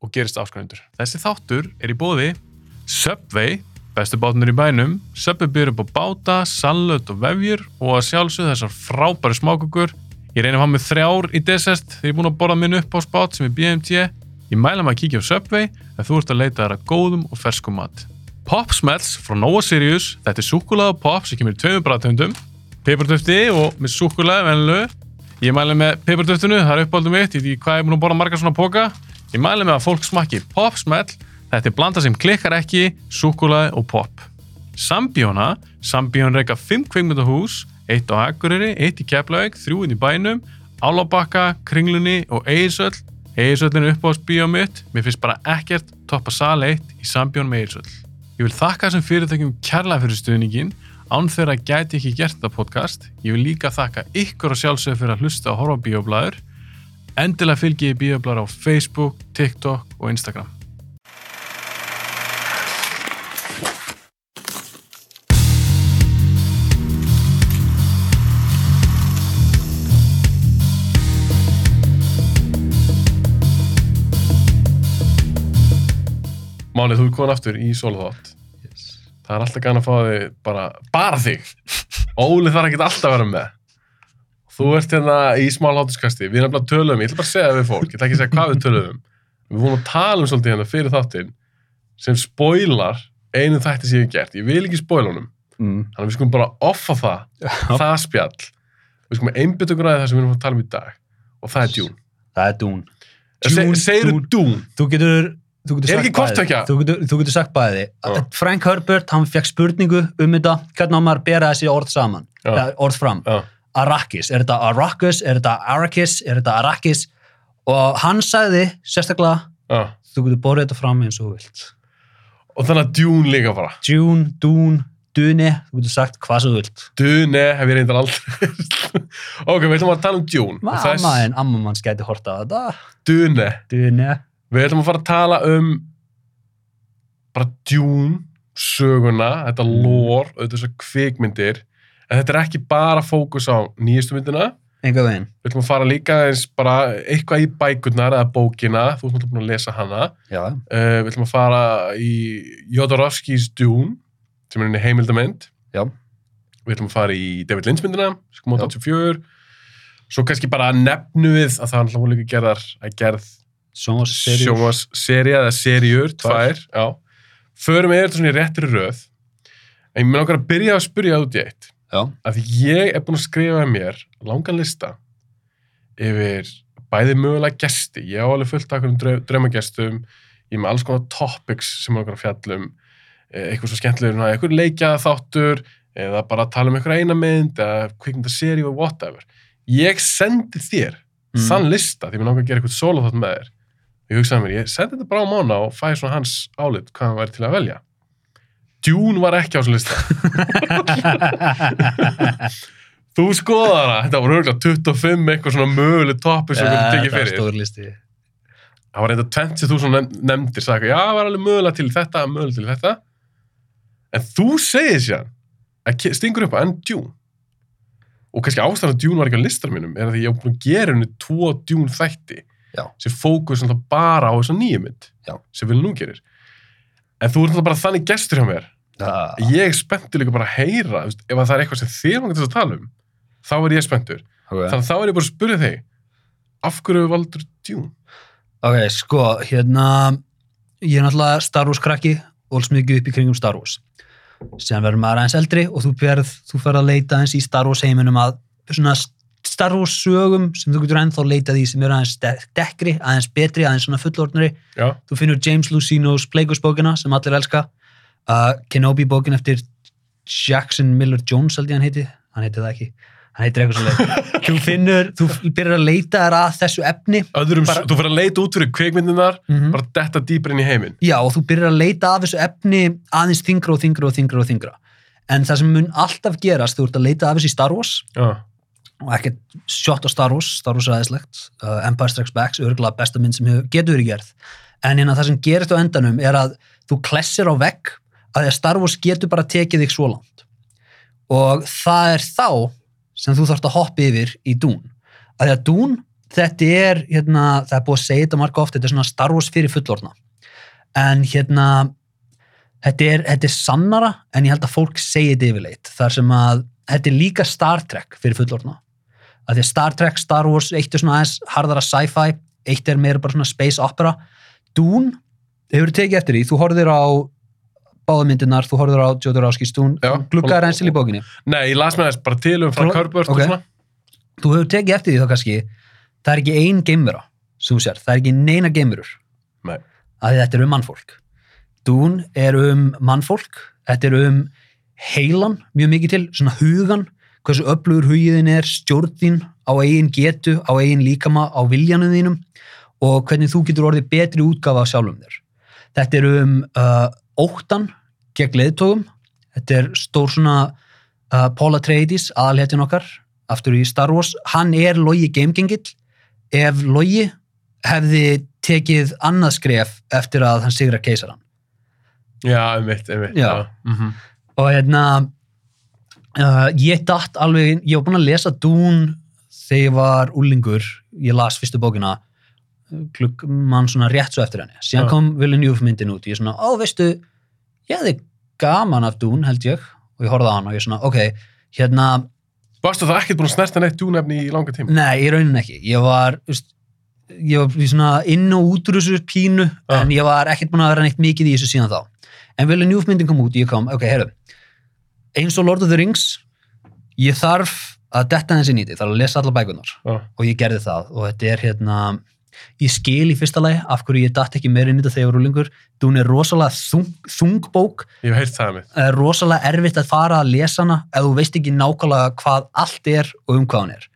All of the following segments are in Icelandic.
og gerist áskrifundur. Þessi þáttur er í bóði Subway, bestu bátunir í bænum, Subway byrjur upp á báta, sallut og vefjur og að sjálfsögðu þessar frábæri smákukur. Ég reynir að hafa með þrjár í desert þegar ég er búin að borða minn upp á spát sem er BMT. Ég mæla maður að kíkja á Subway ef þú ert að leita þær að góðum og ferskum mat. Pop Smells frá Nova Sirius, þetta er súkulega pop sem kemur í tveimur bræðtöndum, peipartöfti og með súkulega venlu. Ég mæli með peipartöftinu, það er uppáldum mitt, ég veit ekki hvað ég er búin að borða margar svona póka. Ég mæli með að fólk smakki Pop Smell, þetta er blanda sem klikkar ekki, súkulega og pop. Sambíóna, Sambíón reyka 5 kveikmyndahús, eitt á Akureyri, eitt í Keflavík, þrjú inn í bænum, Álabakka, Kringlunni og Eirsöll. Eirsöllin er uppáðs bíó mitt, mér finnst bara ekkert toppa sal 1 í Sambjón með Eirsöll. Ég vil þakka þessum fyrirtækjum kærlega fyrir stuðningin, án þeirra gæti ekki gert þetta podcast. Ég vil líka þakka ykkur og sjálfsögur fyrir að hlusta á bíóblæður. Endilega fylgi ég bíóblæður á Facebook, TikTok og Instagram. Mánið, þú er komin aftur í Sólaþátt. Yes. Það er alltaf gæðan að fá þig bara, bara þig. Óli þarf ekki alltaf að vera með. Þú ert hérna í smál hátuskasti. Við erum að tölum, ég ætla bara að segja það við fólk, ég ætla ekki að segja hvað við tölum um. Við vorum að tala um svolítið hérna fyrir þáttinn sem spoilar einu þætti sem ég hef gert. Ég vil ekki spoila honum. Mm. Þannig að við skulum bara offa það, það spjall. Við skulum okkur að það sem við erum að tala um í dag. Og það er Dune. Það er dún. Se, Dune, segirðu Dune. Dune? Þú getur, þú getur? Þú getur, þú getur sagt bæði. Já. Frank Herbert, hann fekk spurningu um þetta, hvernig á maður að bera þessi orð saman, eða orð fram. Já. Arrakis, er þetta Arrakis, er þetta Arrakis, er þetta Arrakis? Og hann sagði, sérstaklega, Já. þú getur borðið þetta fram eins og þú vilt. Og þannig að Dune líka bara. Dune, Dune, Dune, þú getur sagt hvað sem þú vilt. Dune hef ég reyndar aldrei. ok, við ætlum að tala um Dune. Það er Mamma en amma manns gæti horta á þetta. Dune. Dune. Við ætlum að fara að tala um bara Dune, söguna, þetta Mm. lore, auðvitað þessar kvikmyndir. En þetta er ekki bara fókus á nýjastu myndina. Enga veginn. Við ætlum að fara líka eins bara eitthvað í bækurnar eða bókina, þú ert náttúrulega búin að lesa hana. Uh, við ætlum að fara í Jodorowskis Dune, sem er henni heimildamönd. Við ætlum að fara í David Lynch myndina, á Já. 84. Svo kannski bara nefnu við að það er náttúrulega líka gerðar að gerð sjónvarsserja eða serjur, Tvær. já. Förum við þetta svona í réttri röð. En ég með okkar að byrja að spyrja út í eitt. Já. Af því ég er búin að skrifa mér langan lista yfir bæði mögulega gesti. Ég á alveg fullt af einhverjum draumagestum. Ég er með alls konar topics sem er okkar að fjallum. Eitthvað svo skemmtilegur, eitthvað leikja þáttur eða bara tala um eitthvað eina mynd eða kvikmynda seri og whatever. Ég sendi þér Mm. þann lista því mér langar að gera eitthvað solo þátt með þér. Ég hugsaði mér, ég sendi þetta bara á mána og fæði svona hans álit hvað hann væri til að velja. Dune var ekki á þessu lista. Þú skoðar hana, þetta voru örgulega 25 eitthvað svona möguleg topi sem við tekið fyrir. stór listi. Það var reynda 20.000 sem nefn- nefndir, sagði já, það var alveg mögulega til þetta, mögulega til þetta. En þú segir sér að stingur upp á enn Dune. Og kannski ástæðan að Dune var ekki á listar mínum er að ég hef búin að gera henni tvo Dune þætti Já. sem fókus bara á þessa nýju mynd Já. sem við nú gerir. En þú ert náttúrulega bara þannig gestur hjá mér Já. ég er spenntur líka bara að heyra veist, ef að það er eitthvað sem þér langar til að tala um þá er ég spenntur Ok, þannig að þá er ég bara að spyrja þig af hverju valdur Dune Ok, sko, hérna, ég er náttúrulega Star Wars krakki og alls mikið upp í kringum Star Wars. Sen verður maður aðeins eldri og þú þú ferð að leita aðeins í Star Wars heiminum að svona Star Wars sögum sem þú getur ennþá leitað í sem eru aðeins de- dekkri, aðeins betri, aðeins svona fullordnari. já, Þú finnur James Lucinos Plagueis bókina sem allir elska, uh, Kenobi bókin eftir Jackson Miller Jones held ég hann heiti, hann heiti það ekki. hann heitir eitthvað svo leið þú finnur, þú byrjar að leita þér að þessu efni Öðrum, Bara- þú fyrir að leita út fyrir kveikmyndunar, Mhm. bara detta dýpar inn í heiminn. já, og þú byrjar að leita af þessu efni aðeins þingra og þingra og þingra og þingra en það sem mun alltaf gerast þú ert að leita af þessu í Star Wars Já, og ekkert shot á Star Wars, Star Wars er aðeinslegt uh, Empire Strikes Back, örgulega besta mynd sem hefur, getur verið gerð. En hérna það sem gerist á endanum er að þú klessir á vegg að því að Star Wars getur bara tekið þig svo langt. Og það er þá sem þú þarfst að hoppa yfir í Dún að því að Dún, þetta er hérna, það er búið að segja þetta marga oft þetta er svona Star Wars fyrir fullorna en hérna þetta er, þetta er sannara en ég held að fólk segi þetta yfirleitt. Þar sem að þetta er líka Star Trek fyrir fullorna að því að Star Trek, Star Wars, eitt er svona aðeins harðara sci-fi, eitt er meira bara svona space opera Dún, hefur tekið eftir því, þú horfðir á báðamyndirnar, þú horfðir á Jodorowskis Dún, Já. gluggaðir eins til í bókinni Nei, ég las með þess bara til um Frank Herbert ok. og svona. þú hefur tekið eftir því þá kannski það er ekki ein geimvera sem þú sér, það er ekki neina geimverur Nei. að þetta er um mannfólk Dún er um mannfólk þetta er um heilan mjög mikið til, svona hugan hversu öflugur hugiðin er, stjórn þín á eigin getu, á eigin líkama á viljanum þínum og hvernig þú getur orðið betri útgafa af sjálfum þér þetta er um uh, óttan gegn leiðtógum þetta er stór svona uh, Paul Atreides, aðalhetjun okkar aftur í Star Wars, hann er logi geimgengill, ef logi hefði tekið annað skref eftir að hann sigra keisaran Já, einmitt, einmitt. Já. Mhm. og hérna uh, ég datt alveg, ég var búin að lesa Dún þegar ég var úlingur ég las fyrstu bókina klukk mann svona rétt svo eftir henni síðan Já. kom Villeneuve myndin út ég er svona, ó veistu ég hefði gaman af Dún held ég og ég horfði á hann og ég er svona, ok hérna, Varstu það ekkert búin að snerta neitt dúnefni í langa tíma? nei, í raunin ekki ég var, veist ég var svona inn og út úr þessu pínu Já. en ég var ekkert búin að vera neitt mikið í þessu síðan þá en Villeneuve myndin kom út, ég kom, ok, heyrðu eins og Lord of the Rings ég þarf að detta þessi nýti, þarf að lesa alla bækunar Já. og ég gerði það og þetta er hérna ég skil í fyrsta lagi af hverju ég datt ekki meira í þetta þegar ég var rúlingur hún er rosalega þung, þung bók. Ég hef heyrt það mitt. það er rosalega erfitt að fara að lesa hana ef þú veist ekki nákvæmlega hvað allt er og um hvað hann er.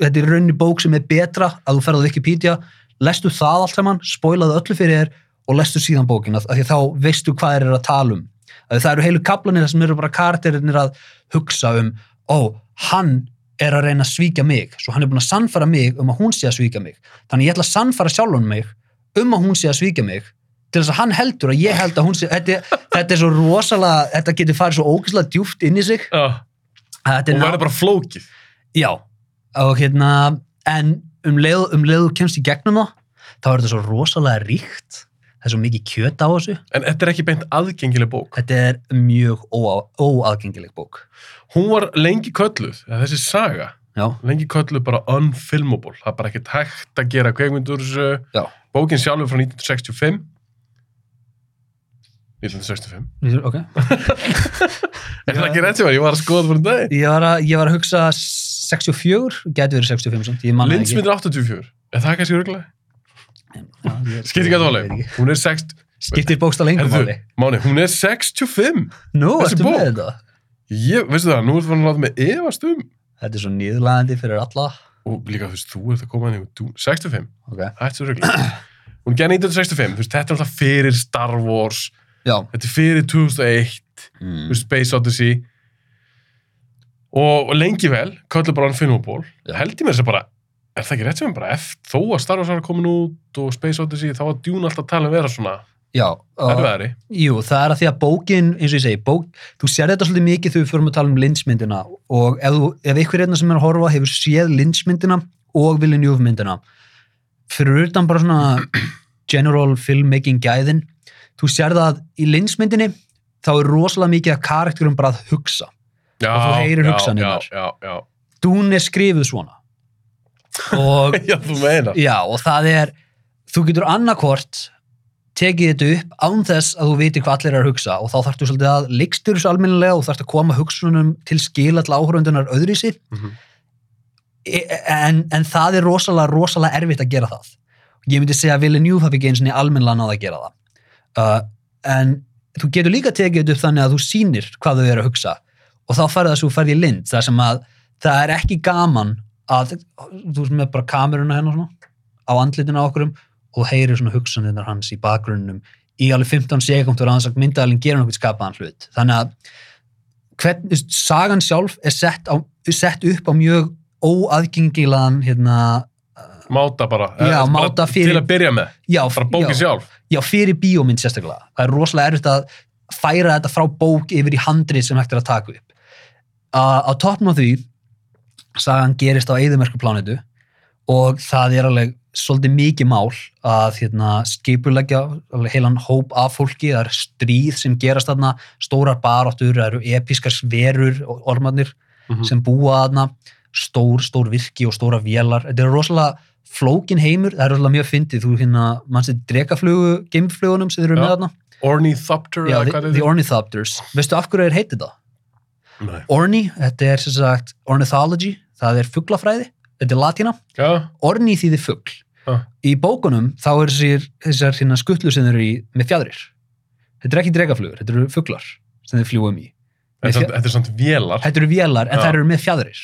Þetta er raunni bók sem er betra að þú ferð á Wikipedia, lestu það allt saman spoilaðu öllu fyrir þér og lestu síðan bókina, af því þá veistu hvað eru að tala um. að það eru heilu kaplanir sem eru bara karakterinir að hugsa um ó, hann er að reyna að svíkja mig svo hann er búin að sannfara mig um að hún sé að svíkja mig. Þannig ég ætla að sannfara sjálfan mig um að hún sé að svíkja mig til þess að hann heldur að ég held að hún sé þetta, þetta er svo rosalega, þetta getur farið svo ógeðslega djúpt inn í sig. Er Og verður bara flókið. Já, og hérna en um leið, um kemst í gegnum það þá er þetta svo rosalega ríkt það er svo mikið kjöt á þessu En þetta er ekki beint aðgengileg bók. þetta er mjög óa, óaðgengileg bók Hún var lengi kölluð, eða þessi saga, Já, lengi kölluð bara unfilmable. Það er bara ekkert hægt að gera kveikmyndur þessu. Já. Bókin sjálfur frá 1965. 1965. ok Er það ekki rétt sem var? Ég var að skoða fyrir dag. Ég var að, ég var að hugsa 64, gæti verið 65 samt, ég manna ekki Lindsmyndir 84. Er það kannski örgulega? Skiptir ekki að máli. Hún er 60... Skiptir bókstað lengur Heyrðu, máli Máni, hún er 65. Nú, þessi ertu bók. með þetta? Ég, veistu það, nú ertu fann að láta mig efast um. Þetta er svo nýðlæðandi fyrir alla Og líka, þú veist, þú ert að koma að nefnum 65. Ok, Hætt svo reglulega. Hún er gerð 1965, þú veist, þetta er alltaf fyrir Star Wars, já þetta er fyrir 2001, þú mm. veist, Space Odyssey. Og, og lengi vel, köllu bara hann Filmable, Já. held ég mér þess að bara, er það ekki rétt sem ég bara, eftir, þó að Star Wars var komin út og Space Odyssey, þá var Dune alltaf að tala um vera svona Já, erfiðari. jú, það er að því að bókin, eins og ég segi, bók, þú sér þetta svolítið mikið þegar við förum að tala um linsmyndina og ef, þú, ef ykkur hérna sem er að horfa hefur séð linsmyndina og Villeneuve myndina fyrir utan bara svona general filmmaking gæðin þú sér það að í linsmyndinni þá er rosalega mikið að karakterum bara að hugsa Já, Og þú heyrir já, hugsanirnar. Já, já, já. Dún er skrifuð svona og Já, þú meinar. Já, og það er, þú getur annarkvort tekið þetta upp án þess að þú viti hvað allir er að hugsa og þá þarftu svolítið að leikstur þessu almennilega og þarftu að koma hugsunum til skila til áhörundunar öðru í sig Mhm. en, en það er rosalega, rosalega erfitt að gera það. Ég myndi segja að Villeneuve hafi ekki eins og niður almennilega náða að gera það. Uh, en þú getur líka tekið þetta upp þannig að þú sýnir hvað þau eru að hugsa og þá það svo færði lind þar sem að það er ekki gaman að þú veist með bara kameruna hennar svona á andlitinu á okkurum og heyrir svona hugsanirnar hans í bakgrunnum í alveg 15 sekundur að hans að myndaðalinn gera nokkuð skapaðan hlut þannig að hvern, sagan sjálf er sett, á, sett upp á mjög óaðgengilegan hérna, Máta bara. Já, Eh, bara máta fyrir- Til að byrja með. já, Bara bókið já, sjálf. já, fyrir bíómynd sérstaklega það er rosalega erfitt að færa þetta frá bók yfir í handrið sem hægt er að taka upp uh, á toppn á því sagan gerist á eðumerku plánetu og það er alveg svolítið mikið mál að hérna, skipulegja heilan hóp af fólki, það er stríð sem gerast þarna, stórar baráttur það eru episkar sverur og ormarnir Mhm. sem búa þarna stór, stór virki og stóra vélar þetta er rosalega flókin heimur það er rosalega mjög fyndið, þú hérna mannstu drekaflugu, geimflugunum sem eru Já. með þarna Ornithopter Já, the, er the? Ornithopters veistu af hverju þeir heitið það? Nei. Orni, þetta er sem sagt ornithology, það er fuglafræði þetta er latína, Já, orni þýðir fugl Já. í bókunum þá er þessir, þessar hérna skutlu sem eru í með fjadrir þetta er ekki drekaflugur, þetta eru fuglar sem þeir fljúum í þetta er samt vélar. þetta eru vélar en Já. þær eru með fjadrir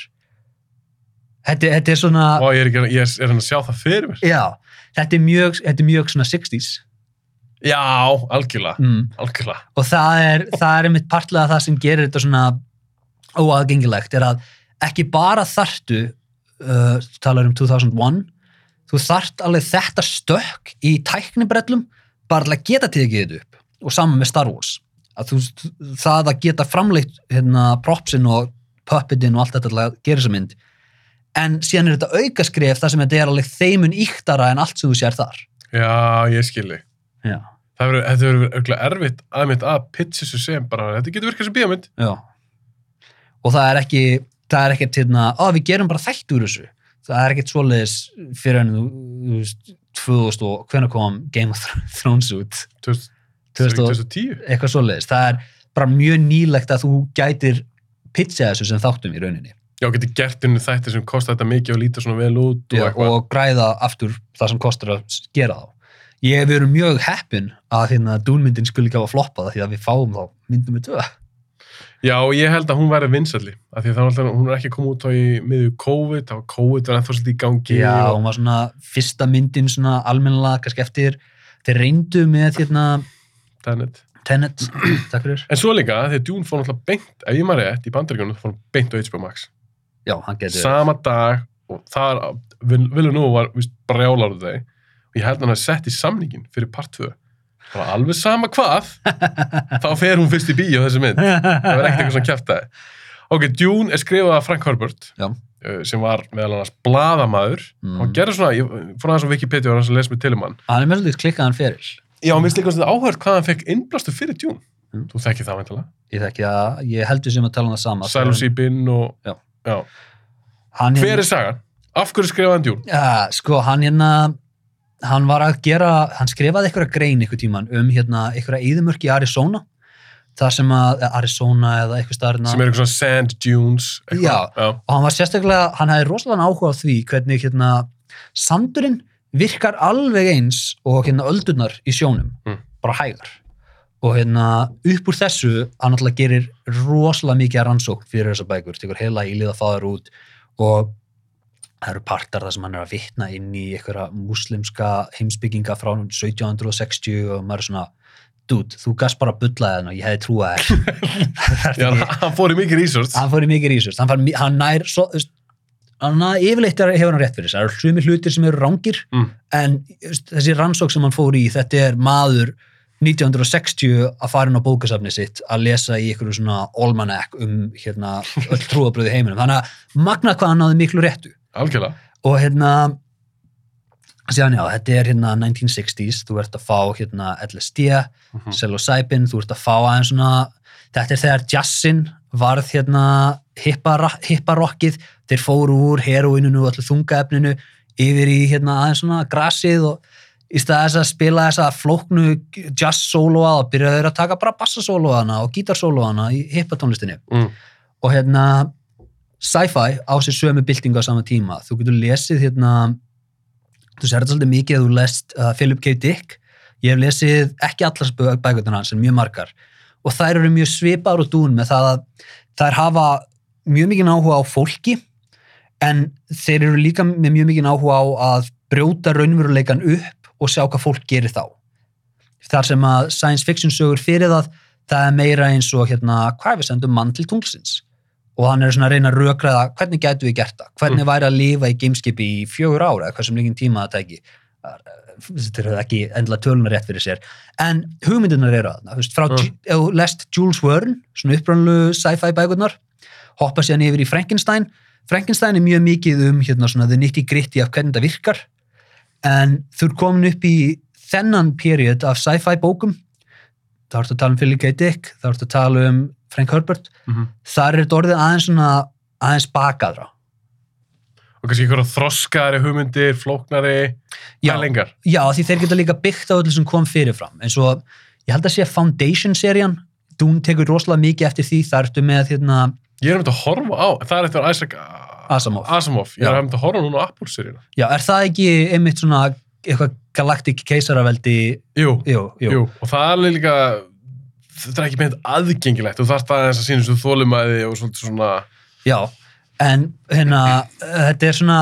þetta, þetta er svona Og ég er, ekki, ég er, er að sjá það fyrir mér. já, þetta er mjög, þetta er mjög svona 60s Já, algjörlega. mm. Algjörlega. og það er, það er einmitt partlega það sem gerir þetta svona óaðgengilegt er að ekki bara þartu uh, talar um 2001 þú þart alveg þetta stökk í tæknibrellum bara að geta tekið þetta upp og saman með Star Wars að þú, það að geta framleitt hérna, propsin og puppetin og allt þetta til að gera þessa mynd en síðan er þetta aukaskref þar sem þetta er alveg þeimun íktara en allt sem þú sér þar Já, ég skilji. já, Það verður, örgulega erfitt aðeins að pitcha þessu sem bara, þetta getur virkað sem bíómynd. já. Og það er ekki það er ekkert hérna, að við gerum bara þætt úr þessu. Það er ekkert svoleiðis fyrir enn þú veist 2000 og hvenær kom Game of Thrones út? 2000 2000 og- 2010. eitthvað svoleiðis, það er bara mjög nýlegt að þú gætir pitcha þessu sem þáttum í rauninni. Já, getur gert inn þætti sem kostar þetta mikið og líta svona vel út og Já, og græða aftur það sem kostar að gera þá. Ég hef verið mjög heppin að hérna dúnmyndin skulle ekki hafa floppað því að við fáum þá myndum við tvö Já, ég held að hún væri vinsalli, af því að alltaf, hún er ekki komið út á í miðju COVID, var COVID var ennþá svolítið í gangi Já, og hún var svona fyrsta myndin svona almennilega, kannski eftir þeir reyndu með hérna Tenet. Tenet, takk fyrir En svo líka, þegar Dune fór náttúrulega beint, ef ég maður rétt, í bandaríkjunum, þá fór hún beint á HBO Max. Já, hann getur Sama dag, og það Vilja nú var, víst, brjálar út þeir, og ég held að hann að sett í samningin fyrir part 2. Bara alveg sama hvað, þá fer hún fyrst í bíó þessi mynd. það verður ekkert eitthvað svona kjæftæði. Ok, Dune er skrifað af Frank Herbert, Já. uh, sem var meðal annars bladamaður. Mm. Hann gerði svona, ég fór aðeins á Wikipedia og hann sem les mig til um hann. Hann er með svolítið klikkaðan feril Já, mér finnst líka svona áhört hvað hann fekk innblastu fyrir Dune. Mm. Þú þekkir það veintilega. Ég þekki að, ég heldur sem að tala um það sama Psilocybin og... Já. Já. Hann Hver hérna- er sagan? Af hverju skrifaði hann Dune? Já, sko, hann hérna hann var að gera, hann skrifaði eitthvað grein eitthvað tíman um hérna eitthvað eðimörk í Arizona það sem að, Arizona eða eitthvað starfna Sem er eitthvað svona sand dunes. Já. Já. og hann var sérstaklega, hann hefði rosalega áhuga á því hvernig hérna sandurinn virkar alveg eins og hérna öldurnar í sjónum Mm. bara hægar og hérna upp úr þessu hann alltaf gerir rosalega mikið að rannsókn fyrir þessar bækur, tekur heila ílið að fá þær út og það eru partar þar sem hann er að vitna inn í einhverja muslimska heimsbygginga frá 1760 og maður er svona dude, þú gast bara að bulla þenn og ég hefði trúað þér. Já, hann fór í mikið research. hann fór í mikið research. Hann, hann nær svo, hann nær- yfirleitt hefur hann rétt fyrir þess það eru sumi hlutir sem eru rángir Mm. en þessi rannsók sem hann fór í þetta er maður 1960 að fara inn á bókasafni sitt að lesa í einhverju svona almanac um hérna öll trúabröði heiminum. Þannig að magna hvað hann náði miklu réttu Algjörlega. og hérna síðan já, þetta er hérna 1960s þú ert að fá hérna LSD Mhm. psilocybin, þú ert að fá aðeins svona þetta er þegar jazzin varð hérna hippa- hipparokkið þeir fóru úr heroininu og allir þungaefninu yfir í hérna aðeins svona grasið og í stað þess að spila þessa flóknu jazz-sóloa og byrjaðu þeir að taka bara bassasóloana og gítarsóloana í hippatónlistinni Mm. og hérna sci-fi á sér sömu byltingu á sama tíma. Þú getur lesið hérna þú sér þetta svolítið mikið að þú lest uh, Philip K. Dick. Ég hef lesið ekki allar bækvöldun hans en mjög margar. Og þær eru mjög svipaður og dún með það að þær hafa mjög mikið áhuga á fólki en þeir eru líka með mjög mikið áhuga á að brjóta raunveruleikan upp og sjá hvað fólk gerir þá. Þar sem að science fiction sögur fyrir það það er meira eins og hérna hvað við sendum? Mann til tunglsins og hann er svona að reyna að rökraða hvernig gætu við gert það, hvernig væri að lifa í gameskipi í fjögur ára, hvað sem líkin tíma það teki þetta er ekki endilega tölunar rétt fyrir sér. En hugmyndunar eru að það, frá Mm. mm. lest Jules Verne svona upprannlu sci-fi bækurnar hoppa síðan yfir í Frankenstein. Frankenstein er mjög mikið um hérna svona the nitty gritty af hvernig þetta virkar. En þú er komin upp í þennan period af sci-fi bókum. Þá ertu að tala um Philip K. Dick þá ertu að tala um Frank Herbert Mhm. þar er þetta orðið aðeins svona aðeins bakaðra Og kannski einhverja þroskaðari hugmyndir, flóknari, Já. pælingar. Já, því þeir geta líka byggt á öllu sem kom fyrirfram eins og ég held að sé Foundation-serían Dún tekur rosalega mikið eftir því þar ertu með hérna Ég er um að horfa á, það er eftir Isaac Asimov. Asimov. Ég er Já. um að horfa núna á Apple-seríuna. Já, er það ekki einmitt svona eitthvað galaktik keisaraveldi Jú, Jú, jú, jú. Og það er líka, þetta er ekki meint aðgengilegt. Þú þarft aðeins að sína svo þólumæði og svona, já en hérna, þetta er svona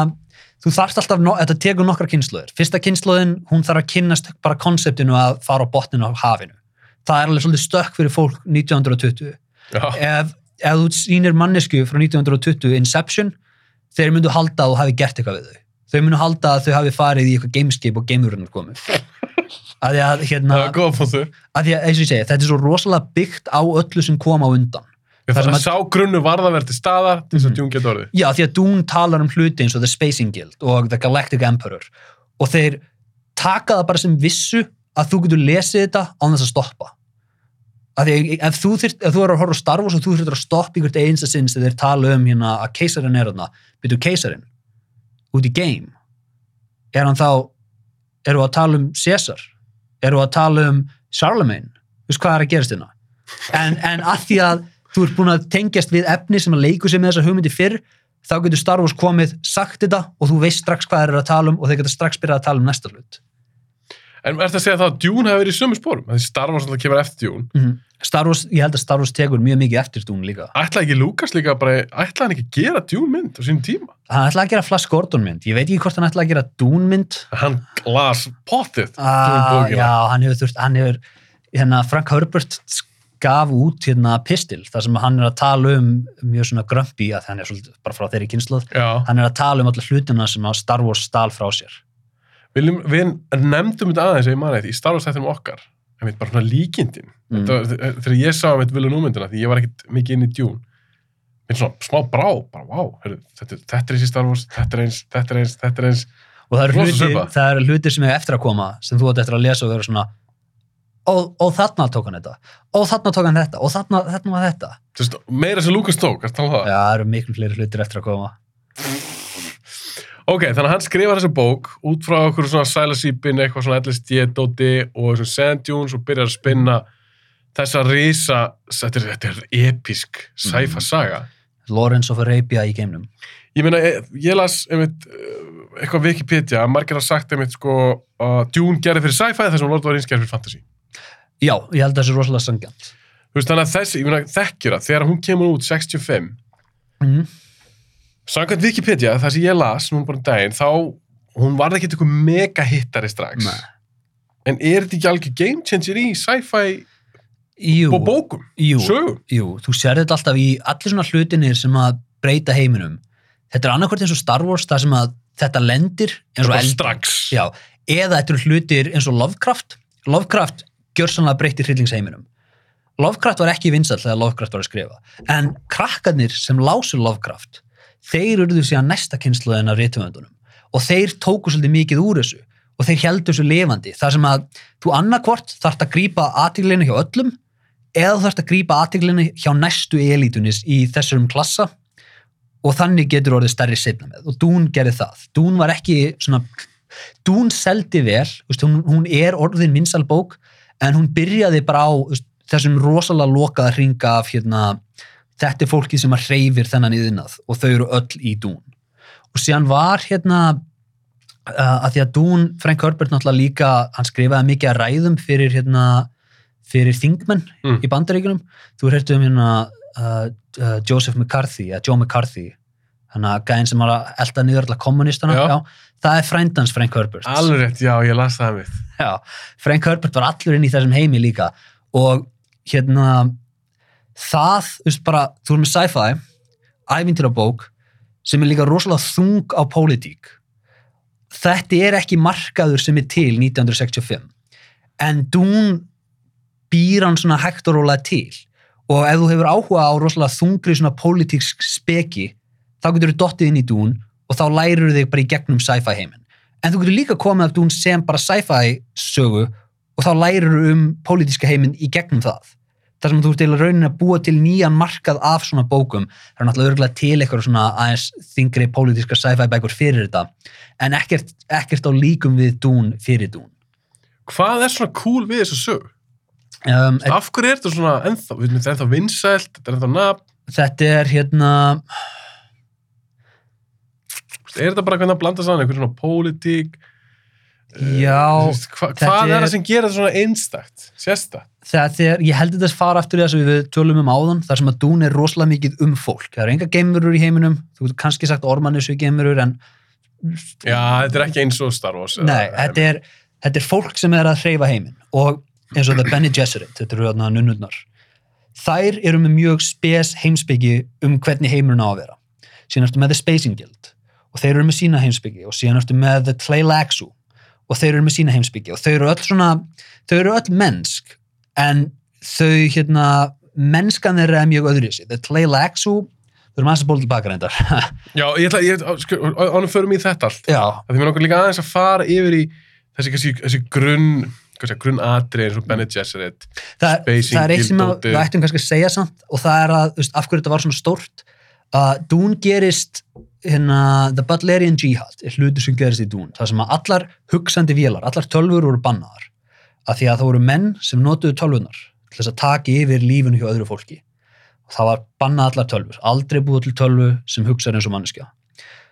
þú þarft alltaf, no, þetta tekur nokkra kynsluður fyrsta kynsluðin, hún þarf að kynnast bara konseptinu að fara á botninu á hafinu það er alveg svolítið stökk fyrir fólk 1920 já, ef, ef þú sýnir mannesku frá 1920 Inception, þeir myndu halda að þú hafi gert eitthvað við þau. Þau myndu halda að þau hafi farið í eitthvað gameskip og gameurinn komu. Að því að, hérna, það er góð fóttu. að því að, eins og ég segi, þetta er svo rosalega byggt á öllu sem kom á undan. Það er að- sá grunnu varða verið til staðar til þess að Mhm. djún geta orðið. Já, því að Dune talar um hluti eins og The Spacing Guild og The Galactic Emperor og þeir taka það bara sem vissu að þú getur lesið þetta án þess að stoppa. Að því ef þú, þyrt, ef þú er að horfa á Star Wars og þú þurftur að stoppa ykkur einsta sinns þegar þeir tala um hérna að keisarinn er þarna, byrju keisarinn út í game er hann þá, eru að tala um Caesar, eru að tala um Charlemagne, þú veist hvað er að gerast hérna? En, en að því að þú ert búin að tengjast við efni sem að leiku sér með þessa hugmyndi fyrr þá getur Star Wars komið, sagt þetta og þú veist strax hvað þeir eru að tala um og þeir geta strax byrjað að tala um næsta hlut En er þetta að segja það að djún hefur verið í sömu spórum? Því Star Wars alltaf kemur eftir djún. mm Star Wars, ég held að Star Wars tekur mjög mikið eftir Dune líka. Ætlaði ekki Lucas líka bara, ætlaði hann ekki að gera djún mynd á sínum tíma? hann ætlaði að gera Flash Gordon mynd, ég veit ekki hvort hann ætlaði að gera Dune mynd. Hann las pottið ah, já, hann hefur þurft hann hefur, hérna, Frank Herbert gaf út hérna pistil þar sem hann er að tala um mjög svona grömpi að hann er svolítið bara frá þeirri kynsluð hann er að tala um alla hlutina sem að Star Wars stál frá sér við, við nefndum þetta aðeins, ef ég manið, í Star Wars þættinum okkar. Ég veit, bara svona líkindin. Mm. Þetta Þegar ég sá um þetta vilja númyndina, því ég var ekkit mikið inn í djún, minn svona smá brá, bara, vá, heyrðu, þetta, þetta er eins í Star Wars, þetta er eins, þetta er eins, þetta er eins. og það eru það eru hlutir sem er eftir að koma sem þú átt eftir að lesa og vera svona og, og þarna tók hann þetta og þarna tók hann þetta og þarna, þarna var þetta veist, meira sem Lucas tók, er það um það? já, það eru miklu fleiri hlutir eftir að koma Ok, þannig að hann skrifar þessa bók út frá okkur svona sælasýpin, eitthvað svona LSD-dóti og þessum sand dunes og byrjar að spinna þessa risa, þetta þetta er episk sci-fi saga. Lawrence of Arabia í geimnum Ég meina, ég, ég las einmitt, eh, eitthvað Wikipedia, að margir hafa sagt einmitt sko að Dune gerði fyrir sci-fi þessum Lord of the Rings gerði fyrir fantasy. já, ég held að það sé rosalega sangjant Þú veist, þannig að þessi, ég meina, þekkjur að þegar hún kemur út 65, mm. Samkvæmt Wikipedia, það sem ég las núna bara um daginn, þá, hún varði ekkert eitthvað mega hittari strax. Nei. En er þetta ekki algjör game changer í sci-fi og bókum, jú, sögum? jú, þú sér þetta alltaf í allir svona hlutinir sem að breyta heiminum þetta er annarkvært eins og Star Wars þar sem að þetta lendir eins og strax. Já, eða þetta eru hlutir eins og Lovecraft Lovecraft gjör sannlega breytti hryllingsheiminum Lovecraft var ekki vinsall þegar Lovecraft var að skrifa en krakkarnir sem lásu Lovecraft þeir urðu síðan næsta kynsluðin af rítumöndunum og þeir tóku svolítið mikið úr þessu. Og þeir heldur þessu lifandi. Þar sem að þú annarkvort þarft að grípa aðtíglinu hjá öllum eða þú þarft að grípa aðtíglinu hjá næstu elítunis í þessum klassa. Og þannig getur orðið stærri setna með. Og Dún gerði það. Dún var ekki svona, Dún seldi vel hún, hún er orðin minnsal bók en hún byrjaði bara á þessum rosalega lokaða hringa af hérna, þetta er fólki sem að hreyfir þennan yðnað og þau eru öll í Dún og síðan var hérna að því að Dún, Frank Herbert náttúrulega líka, hann skrifaði mikið að ræðum fyrir hérna fyrir þingmenn Mm. í bandaríkunum þú hértu um hérna uh, uh, Joseph McCarthy, eða Joe McCarthy þannig að gæðin sem var að elda niður alla kommunistana, Já. já. það er frændans Frank Herbert. Alveg rétt, já, ég las það mitt. Já, Frank Herbert var allur inn í þessum heimi líka og hérna það, þú veist bara, þú erum með sci-fi ævintýra bók sem er líka rosalega þung á pólitík. Þetta er ekki markaður sem er til 1965 en Dún býr hann svona hægt og rólega til. Og ef þú hefur áhuga á rosalega þungri svona pólitíksk speki þá getur þú dottið inn í Dún og þá lærir þig bara í gegnum sci-fi heiminn. En þú getur líka komið af Dún sem bara sci-fi sögu og þá lærir þú um pólitíska heiminn í gegnum það þar sem þú ert til að raunin að búa til nýjan markað af svona bókum það er náttúrulega örgulega til eitthvað svona aðeins þingri pólitíska sci-fi bækur fyrir þetta en ekkert, ekkert á líkum við Dún fyrir Dún Hvað er svona cool við þessu sög? um, Af hverju er þetta svona ennþá? Við veitum, Þetta er ennþá vinsælt, þetta er ennþá nafn. þetta er hérna Er þetta bara hvernig að blanda saman einhver svona pólitík? Já, veist, hva, Hvað er er- það sem gerir þetta svona einstakt? Sérstakt? þetta er, ég held þetta að fara aftur í þess að við tölum um áðan, þar sem að Dún er rosalega mikið um fólk, það eru enga geimurur í heiminum þú getur kannski sagt ormannis við geimurur en Já, þetta er ekki eins og Star Wars. nei, þetta er, þetta er fólk sem er að hreyfa heiminn og eins og The Bene Gesserit, þetta eru þarna nunnurnar þær eru með mjög spes heimsbyggi um hvernig heimurinn á að vera síðan ertu með The Spacing Guild og þeir eru með sína heimsbyggi og síðan ertu með The Tleilaxu og þeir eru með sína heimsbyggi og þau eru öll svona þau eru öll mennsk en þau hérna mennskan þeirra er mjög öðru í sig The Tleilaxu þau eru maður sem bóla tilbaka reyndar Já, ég ætla, ég, sko, ánum förum í þetta allt. já, Það því mér langar líka aðeins að fara yfir í þessi, þessi, þessi grunn, hvað sé, grunn eins og Bene Gesserit. Spacing það er eitt sem að, við ættum kannski að segja samt og það er að, þú veist, af hverju þetta var svona stórt að Dún gerist hérna, The Butlerian Jihad er hlutur sem gerist í Dún, það sem að allar hugsandi vélar, allar tölfur voru bannaðar af því að það voru menn sem notuðu tölvunar til þess að taka yfir lífinu hjá öðru fólki. Og það var bannað allar tölfur, aldrei búið til tölvu sem hugsaði eins og manneskja.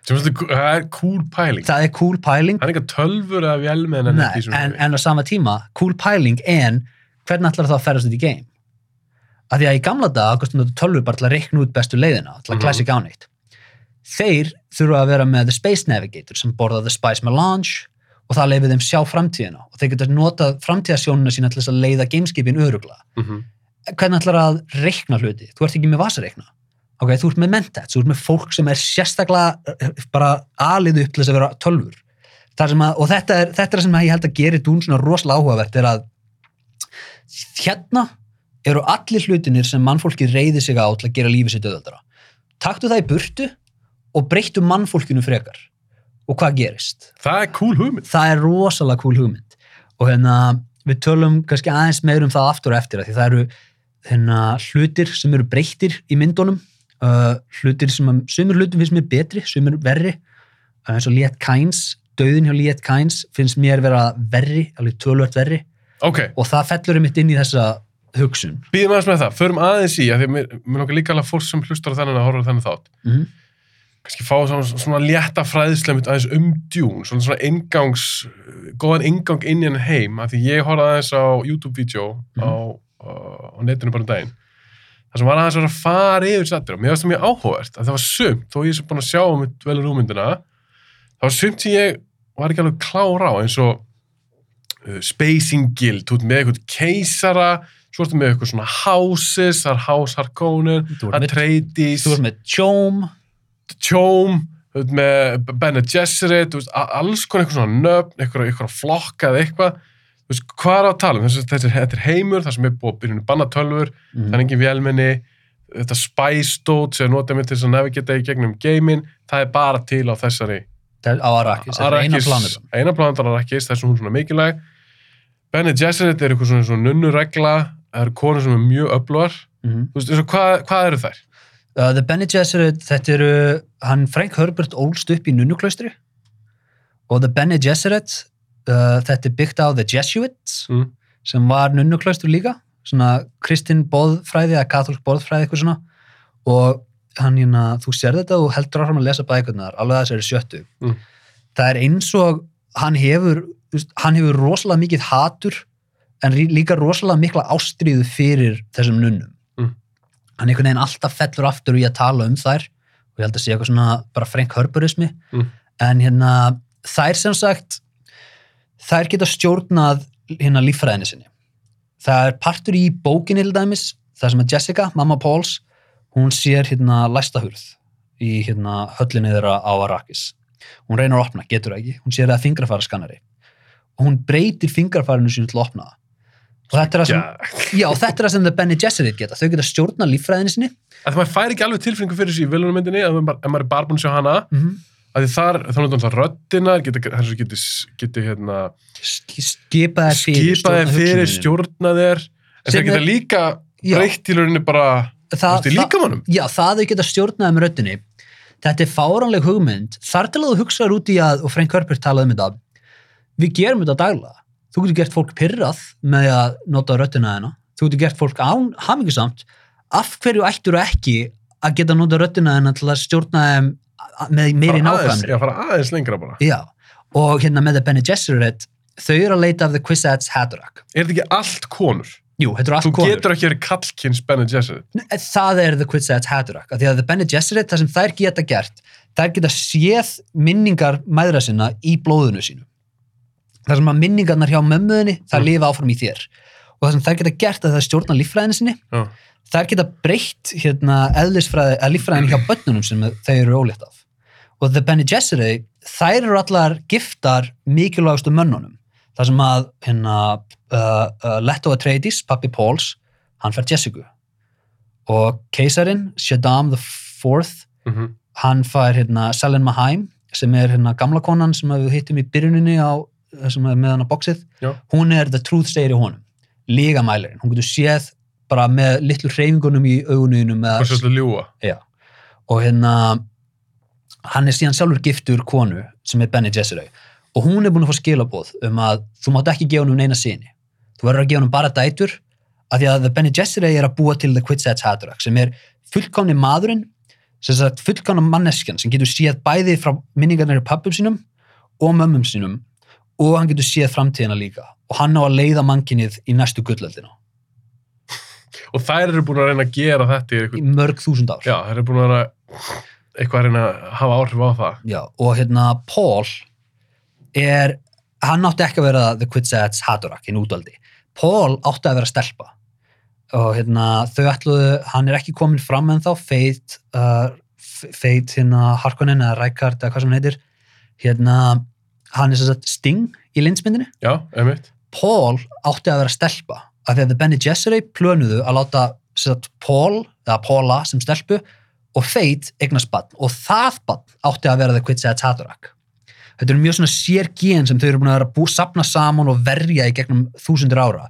Það er cool pæling. það er cool pæling. Það er ekki tölfur eða vélmenn en en, en á sama tíma, cool pæling en hvernig ætlar það að ferast þetta í game af því að í gamla dag tölvu bara til að reikna út bestu leiðina til að Mhm. classic áneitt þeir þurfa að vera með The Space Navigator sem borða The Spice Melange og það leifir þeim sjá framtíðina. Og þeir geta notað framtíðasjónuna sína til þess að leiða gameskipin örugla Mm hvernig ætlar að reikna hluti? Þú ert ekki með vasareikna ok, þú ert með mentats, þú ert með fólk sem er sérstaklega eh, bara alið upp til þess að vera tölfur að, og þetta er, þetta er sem ég held að gera dún svona rosalega áhugavert er að hérna eru allir hlutinir sem mannfólki reyði sig á til að gera lífið sitt auðvöldara taktu það í burtu og breyttu mannfólkinu frekar og hvað gerist? Það er cool hugmynd. það er rosalega cool hugmynd og hérna við tölum kannski aðeins meður um það aftur og eftir því það eru hérna, hlutir sem eru breyttir í myndunum uh, hlutir sem að, sumir hlutum finnst mér betri, sumir verri uh, eins og Liet Kynes, döðin hjá Liet Kynes finnst mér vera verri, alveg tölvört verri Ok, og það fellur einmitt inn í þessa hugsun býðum aðeins með það. Förum aðeins í, að því að mér, mér langar líka alveg fólk sem hlustar á þennan að horfa þennan þátt. mm kannski fá svona, svona létta fræðislega aðeins um djún, svona svona ingangs, góðan ingang inn í hann heim, af því ég horfði aðeins á YouTube-vídeó á, á, á netinu bara um daginn, það sem var aðeins að fara yfir sættir og mér finnst það mjög áhugavert, að það var sumt, þó ég sem búin að sjá um vel rúmyndina, það var sumt sem ég var ekki alveg klár á, eins og uh, Spacing Guild, ert með eitthvað keisara, svo ertu með eitthvað svona houses, það er House er með- Treytis, þú er með tjóm Tjóm, Bene Gesserit, alls konar eitthvað svona nöfn, eitthvað, eitthvað flokka eða eitthvað, hvað er á um? Þessi, þetta er heimur, það sem er búið að byrja að banna tölfur, Mhm. það er engin vélmenni, þetta dot sem er notað með til þess að navigata í gegnum geiminn, það er bara til á þessari Það er á Arrakis, þetta er eina planetum eina planetan Arrakis, þess að hún er svona mikilvæg. Bene Gesserit er eitthvað svona, svona nunnuregla, það eru konur sem er mjög öflugar, mm og hvað, hvað eru þær? Uh, The Bene Gesserit, þetta eru, hann Frank Herbert ólst upp í nunnuklaustri og The Bene Gesserit, uh, þetta er byggt á The Jesuits, Mm. sem var nunnuklaustur líka, svona kristin boðfræði eða katholsk boðfræði eitthvað svona og hann hérna, þú sér þetta og heldur áfram að lesa bækurnar, alveg að þessari sjöttu. Mm. Það er eins og hann hefur, hann hefur rosalega mikið hatur en líka rosalega mikla ástríðu fyrir þessum nunnum. Hann einhvern veginn alltaf fellur aftur í að tala um þær. Og ég held að sé eitthvað svona bara Frank Herberismi Mm. en hérna þær sem sagt þær geta stjórnað hérna líffræðinni sinni. Það er partur í bókinni til dæmis það sem að Jessica, mamma Pauls hún sér hérna læstahurð í hérna höllinni þeirra á Arrakis. Hún reynir að opna, getur ekki? Hún sér að það er fingrafara skannari. Og hún breytir fingrafarinu sínu til að opna það og þetta er það sem, Já, þetta er það sem the Bene Gesserit geta, þau geta stjórna líffræðinni sinni að maður fær ekki alveg tilfinningu fyrir þessu í viljunarmyndinni ef maður, er bara búin að sjá hana mm -hmm. að þar, þá er röddina geti, þessu geti, geti hérna, skipa þær fyrir skipaði stjórna fyrir hugsuninni. stjórna þér en það geta líka breytt í rauninni bara það, líkamannum Já, það þau geta stjórnað með röddinni. Þetta er fáránleg hugmynd. Þar til að þú hugsaður út í að, og Frank Herbert talaði um þetta, við gerum þetta daglega. Þú getur gert fólk pyrrað með að nota röddina þeina. Þú getur gert fólk án hamingisamt. Af hverju ættur ekki að geta nota röddina þeina til að stjórna þeim með meiri nákvæmri? já, fara aðeins lengra bara Já. Og hérna með það Bene Gesserit, þau eru að leita af The Kwisatz Haderach. er þetta ekki allt konur? Jú, þetta eru allt þú konur. getur ekki verið kallkins Bene Gesserit það er The Kwisatz Haderach því að The Bene Gesserit, það sem þær geta gert þær geta séð minningar mæðra sinna í blóðinu sínu það sem að minningarnar hjá mömmuðinni þær Mm. lifa áfram í þér og það sem þær geta gert að það stjórna líffræðinu sinni Já. þær geta breytt hérna, eðlisfræði, að líffræðinu hjá börnunum sem þeir eru ólétt af og The Bene Gesserit, þær eru allar giftar mikilvægustu mönnunum það sem að hérna, uh, uh, Leto Atreides, pappi Pauls hann fær Jessica og keisarin, Shaddam the Fourth mm -hmm. hann fær hérna Selin Mahaim sem er hérna gamla konan sem við hittum í byrjuninni á, sem er með hana bóksið Já. hún er the truth segir í honum lígamælirinn, hún getur séð bara með litlu hreyfingunum í augunum hvað með, svolítið ljúa já. og hérna hann er síðan sjálfur giftur konu sem er Benny Gesserit og hún er búin að fá skilabóð um að þú mátt ekki gefa honum neina síni þú verður að gefa honum bara dætur af því að Benny Gesserit er að búa til The Kwisatz Haderach sem er fullkomni maðurinn sem sagt fullkomna manneskjan sem getur séð bæði frá minningarnir pappum sínum og mömmum sínum og hann getur séð framtíðina líka. Og hann á að leiða mannkinnið í næstu gullöldina. Og þær eru búin að reyna að gera þetta í í eitthvað, mörg þúsund ár. Já, þær eru búin að reyna eitthvað að reyna að hafa áhrif á það. Já, og hérna Paul er, hann átti ekki að vera The Kwisatz Haderach hinn útvaldi Paul átti að vera stelpa. Og hérna þau ætluðu hann er ekki komin fram en þá Fate, uh, Fate hérna Harkonnen eða Rækard eða hvað sem hann heitir. Hérna hann er sem sagt Sting í linsmyndinni já, einmitt. Paul átti að vera stelpa af því að The Bene Gesserit plönuðu að láta sagt, Paul eða Paula sem stelpu og Fate eignast bann og það bann átti að vera The Kwisatz Haderach þetta eru mjög svona sér gen sem þau eru búin að vera bú, sapna saman og verja í gegnum þúsundur ára.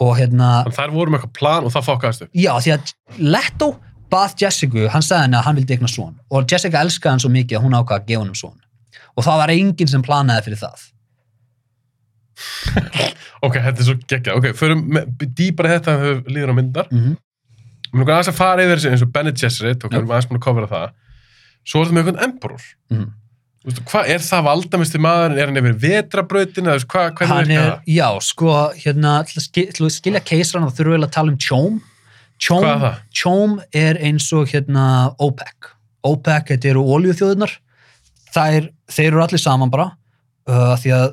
Og hérna, en þær voru með eitthvað plan og það fokkaðist upp. Já því að Leto bað Jessica, hann sagði henni að hann vildi eignast son. Og Jessica elskaði hann svo mikið að hún ákvað að gefa hann um son og það var enginn sem planaði fyrir það ok, þetta er svo geggjað, ok, förum dýpar í þetta þegar við líður á myndar mm -hmm. Mér langar aðeins að fara yfir þessu eins og Bene Gesserit og við erum aðeins búin að kofra það. Svo er það með einhvern emperor. Mhm. Þú veist, Hvað er það valdamisti maður? Er hann yfir vetrabrautin? Eða, hvernig er, það? já, sko, hérna til að, skilja keisran þá þurfum við að tala um Chom Chom, Hvað er það? Er eins og hérna OPEC OPEC, þetta eru oljuþjóðunar þær, þeir eru allir saman bara uh, því að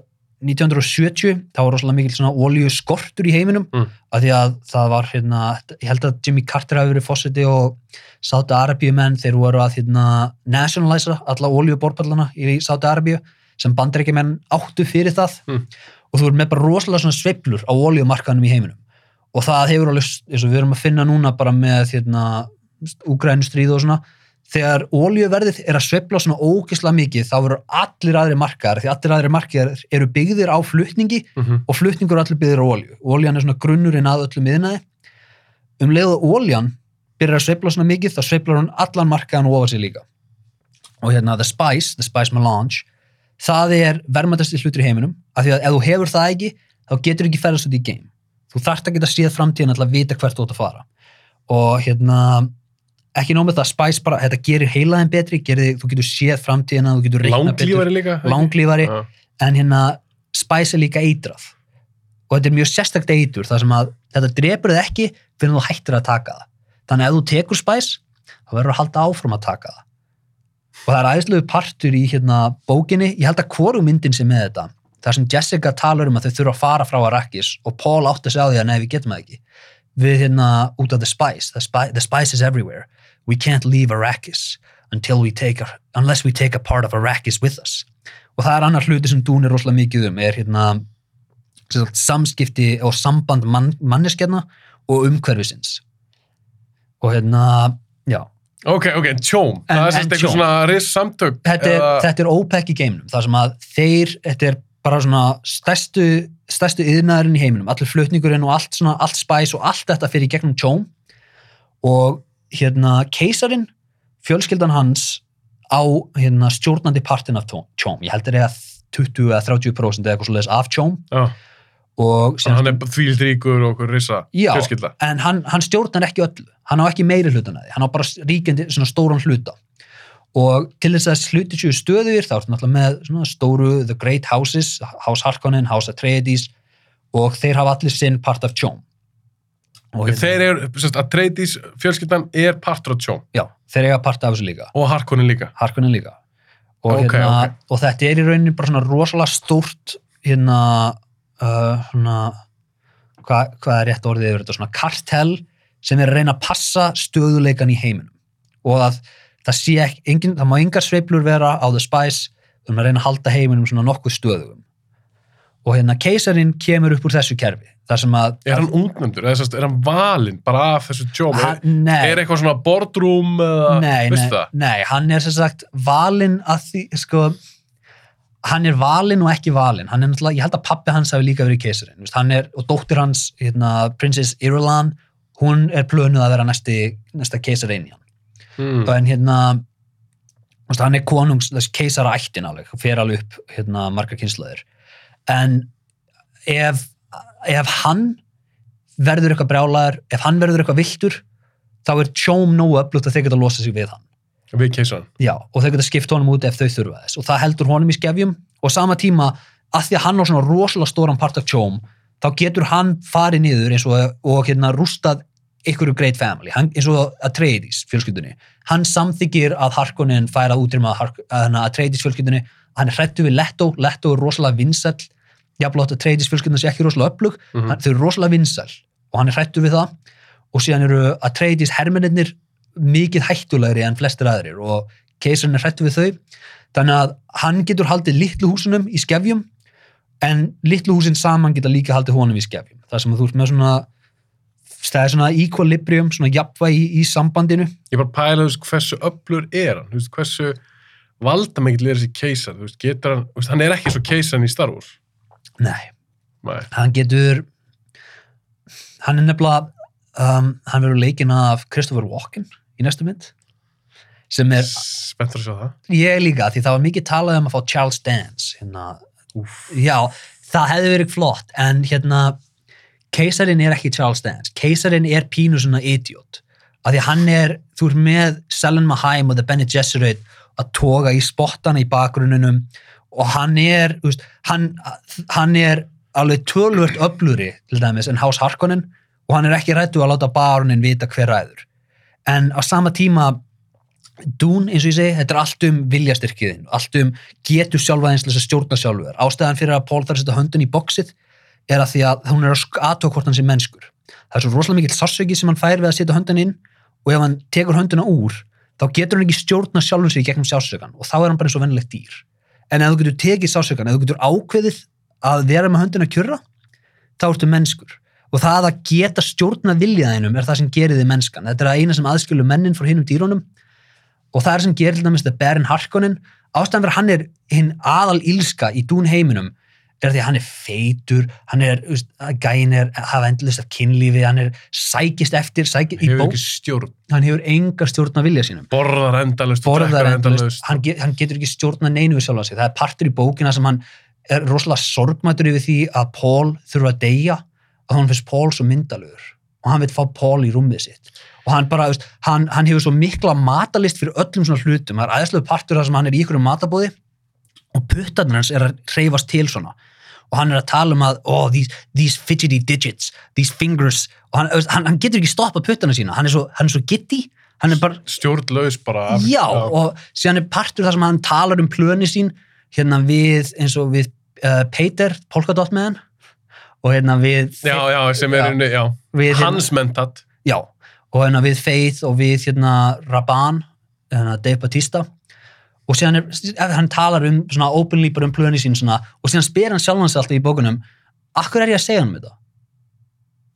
1970 þá var rosalega mikil svona oljuskortur í heiminum Mm. að því að það var hérna, ég held að Jimmy Carter hafi verið fósiti og Sáti Arabíu menn þeir voru að hérna, nationalisa alla oljuborpallana í Sáti Arabíu sem bandarækjumenn áttu fyrir það Mm. og þú verður með bara rosalega svona sveiflur á oljumarkanum í heiminum og það hefur alveg, eins og við erum að finna núna bara með hérna, úgrænustríð og svona þegar oljuverðið er að sveifla svona ógislega mikið þá verður allir aðri markaðar því allir aðri markaðar eru byggðir á flutningi Mm og flutningur er allir byggðir á olju oljan er svona grunnurinn að öllum miðnaði um leið og oljan byrjar að sveifla svona mikið þá sveiflar hún allan markaðan og ofar sig líka. Og hérna The Spice, The Spice Melange það er verðmættasti hlutur í heiminum af því að ef þú hefur það ekki þá getur ekki ferðast út í game þú þarft að geta séð framtíðan til að vita hvert þú fara. Og hérna ekki nóg með það, Spice bara, þetta gerir heilaðin betri, gerir, þú getur séð framtíðina þú getur reiknað betur, Langlífari líka? langlífari Já. en hérna Spice er líka eitrað. Og þetta er mjög sérstakt eitur þar sem að þetta drepur þið ekki fyrir þú hættir að taka það. Þannig að ef þú tekur Spice þá verður að halda áfram að taka það. Og það er æðislegu partur í hérna bókinni, ég held að hvoru myndin sem með þetta, þar sem Jessica talar um að þau þurfa að fara frá Arrakis og Paul átti að segja á því að nei við getum það ekki við hérna út af the spice. The spice is everywhere we can't leave Arrakis until we take a, unless we take a part of Arrakis with us. Og það er annar hluti sem Dún er rosalega mikið um er hérna sagt, samskipti og samband mann, manneskjarna og umhverfisins. Og hérna já, Ok, ok, tjóm. En- það er semst eitthvað svona riss samtök. þetta er, eða- þetta er OPEC í geiminum þar sem að þeir, þetta er bara svona stærstu, stærstu yðnaðurinn í heiminum. Allir flutningurinn og allt svona, allt spæs og allt þetta fyrir gegnum tjóm og hérna keisarin fjölskyldan hans á hérna stjórnandi partin af tjóm, ég heldur eða 20 eða 30% eða eitthvað svo af tjóm Já, og að hann er þvíld ríkur og okkur rissa Já. fjölskylda. en hann, hann stjórnar ekki öllu. Hann á ekki meiri hlutan að því, hann á bara ríkjandi svona stóran hluta. Og til þess að hluti séu stöðugir þá ertu náttúrulega með svona stóru The Great Houses, House Harkonnen, House Atreides og þeir hafa allir sinn part af tjóm hérna- Þeir eru, semst, að Treytis fjölskyldan er partur af tjóm já, þeir eiga part af þessu líka. Og Harkonnen líka. Harkonnen líka. Og, Ok, hérna, ok. og þetta er í rauninni bara svona rosalega stórt hérna uh, svona hvað hva er rétt orðið yfir þetta? Svona kartell sem er að reyna að passa stöðuleikan í heiminum. Og að það sé ekki, engin, það má engar sveiflur vera á The Spice um að reyna að halda heiminum svona nokkuð stöðugum og hérna keisarinn kemur upp úr þessu kerfi þar sem að Er hann semst, er hann valinn bara af þessu tjóm? hann, Er, eitthvað svona boardroom nei, nei, nei, hann er sem sagt valinn að því, sko hann er valinn og ekki valinn. Hann er náttúrulega, ég held að pappi hans hafi líka verið keisarinn, veist, hann er, og dóttir hans hérna, Princess Irulan hún er plönuð að vera næsti, næsta keisarinn í hann, Mm. en hérna hann er konungs, þessi keisara ættin alveg, fer alveg upp hérna, margar kynslaðir en ef, ef hann verður eitthvað brjálaður, ef hann verður eitthvað viltur þá er tjóm nógu öflugt að þeir geta losa sig við hann. Við keisaran. Já, og þau geta skipt honum út ef þau þurfa þess. Og það heldur honum í skefjum. Og sama tíma að því að hann á svona rosalega stóran part of tjóm þá getur hann farið niður eins og, og hérna rústað einhverju great family, hann, eins og Atreides fjölskyldunni, hann samþykir að Harkonnen færa að útrýma að, að hérna, Atreides fjölskyldunni, hann hrættu við Leto, Leto er rosalega vinsæll jafnlótt að Atreides fjölskyldunni sé ekki rosalega öflug Mhm. hann, þau eru rosalega vinsæl og hann er hrættu við það. Og síðan eru Atreides hermennir mikið hættulegri en flestir aðrir og keisarinn er hrættu við þau. Þannig að hann getur haldið litlu húsunum í skefjum en litlu húsin saman geta líka haldið honum í skefjum. Það sem að þú ert með svona er svona equilibrium, svona jafnvægi í, í sambandinu. Ég bara pæla þú veist, hversu öflur er hann, þú veist, hversu valdamikill er þessi keisar, þú veist, getur hann, þú veist, hann er ekki svo keisaran í Star Wars. Nei, Nei. hann getur hann er nefnilega um, hann verður leikinn af Christopher Walken í næstu mynd sem er, Spenntur að sjá það. ég líka því það var mikið talað um að fá Charles Dance hérna, já, það hefði verið flott en hérna keisarin er ekki Charles Dance, keisarin er pínu svona idiot, af því hann er þú ert með Selen Mahaim og The Bene Gesserit að toga í spottana í bakgrunnunum og hann er veist, hann, hann er alveg tölvört öfluri til dæmis en House Harkonnen og hann er ekki rættu að láta baronin vita hver ræður en á sama tíma Dune, eins og ég segi, þetta er allt um viljastyrkiðin, allt um getur sjálfa eins til þess að stjórna sjálfur. Ástæðan fyrir að Pól þarf að setja höndin í bóksið er að því að hún er að aðtók hvort hann sé mennskur. Það er svo rosalega mikill sársöki sem hann fær við að setja höndin inn og ef hann tekur höndina úr, þá getur hann ekki stjórna sjálfum sig gegnum sársökan og þá er hann bara eins og vennilegt dýr. En ef þú getur tekið sársökan, ef þú getur ákveðið að vera með höndina kjurra, þá ertu mennskur. Og það að geta stjórna viljaðinum er það sem gerir þið mennskan. Þetta er að eina sem aðskilur mennin frá hinum dýrónum og það er sem gerir til dæmis þetta Baron Harkonnen ástæðan að hann er hinn aðal ílska í dún heiminum er því að hann er feitur, hann er veist, að gæin er að hafa endlust af kynlífi hann er sækist eftir, sækist í stjórn. hann hefur enga stjórn að vilja sínum. Borðar endalust, borðar endalust. hann, get, hann getur ekki stjórna neinu við sjálfa sig, það er partur í bókina sem hann er rosalega sorgmættur yfir því að Paul þurfa að deyja að hann finnst Paul svo myndalögur og hann vil fá Paul í rúmið sitt. Og hann bara, veist, hann, hann hefur svo mikla matalist fyrir öllum svona hlutum, það er aðeinslega partur þar sem hann er í ykkur matabóði og puttarnir hans er að hreyfast til svona. Og hann er að tala um að oh, these, these fidgety digits, these fingers. Og hann, hann, hann getur ekki stoppa puttana sína, hann er svo, hann er svo gitti bara, stjórnlaus bara af- já, og síðan er partur þar sem hann talar um plöni sín hérna við, eins og við uh, Peter, Polkadot með hann. Og hérna við já, já, sem er Já. inni, já, við, hérna, hans mentat. Já, og hérna við Faith og við hérna Raban hérna Dave Batista og síðan er, hann talar um svona openly bara um plöni sín svona og síðan spyr hann sjálfan sig alltaf í bókunum akkur er ég að segja honum þetta?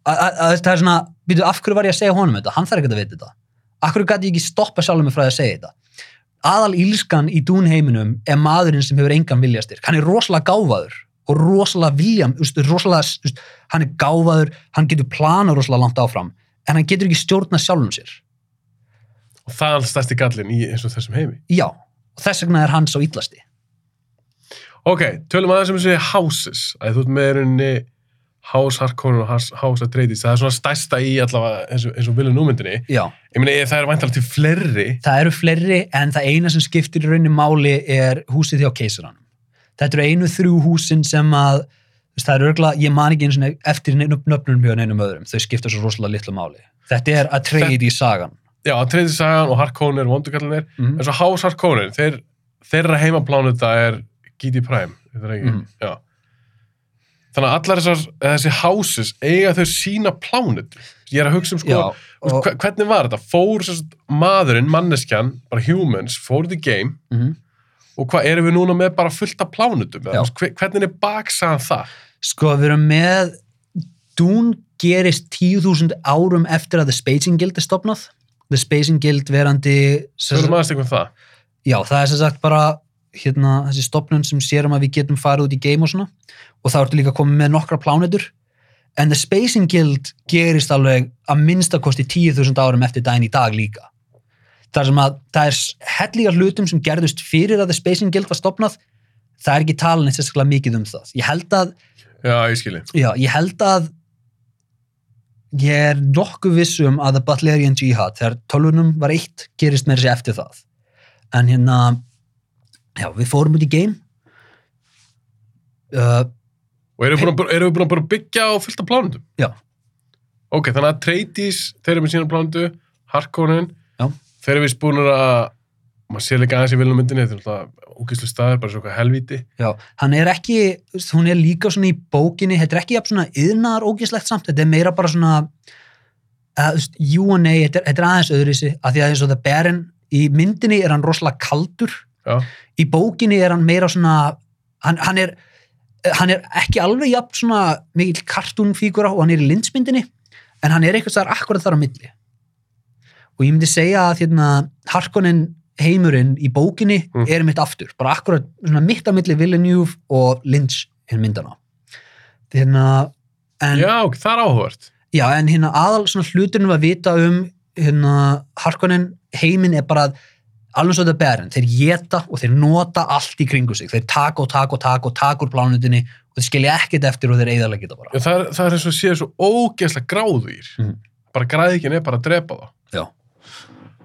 A- a- a- það er svona, býtu, af hverju var ég að segja honum þetta? Hann þarf ekki að vita þetta. Akkur gæti ég ekki stoppa sjálfum mig frá að segja þetta? Aðal ílskan í dún heiminum er maðurinn sem hefur engan viljastyrk. Hann er rosalega gáfaður og rosalega viljam, úst, rosalega, úst, hann er gáfaður, hann getur plana rosalega langt áfram en hann getur ekki stjórna sjálfum sér. Og það er alltaf stærsti gallin í eins og þessum heimi. Já, og þess vegna er hann svo illasti. Ok, tölum aðeins um þessi houses. Að þú ert með rauninni House Harkonnen og House Atreides það er svona stærsta í allavega eins og, eins og viljum númyndinni já, ég meina það er væntalega til fleiri. Það eru fleiri en það eina sem skiptir í rauninni máli er húsið hjá keisaranum. Þetta eru einu þrjú húsin sem að það er örgulega, ég man ekki eins og eftir nöfn- nöfnum hjá neinum öðrum, þau skipta svo rosalega litlu máli. Þetta er í sagan já, Atreides sagan og Harkonnen er vondugallinir mm. eins og House Harkonnen þeir, þeirra heimaplánuta er GD Prime þetta er Mhm. já. Þannig að allar þessar, þessi houses eiga þau sína plánut ég er að hugsa um sko, já, og... og, hvernig var þetta? Fór sérst, maðurinn, manneskjan bara humans, fór the game mm. og hvað erum við núna með bara fullt af plánutum hvernig er baksaðan það? Sko við erum með Dún gerist 10.000 árum eftir að The Spacing Guild er stopnað The Spacing Guild verandi sem Förum sagt- aðeins eitthvað um það. Já, það er sem sagt bara hérna, þessi stopnun sem sér um að við getum farið út í game og svona. Og það ertu líka komið með nokkra plánetur. En The Spacing Guild gerist alveg að minnstakosti 10.000 árum eftir daginn í dag líka. Þar sem að það er helliga hlutum sem gerðust fyrir að The Spacing Guild var stopnað það er ekki talin eitt sérstaklega mikið um það. Ég held að já, ég Já, ég held að ég er nokkuð viss um að The Butlerian Jihad, þegar tölvunum var eitt, gerist meira sér eftir það. En hérna, já, við fórum út í game. Uh, og erum við búin að- við bara byggja á fullt af plánutum Já. ok, þannig að Treytis þeir eru með sína plánutu, Harkonnen þeir eru vist búin að maður sé líka aðeins í viljum myndinni þetta er alltaf úkislu staður, bara svo eitthvað helvíti. Já, hann er ekki, hún er líka svona í bókinni, þetta er ekki jafn svona yðnar ógislegt samt, þetta er meira bara svona, að, þú veist, jú og nei, þetta er, þetta er aðeins öðru sig, að því að eins og það Baron, í myndinni er hann rosalega kaldur, já, í bókinni er hann meira svona hann, hann er hann er ekki alveg jafn svona mikill kartúnfígura og hann er í lindsmyndinni en hann er eitthvað þar akkurat þar á milli. Og ég myndi segja að hérna, Harkonnen heimurinn í bókinni Mm. er mitt aftur, bara akkurat svona mitt á milli Villeneuve og Lynch hinn myndana hérna, en, já. já, það er áhugavert en hérna aðal svona hluturinn að vita um hérna Harkonnen heiminn er bara að alveg svo þetta berin, þeir geta og þeir nota allt í kringu sig, þeir taka og taka og taka og taka úr plánutinni og þeir skilja ekkert eftir og þeir eigðarlega geta bara. Já, það, er, það er eins og séu svo ógeðslega gráðvír Mhm. bara græðikinn er bara að drepa það Já.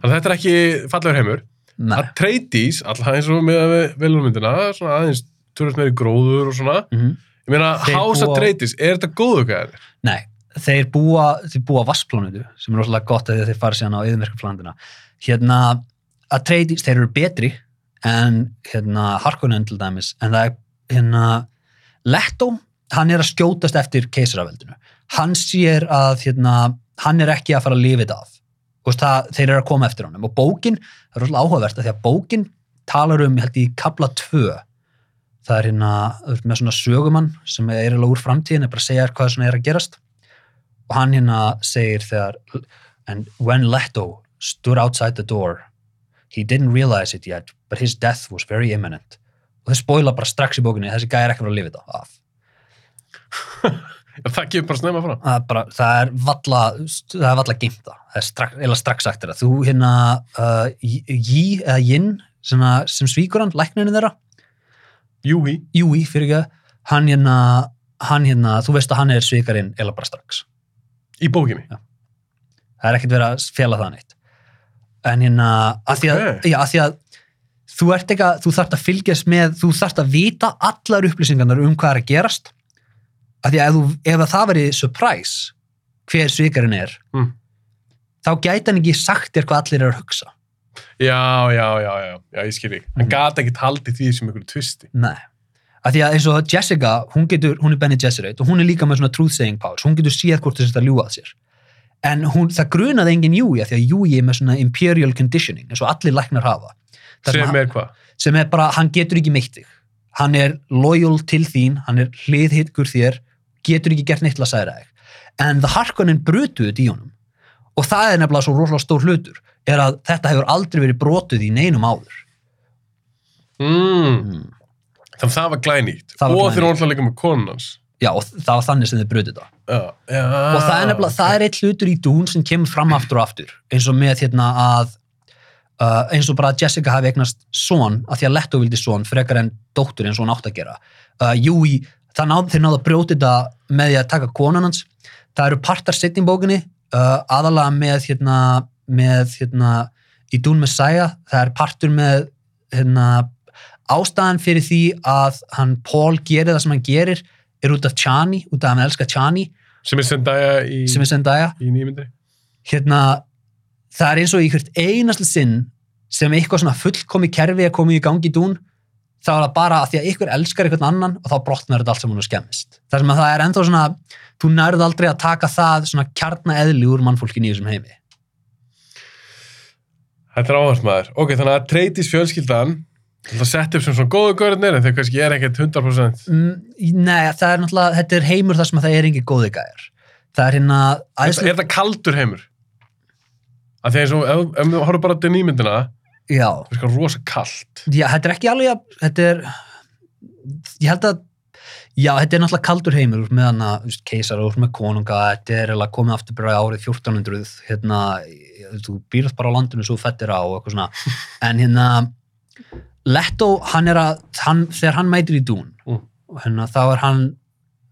þannig að þetta er ekki fallegur heimur. Að Treytis, alltaf eins og með viljumyndina, svona aðeins törnast meiri gróður og svona Mm ég meina, of búa- Treytis, er þetta góðu gæðir? Nei, þeir búa, þeir búa vassplánutu sem er rosalega gott að þeir fara síðan á yfirmerkaplanuna. Hérna, að treytis, þeir eru betri en hérna Harkonnen til dæmis, en það er hérna Leto, hann er að skjótast eftir keisaraveldinu. Hann sér að hérna, hann er ekki að fara að lifa þetta af. Og það, þeir eru að koma eftir honum. Og bókin, það er rosalega áhugavert því að bókin talar um, ég held í kabla 2 það er hérna veist, með svona sögumann sem er eiginlega úr framtíðin er bara að segja hvað svona er að gerast. Og hann hérna segir þegar and when Leto stood outside the door he didn't realize it yet but his death was very imminent. Og þeir spoila bara strax í bókinni þessi gæði er ekki fara að lifa þetta af það gefur bara snemma fram það er, bara, það er valla það er valla geimt það það er strax, eða strax sagt þeirra þú hérna uh, Yi eða Yin sem, sem svíkur hann, lækninu þeirra Júi, Júi, fyrir ekki, hann hérna, hann hérna, þú veist að hann er svikarinn eða bara strax. í bókinni Það er ekkert verið að fela það neitt. En hérna, að því að, Ok. já, að því að þú ert ekki að, þú þarft að fylgjast með, þú þarft að vita allar upplýsingarnar um hvað er að gerast. Að því að ef, ef að það veri surprise hver svikarinn er, Mm. þá gæti hann ekki sagt þér hvað allir er að hugsa Já, já, já, já, já, ég skil ekki. Hann Mhm. gata ekki haldið því sem einhverju tvisti. Nei. Af því að eins og Jessica, hún getur, hún er Benny Gesserit og hún er líka með svona truth saying powers, hún getur séð hvort þess að ljúga að sér. En hún, það grunaði engin Júi af því að Júi er með svona imperial conditioning, eins og allir læknar hafa. Sem hann, er hvað? sem er bara, hann getur ekki meitt þig. Hann er loyal til þín, hann er hliðhitgur þér, getur ekki gert neitt til að særa þig. En það Harkonnen brutuð þetta í honum. Og það er nefnilega svo rosalega stór hlutur, er að þetta hefur aldrei verið brotuð í neinum áður. Mm. Mm. Þannig að það var glænýtt. Það var Og þeir alltaf líka með konun hans. Já, og það var þannig sem þið brutið þetta. Já, já. og það er nefnilega, það er eitt hlutur í dún sem kemur fram aftur og aftur eins og með hérna að uh, eins og bara að Jessica hafi eignast son að því að Leto vildi son frekar en dóttur eins og hún átt að gera uh, Júi, það náð, þeir náðu að brjóti þetta með því að taka konan hans. Það eru partar setni í bókinni uh, aðalega með hérna, með hérna í dún Messiah, það er partur með hérna ástæðan fyrir því að hann Paul gerir það sem hann gerir er út af Chani, út af að hann elskar Chani. Sem er Zendaya í, í nýmyndri. hérna, það er eins og í hvert einasta sinn sem eitthvað svona fullkomi kerfi er komið í gangi í dún þá er það bara að því að ykkur elskar einhvern annan og þá brotnar þetta allt saman og skemmist þar sem að það er ennþá svona þú nærð aldrei að taka það svona kjarnaeðli úr mannfólkinu í þessum heimi Þetta er áherslu maður. Ok, þannig að treytis fjölskyldan það sett upp sem svona góðu görðnir en þeir kannski er ekkert 100%. mm, Nei, það er náttúrulega, þetta er heimur þar sem að það er engin góði gæjar það er hérna Er, er þetta kaldur heimur? Að því eins og, ef, ef við já, það er sko rosa kalt. Já, þetta er ekki alveg að, þetta er, ég held að, já, þetta er náttúrulega kaldur heimur með hana, keisar og með konunga, þetta er eiginlega komið aftur bara árið 1400, hérna, þú býrð bara á landinu svo fettir á og eitthvað svona, en hérna, Leto, hann er að, hann, þegar hann mætir í dún, Mm. hérna, þá er hann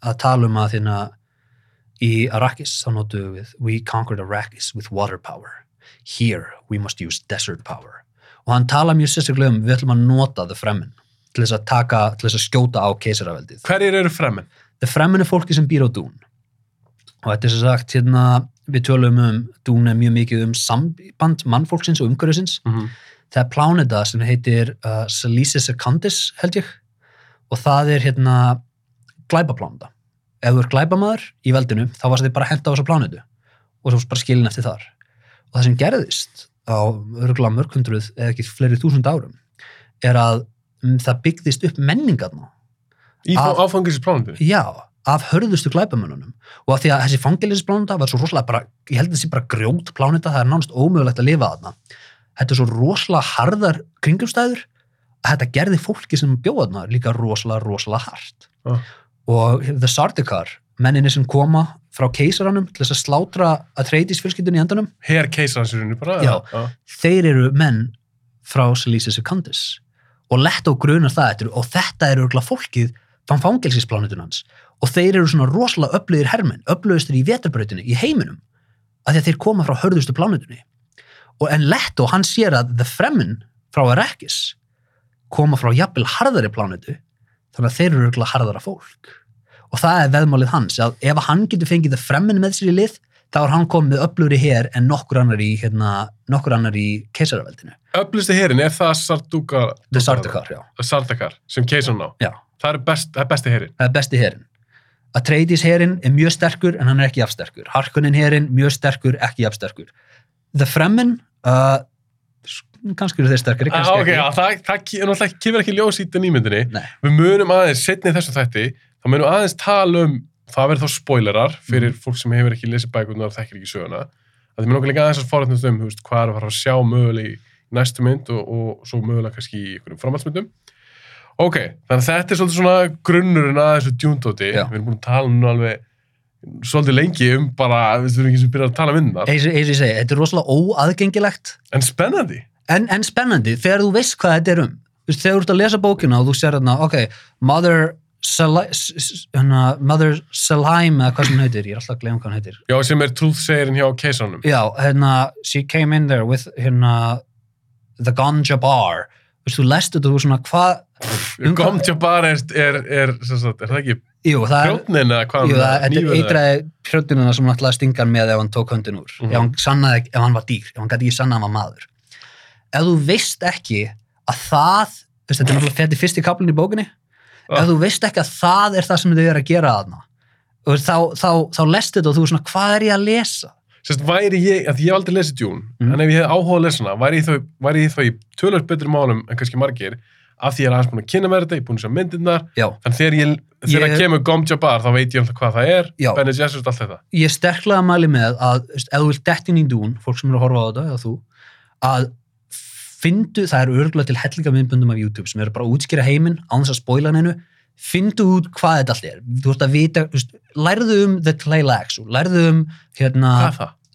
að tala um að hérna, í Arrakis, þá notuðu við, we conquered Arrakis with water power. Here we must use desert power og hann tala mjög sérstaklega um við ætlum að nota The Fremen til þess að taka, til þess að skjóta á keisaraveldið. Hverjir eru fremmen? The Fremen er fólki sem býr á Dún og þetta er sem sagt hérna við tölum um, Dún er mjög mikið um samband mannfólksins og umhverfisins Mm -hmm. það er pláneta sem heitir uh, Salice Secundus held ég og það er hérna glæpapláneta ef þú er glæpamaður í veldinu þá varst þið bara henda á þessa plánetu og svo bara skilin eftir þar og það sem gerðist á örgulega mörg hundruð eða ekki fleiri þúsund árum er að um, það byggðist upp menningarna Í Að- áfangisplánundinu? já, af hörðustu glæpamönnunum og að því að þessi fangelispláneta var svo rosalega bara, ég held að þessi bara grjót pláneta, það er nánast ómögulegt að lifa þarna þetta er svo rosalega harðar kringumstæður að þetta gerði fólki sem bjóða þarna líka rosalega, rosalega hart Ah. og The Sardaukar menninni sem koma frá keisaranum til þess að slátra að treytis fjölskyldunni í endanum Her keisaransirinu bara? Já. já. þeir eru menn frá Selisa Secundus og Leto grunar það eftir og þetta eru örgulega fólkið fann fangelsisplanetun hans og þeir eru svona rosalega öflugir hermenn, öflugistur í vetarbrautinni í heiminum, af því að þeir koma frá hörðustu planetunni og en Leto hann sér að The Fremen frá Arrakis koma frá jafnvel harðari planetu þannig að þeir eru örgulega harðara fólk og það er veðmálið hans að ef hann getur fengið The Fremen með sér í lið þá er hann komið öflugri her en nokkur annar í, hérna, nokkur annar í keisaraveldinu Öflusti herin, er það Sarduka? Já. Sardakar, sem keisarn á? já, Það er, best, það er besti herin. það er besti herin Atreides herin er mjög sterkur en hann er ekki jafnsterkur Harkonnen herin mjög sterkur, ekki jafnsterkur The Fremen uh, kannski eru þeir sterkari, Ah, kannski ok, já, það, það náttúrulega kemur ekki ljós í þetta nýmyndinni. Nei. Við munum aðeins, setni í þessu þætti, þá munum aðeins tala um, það verður þá spoilerar fyrir Mhm. fólk sem hefur ekki lesið bækurnar og þekkir ekki söguna. Að þið munum okkur líka aðeins að forrætnast um, veist, hvað er að fara að sjá möguleg í næstu mynd og, og svo mögulega kannski í einhverjum framhaldsmyndum. Ok, þannig að þetta er svolítið svona grunnurinn að þessu djúndóti. Við erum búin að tala nú alveg svolítið lengi um bara, við þurfum ekki sem byrja að tala um eins og ég segi, þetta er rosalega óaðgengilegt En spennandi. en, en spennandi þegar þú veist hvað þetta er um þegar þú ert að lesa bókina og þú sér hérna, ok, Mother Hérna, Mother Selheim eða hvað sem heitir, ég er alltaf að glemja hvað hún heitir Já, sem er trúðsegirinn hjá keisarnum. já, hérna, she came in there with hérna, the ganja bar þú veist, þú lest þetta þú svona, hvað um Gomtja bara er, er, er, er það ekki hvað jú, það, er eitraði hrjóttununa sem hann ætlaði að stinga hann með ef hann tók höndin úr, Mhm. ef hann sannaði, ef hann var dýr, ef hann gæti ekki sannað að hann var maður. Ef þú veist ekki að það, þetta er náttúrulega þetta er fyrsti kaplinn í bókinni, Ah. ef þú veist ekki að það er það sem þau eru að gera þarna, og þá, þá, þá lest þetta og þú er svona, hvað er ég að lesa? Sérst, væri ég, að ég hef aldrei lesið Dune, Mhm. en ef ég hef áhuga að lesa hana, væri ég þá, væri ég þá í tölvöld betri málum en kannski margir, af því ég er aðeins búin að kynna mér þetta, ég er búin að sjá myndirnar, þannig þegar ég, þegar Ég- kemur Gom Jabbar, þá veit ég alltaf hvað það er, Já. Bene Gesserit, allt þetta. ég er sterklega að mæli með að, ef þú vilt dettin í dún, fólk sem eru að horfa á þetta, eða þú, að fyndu, það er örgulega til hellinga myndböndum af YouTube sem eru bara að útskýra heiminn án þess að spoila hennu, fyndu út hvað þetta allt er. Þú ert að vita, veist, lærðu um The Tleilaxu, lærðu um hérna?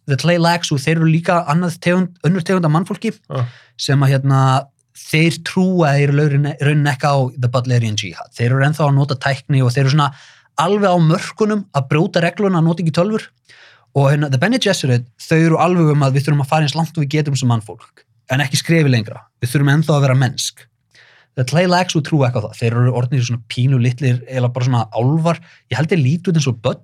The Tleilaxu, þeir eru líka tegund, önnur tegund af mannfólki Ah. sem að hérna, þeir trúa þeir raunin ekki á The Butlerian Jihad. Þeir eru ennþá að nota tækni og þeir eru svona alveg á mörkunum að brjóta regluna að nota ekki tölfur og hérna, The Bene Gesserit, þau eru alveg um að við þurfum að fara eins langt og við getum sem mannfólk en ekki skrefi lengra. Við þurfum ennþá að vera mennsk. The Tleilaxu trú ekki á það. Þeir eru orðnir svona pínu litlir eða bara svona álvar. Ég held þeir lítu út eins og börn.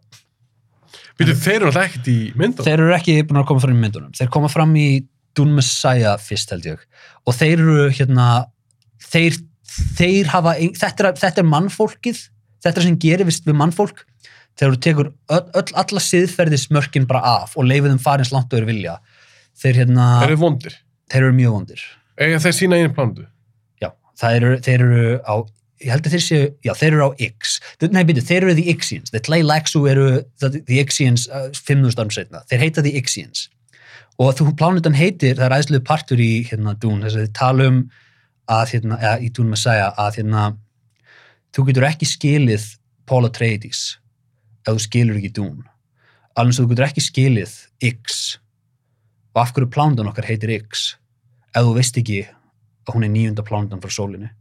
Býtu, þeir eru alltaf ekkert í myndum. Þeir eru ekki búin að koma fram í myndunum. Þeir koma fram í Dune Messiah fyrst held ég. Og þeir eru hérna, þeir, þeir hafa, þetta er, þetta er mannfólkið, þetta er sem gerir vist við mannfólk. Þegar þú tekur öll, öll alla siðferðismörkin bara af og leifið þeim farins langt og eru vilja. Þeir hérna, Þeir eru vondir. Þeir eru mjög vondir. Ega þeir sína einu plándu. Já, eru, þeir eru á, ég held að þeir séu, já, þeir eru á X. Nei, byrju, þeir eru The Ixians. The Tleilaxu eru the, uh, 5.000 árum setna. Þeir heita The Ixians. Og þú plánutan heitir, það er æðslu partur í hérna Dún, þess að þið tala um að hérna, eða í Dún Messiah, að hérna, þú getur ekki skilið Paul Atreides ef þú skilur ekki Dún. Alveg þú getur ekki skilið X og af hverju plándan okkar heitir X ef þú veist ekki að hún er níunda plándan frá sólinni.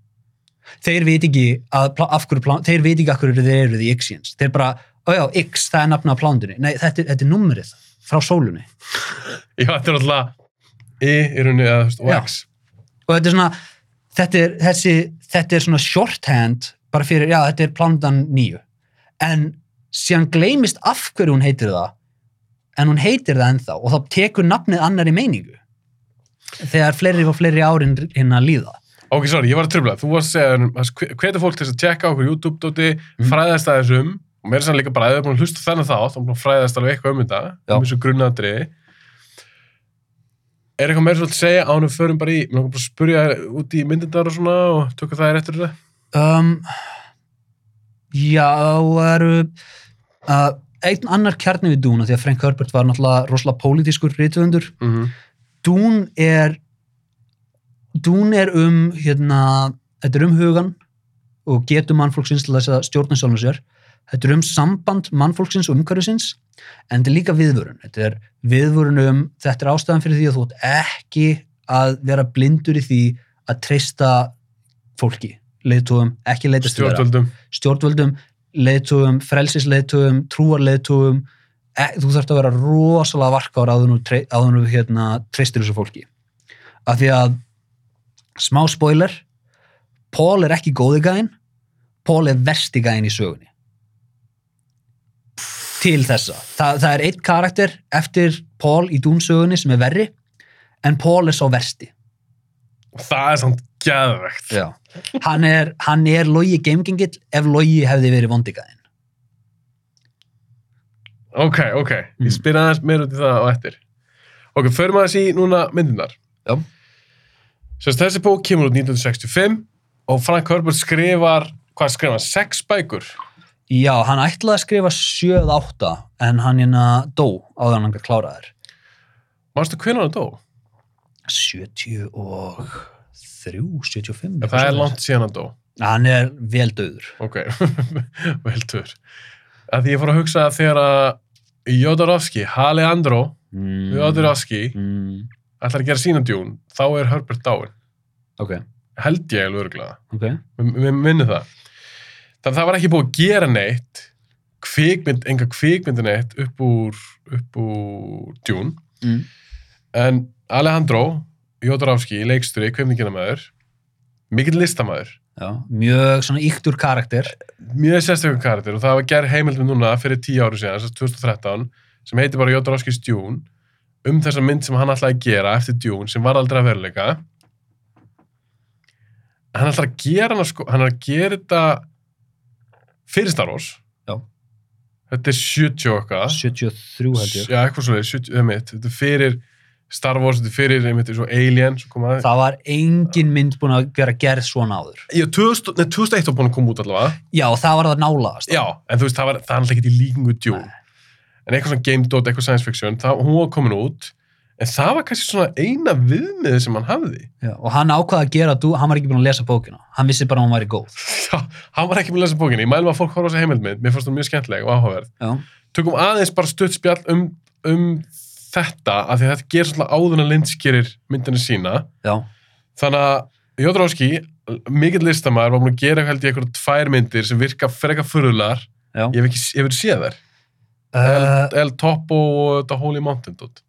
Þeir veit ekki að, af hverju plán, þeir veit ekki af hverju þeir eru the Ixians. Þeir bara, ó já, X, það er nafna á plándunni. Nei, þetta, þetta er nummerið frá sólunni. Já, þetta er alltaf I í rauninni og Já. X. Og þetta er svona, þetta er, þessi, þetta er svona shorthand bara fyrir, já, þetta er plándan nýju. En síðan gleymist af hverju hún heitir það, en hún heitir það ennþá og þá tekur nafnið annari meiningu. Þegar fleiri og fleiri árin hérna líða. Ok, sorry, ég var að tröfla. Þú varst að segja, um, hvernig fólk til að tjekka okkur YouTube-dóti, Mhm. fræðast að þessum, og mér er sann líka bara að þau er búin að hlusta þennan þá, þá er búin að fræðast alveg eitthvað um þetta, um þessu grunnatriði. Er eitthvað meira svolítið að segja ánum förum bara í, mér langar bara að spurja út í myndindar og svona og tökka það er eftir þetta? Um, já, eru uh, einn annar kjarni við Dún, því að Frank Herbert var náttúrulega rosalega pólitískur rithöfundur. Mm -hmm. Dún er Dún er um hérna, þetta er um hugan og getur mannfólksins til þess að stjórna sjálfum sér. Þetta er um samband mannfólksins og umhverfisins en þetta er líka viðvörun. Þetta er viðvörun um, þetta er ástæðan fyrir því að þú ert ekki að vera blindur í því að treysta fólki, leiðtúum, ekki þeirra Stjórnvöldum. stjórnvöldum, leiðtugum, frelsisleiðtugum, trúarleiðtugum, e, þú þarfst að vera rosalega varkár áður nú, hérna, treystir þessu fólki. Af því að, smá spoiler, Paul er ekki góði gæinn, Paul er versti gæinn í sögunni. Til þessa. Þa, það er eitt karakter eftir Paul í Dún-sögunni sem er verri, en Paul er sá versti. Það er samt gæðvegt. Hann er, hann er logi geimgengill ef logi hefði verið vondigæðin. Ok, ok. Mm. Ég spyr aðeins meira út í það á eftir. Ok, förum aðeins í núna myndirnar. Já. Sérst, þessi bók kemur út 1965 og Frank Herbert skrifar, hvað skrifar hann, sex bækur? Já, hann ætlaði að skrifa 7-8 en hann hérna dó áður en hann gæti kláraðir. Manstu hvernig hann dó? 73, 75. Ja, það er langt síðan hann dó. Hann er vel döður. Ok, vel tur. Að því ég fór að hugsa að þegar að Jodorowsky, Alejandro Mm. Jodorowsky, Mm. ætlar að gera sína djún, þá er Herbert dáin. Ok, Held ég alveg örgulega. ok. Við minnum það. Þannig að það var ekki búið að gera neitt, kvikmynd, enga kvikmyndi neitt upp úr, upp úr djún. Mm. En Alejandro Jodorowsky, leiksturi, kveimninginamæður, mikill listamæður, Já, mjög svona yktur karakter. mjög sérstökum karakter og það var gerð heimildum núna fyrir 10 áru síðan, þess að 2013 sem heitir bara Jodorowsky's Dune um þessa mynd sem hann ætlaði að gera eftir Dune sem var aldrei að veruleika hann ætlaði að gera hana sko, hann að gera þetta fyrir Star Wars Já. þetta er 70 og eitthvað 73 held ég. já, eitthvað svona, 70, einmitt, þetta er fyrir Star Wars, fyrir einmitt, Alien svo kom að, Það var engin mynd búin að vera gerð svona áður. já, 2000, nei, 2001 var búin að koma út allavega Já, það var það nálaðast. Já, en þú veist, það var, alltaf ekki í líkingu Dune. En eitthvað svona game dot, eitthvað science fiction, það, hún var komin út, en það var kannski svona eina viðmiðið sem hann hafði. Já, og hann ákvaði að gera, hann var ekki búin að lesa bókina. Hann vissi bara að hún væri góð. Já, hann var ekki með að lesa bókinni. Ég mælum að fólk horfa á þessa heimildmynd, mér fannst það mjög skemmtileg og áhugaverð. Tökum aðeins bara stutt spjall um, um þetta, af því að þetta gerir svona áður en Lynch gerir myndinu sína. já, Þannig að Jódróski, mikill listamæður, var búin að gera held ég eitthvað tvær myndir sem virka freka furðular. já. Ég hef ekki, ég hef séð þær. Uh, El, El Topo og The Holy Mountain, dot.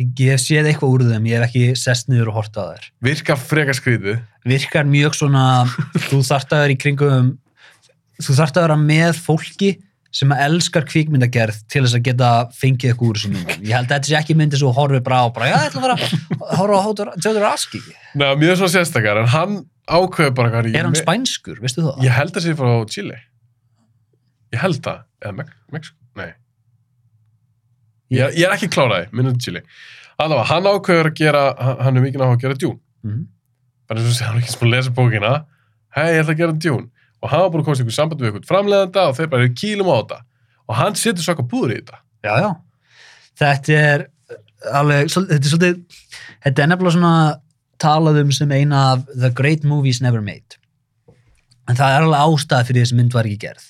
ég ég séð eitthvað úr þeim, ég hef ekki sest niður og hort á þær. virka freka skrýðu Virkar mjög svona, þú þarft að vera í kringum, þú þarft að vera með fólki sem að elskar kvikmyndagerð til þess að geta fengið eitthvað úr myndum. Ég held að þetta sé ekki myndi svo horfið bara á, bara, já, ég ætla að fara horfa á Tjóður Aski. Ná, mjög svona sérstakar, en hann ákveður bara hvað Er hann spænskur, veistu það? Ég held að sé frá Chile Ég held það, eða Mex Mexico, nei ég, ég er ekki kláraði, minnum Chile Allavega, hann ákveður að gera hann er mikið náttúrulega að gera djún Mhm. bara eins og sé hann er ekki sem að lesa bókina hei, ég ætla að gera djún og hann var búin að komast í einhver samband við einhvern framleiðanda og þeir bara eru kýlum á þetta og hann setur svaka púður í þetta Já, já. Þetta er alveg, svol- þetta er svolítið, þetta er nefnilega svona talað um sem eina af the great movies never made. En það er alveg ástæð fyrir þessi mynd var ekki gerð.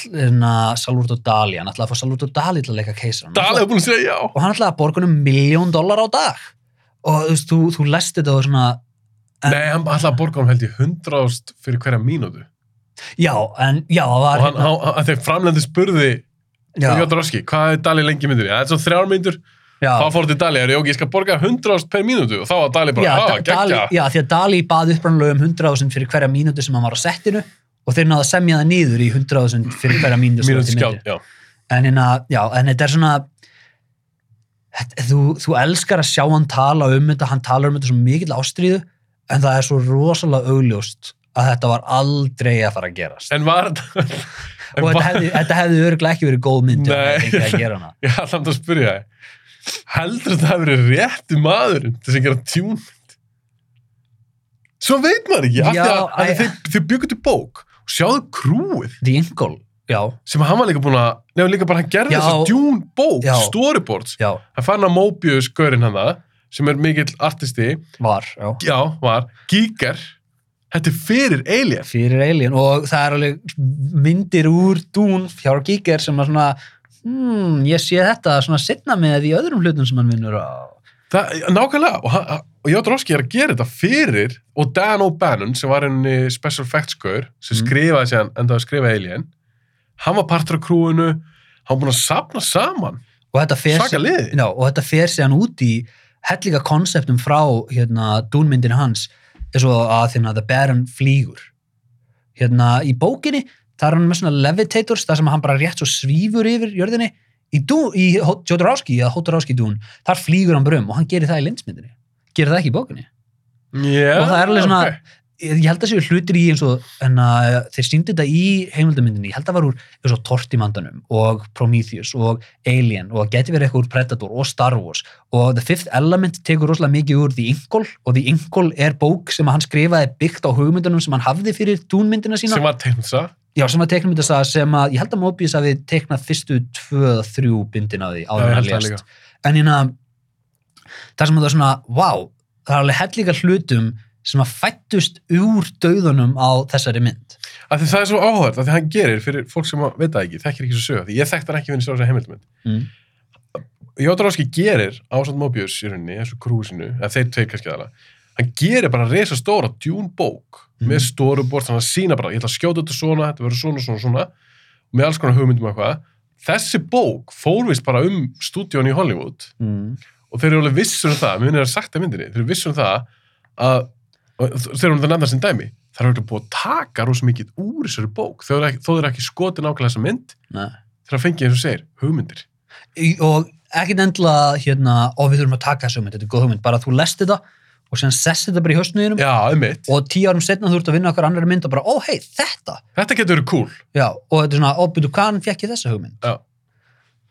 Þannig að Salvador Dali, hann ætlaði að fá Salvador Dali til að leika keisar. Dalið er búin að segja já Og hann ætlaði að borga um miljón dólar á dag. Og þú veist, þú, þú lest þetta og svona, Nei, hann ætlaði að borga hann held ég 100 fyrir hverja mínútu já, en já, var, og hann þegar framlendi spurði Jodorowsky, hvað er Dali lengi myndir? Það er svo þrjár myndur, þá fór til Dali er ég skal borga 100 per mínútu. Og þá var Dali bara, já, að, Da- Dali, geggja já, því að Dali bað upprannulega um 100.000 fyrir hverja mínútu sem hann var á settinu og þeir náðu að semja það niður í 100.000 fyrir hverja mínútu sem var mínútu til skjálf, myndi. já. En, hérna, já, en þetta er svona þetta- þú, þú elskar að sjá hann tala um þetta, hann talar um þetta svo mikill ástríðu en það er svo rosalega augljóst að þetta var aldrei að fara að gerast. En var þetta og en þetta var- hefði, þetta hefði örgulega ekki verið góð mynd hefði að gera hana. Ég ætla samt að spyrja þig. Heldur þetta hafi verið réttu maðurinn til að gera tjúnmynd? Svo veit maður ekki Já, að, að æ- þið, byggur til bók og sjáðu krúið. The Ingle, já, sem hann var líka búin að nefnir líka bara hann gerði þess að djún bók, Já. storyboards. Hann fann að Mobius gaurinn hann það sem er mikill artisti. Var já. já, var, Giger þetta er fyrir Alien. Fyrir Alien. Og það er alveg myndir úr Dún hjá Giger sem að svona hmm, ég sé þetta svona setna með í öðrum hlutum sem hann vinnur á. Það, nákvæmlega, og, hann- og Jodorowsky er að gera þetta fyrir, og Dan O'Bannon sem var henni special effects gaur sem Mm. skrifaði sér, endaði að skrifa Alien. Hann var partur af krúinu. Hann búin að sapna saman. Og þetta fer, fer síðan út í helliga konseptum frá hérna, Dún-myndin hans eins og að hérna, The Baron flýgur. Hérna í bókinni það er hann með svona levitators þar sem hann bara rétt svo svífur yfir jörðinni í, í Jodorowsky eða Hotorowsky Dún, þar flýgur hann brum og hann gerir það í lindsmyndinni. Gerir það ekki í bókinni? Yeah, og það er alveg svona ok. Ég held að séu hlutir í eins og að þeir sýndi þetta í heimildamyndinni. Ég held að það var úr eins og Tortimandanum og Prometheus og Alien og geti verið eitthvað úr Predator og Star Wars. Og The Fifth Element tekur rosalega mikið úr The Ingle og The Ingle er bók sem hann skrifaði byggt á hugmyndunum sem hann hafði fyrir dúnmyndina sína. Sem var teiknsa já, sem var teiknumyndasaga sem að ég held að Mobius hafi teiknað fyrstu tvö, þrjú bindin á því áður ég en hérna það sem að það er svona, wow það er alveg hlutum sem að fættust úr dauðunum á þessari mynd af því það er svo áhverð, af því hann gerir fyrir fólk sem veit það ekki, þekkir ekki svo sög því ég þekkt hann ekki fyrir svo þess að heimildmynd mm. Jodorowsky gerir ásand Mobius í rauninni, þessu krúsinu, eða þeir tveir kannski aðalega, hann gerir bara resa stóra djúnbók Mhm. með storyboard, þannig að sína bara, ég ætla að skjóta þetta svona, þetta verður svona, svona, svona, með alls konar hugmyndum eitthvað. Þessi bók fórvist bara um stúdíón í Hollywood Mm. og þeir eru alveg vissur um það, mér finnir að sagt að myndinni, þeir eru vissur um það að, og þeir eru um það nefnda sem dæmi, það er auðvitað búið að taka rosa mikið úr þessari bók. Þó er ekki, skotin ákveða þessa mynd þegar að fengi eins og segir hugmyndir. Og ekkert endilega hérna, og við þurfum að taka þessu hugmynd, þetta er góð hugmynd bara þú lest þetta og síðan sessi þetta bara í hausnuðinum já, og tíu árum setna þú ert að vinna okkar annar mynd og bara, ó hei, þetta. Þetta getur verið cool. Já, og þetta er svona, ó, byrju, hvaðan fekk ég þessa hugmynd?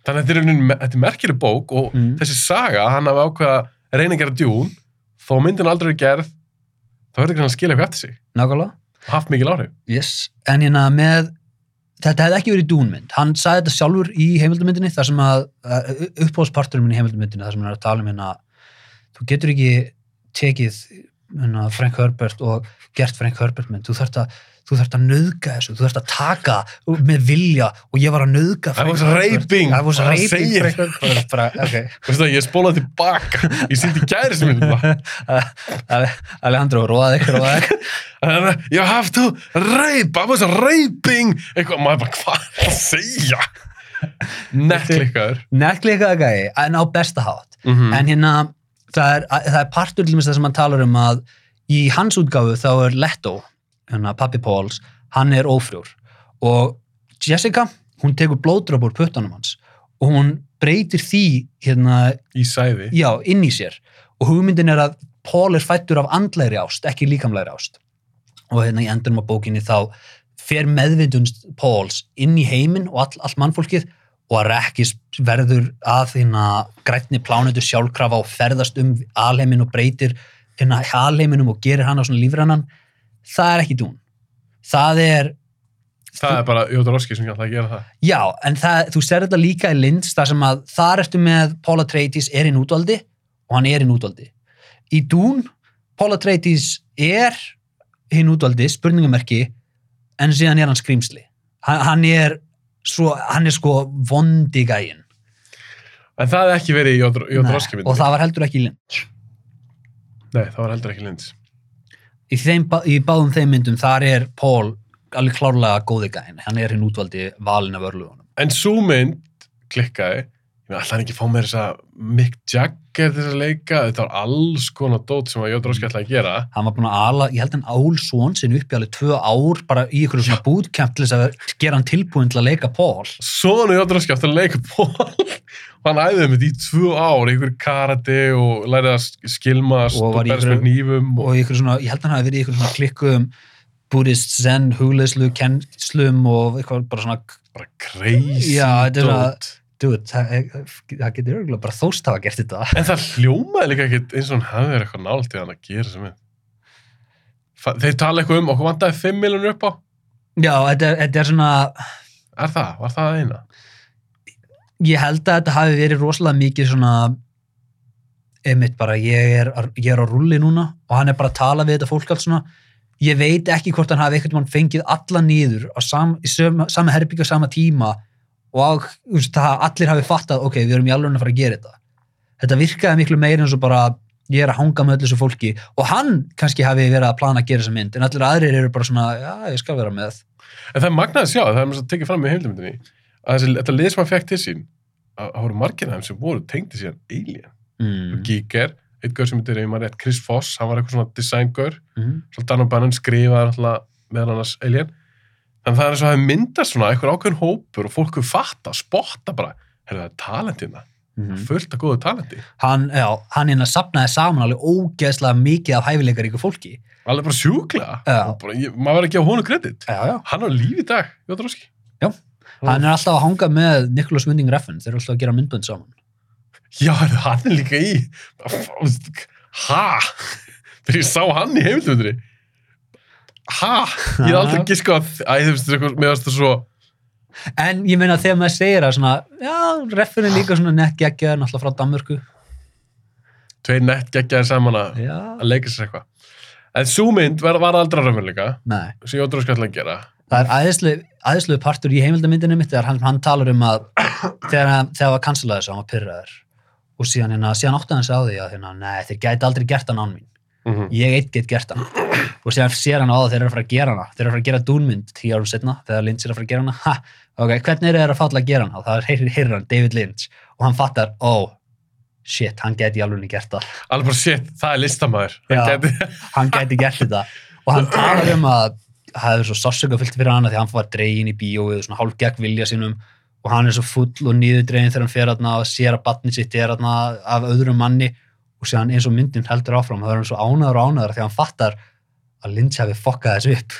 Þannig að þetta er, þetta er merkileg bók og Mm. þessi saga, hann hafi ákveða reyna að gera djún þó myndin aldrei er gerð þá verður ekki hann að skilja eitthvað eftir sig. Nákvæmlega, haft mikil áhrif. Yes. En hérna með, þetta hefði ekki verið dúnmynd. Hann sagði þetta sjálfur í heimildamyndinni þar sem að, uppbóðsparturinn minn í heimildamyndinni þar sem hann er að tala um hérna þú getur ekki tekið hérna, Frank Herbert og gert Frank Herbert mynd, þú þarft að þú þarft að nöðga þessu, þú þarft að taka með vilja og ég var að nöðga I was raping. I was raping ég spólaði tilbaka. Ég sýndi gæri sem Ale- Alejandro, róða þig, róða þig you have to rape, I was raping. Eitthvað, maður bara, hvað er það að segja? Nettlikaður Neklikaða gæi, en á besta hátt. Mm en hérna, það er, það er partur til þess að hann talar um að í hans útgáfu þá er Leto hérna, pappi Pauls, hann er ófrjór. Og Jessica hún tekur blóðdrop úr puttanum hans og hún breytir því hérna, í sæði. Já, inn í sér. Og hugmyndin er að Paul er fættur af andlegri ást, ekki líkamlegri ást. Og hérna í endurum á bókinni þá fer meðvindunst Pauls inn í heiminn og all, all mannfólkið og að Rekkis verður að þína grænni plánutu sjálfkrafa og ferðast um alheimin og breytir hérna alheiminum og gerir hann á svona lífrannan það er ekki dún. Það er, það er bara Jóta Roski sem kann að gera það. Já, en það, þú ser þetta líka í Linds þar sem að þar ertu með Paul Atreides er í nútvaldi og hann er í nútvaldi. Í dún, Paul Atreides er hinn útvaldi, spurningamerki en síðan er hann skrýmsli hann, hann er svo, hann er sko vondi gæinn. En það hefði ekki verið í myndi og það var heldur ekki í Lynch nei, það var heldur ekki Linds í, þeim, í báðum þeim myndum þar er Paul alveg klárlega góði gæinn. Hann er hinn útvaldi valin af örlugunum en svo mynd klikkaði. Ég með alltaf ekki fá mér þess að Mick Jagger til þess að leika þetta var alls konar dót sem að Jóta Roski ætlaði að gera. Hann var búin að ala, ég held hann ál svon sinn upp í alveg tvö ár bara í ykkur svona bootcamp til þess að gera hann tilbúin til að leika Paul. Sonu Jóta Roski átti að leika Pól og hann æðið með í tvö ár í ykkur karate og lærið að skilmast Og og, ykkur- með nýfum og, og ykkur svona, ég held hann hafi verið í ykkur svona klikkuðum buddhist zen, hugleislu, kennslum og eitthvað bara svona, bara crazy svona- dót. Dude, það, það getur örgulega bara þóst hafa gert þetta En það hljómaði líka ekkit eins og hann hafði verið eitthvað nált í hann að gera sem. Fa- Þeir tala eitthvað um, okkur vantaði 5 miljonur upp á. já, þetta er, þetta er svona Er það? Var það það eina? ég held að þetta hafi verið rosalega mikið svona einmitt bara, ég er, ég er á rulli núna og hann er bara að tala við þetta fólk allt svona ég veit ekki hvort hann hafi mann fengið alla nýður sam, í sama, herbyggja sama tíma og það, allir hafi fattað ok, við erum í alveg að fara að gera þetta þetta virkaði miklu meira eins og bara ég er að hanga með öllu þessu fólki og hann kannski hafi verið að plana að gera þessa mynd en allir aðrir eru bara svona, já, ég skal vera með En það er magnaði að sjá, það er mér að tekið fram í heimildamindinni, að þessi, þetta lið sem hann fekk til sín, að það voru margir af þeim sem voru tengdi síðan Alien. mm. Giger, einn gaur sem heitir, ef maður rétt, Chris Foss, hann var eitthvað svona design-gaur, Mm. svo Dan O'Bannon skrifaði meðal annars Alien. Þannig það er eins og það myndast svona eitthvað ákveðin hópur og fólk er fatta, spotta bara, herru það er talentina, Mm. fullt af góðu talenti. hann, já, hann hérna sapnaði saman alveg ógeðslega mikið af hæfileikaríku fólki. Alveg bara sjúklega. Bara, ég, maður verður ekki á honum kredit. Já, já. hann er á lífi í dag, Jóta Róski. Já. hann er alltaf að hanga með Nicholas Winding Refn þeir eru alltaf að gera myndbönd saman. Já, hann er líka í ha? Þegar ég sá hann í heimildumundri ha? Ég er aldrei giska að æ, þú veist, eitthvað, finnst það svo en ég meina þegar maður segir að svona, já, Refn er líka svona nett geggjaður náttúrulega frá Danmörku. Tveir nett geggjaðir saman að, já, að leika sér eitthvað. En svo mynd var, var aldrei raunveruleika nei. sem Jóta Róski ætlaði að gera. Það er æðislu, æðislu partur í heimildamyndinu mitt þegar hann, hann talar um að þegar hann þegar var cancelaði þessu, hann var pyrraður og síðan, hérna, síðan átti hann sig á því að hérna, nei, þeir gæti aldrei gert hann án mín mm -hmm. ég eitt get gert hann og síðan sér hann á það þeir eru að fara að gera hana. Þeir eru að fara að gera dúnmynd tíu árum setna þegar Lynch er að fara að gera hana. Ha, ok, hvernig eru þeir að falla að gera hana? Það er heyrir hann, David Lynch. Og hann fattar, oh, shit, hann geti alveg gert það. Alveg shit, það er listamæður Já. hann geti hann geti gert þetta. Og hann talaði um að það hefði svo sársöka fyllt fyrir hann að því að hann var dregin í bíóið og svona hálf gegn vilja sínum. Og hann er svo full og niður dregin þegar hann fer og sér að batni sitt er af öðrum manni og sér eins og myndin heldur áfram þá er hann svo ánæður og ánæður því að hann fattar að Lynch hefði fokkað þessu upp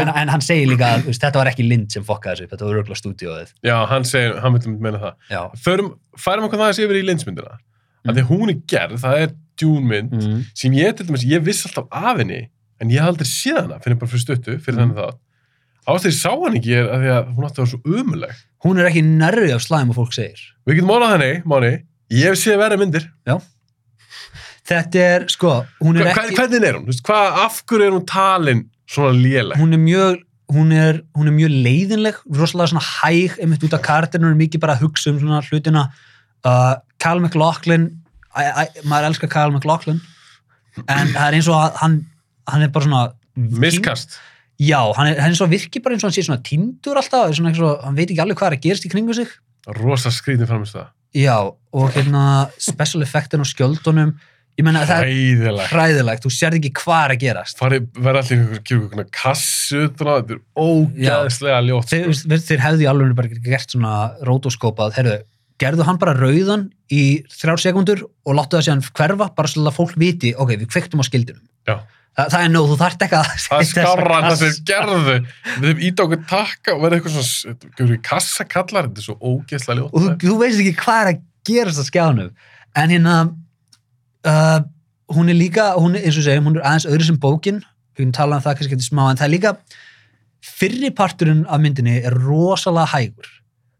en, en hann segir líka að þetta var ekki Lynch sem fokkaði þessu upp, þetta var örgulega stúdíóið Já, hann segir, hann vil meina það. Förum, færum okkur það að sé yfir í linsmyndina. Mm. Að því hún er gerð, það er djúnmynd mm. sem ég til dæmis, ég viss alltaf af henni en ég hafði aldrei séð hana fyrir bara fyrir stuttu, fyrir Mm. þennan það. Ástæði sá hann ekki er að því að hún átti að vera svo umuleg. hún er þetta er, sko, hún er Hva, ekki hvernig er hún? Hvað, af hverju er hún talin svona léleg? hún er mjög hún er, hún er mjög leiðinleg rosalega svona hæg, einmitt út af kartinu hún er mikið bara að hugsa um svona hlutina uh, Kyle MacLachlan æ, æ, maður elskar Kyle MacLachlan en það er eins og að hann hann er bara svona Miskast. já, hann er, hann er svo virki bara eins og hann sé svona tindur alltaf, svona eins og hann veit ekki alveg hvað er að gerast í kringu sig Rosa skrítin framist það. já, og hérna special effectin og skjöldunum ég menna það er Hræðileg. hræðilegt, þú sérð ekki hvað er að gerast Farið, verða allir kjörgur einhverjum kassu, þetta er ógæðslega ljótt. þeir, Sko. þeir, þeir í alveg bara gert svona rótoskópað, heyrðu, gerðu hann bara rauðan í þrjár sekundur og láttu það síðan hverfa, bara svo að fólk viti ok, við kveiktum á skildinum. Þa, það er nóg, þú þarft ekki að Það er það sem kassa. gerðu. Við hefum ít á okkur takka og verða eitthvað svona, kassakallar, þetta er svo ógeðslega ljótt. og þú, þú veist ekki hvað er að gerast á skjánum en hérna uh, hún er líka, hún er, eins og segjum hún er aðeins öðru sem bókin. Við erum talað um það kannski smá, en það er líka fyrri parturinn af myndinni er rosalega hægur.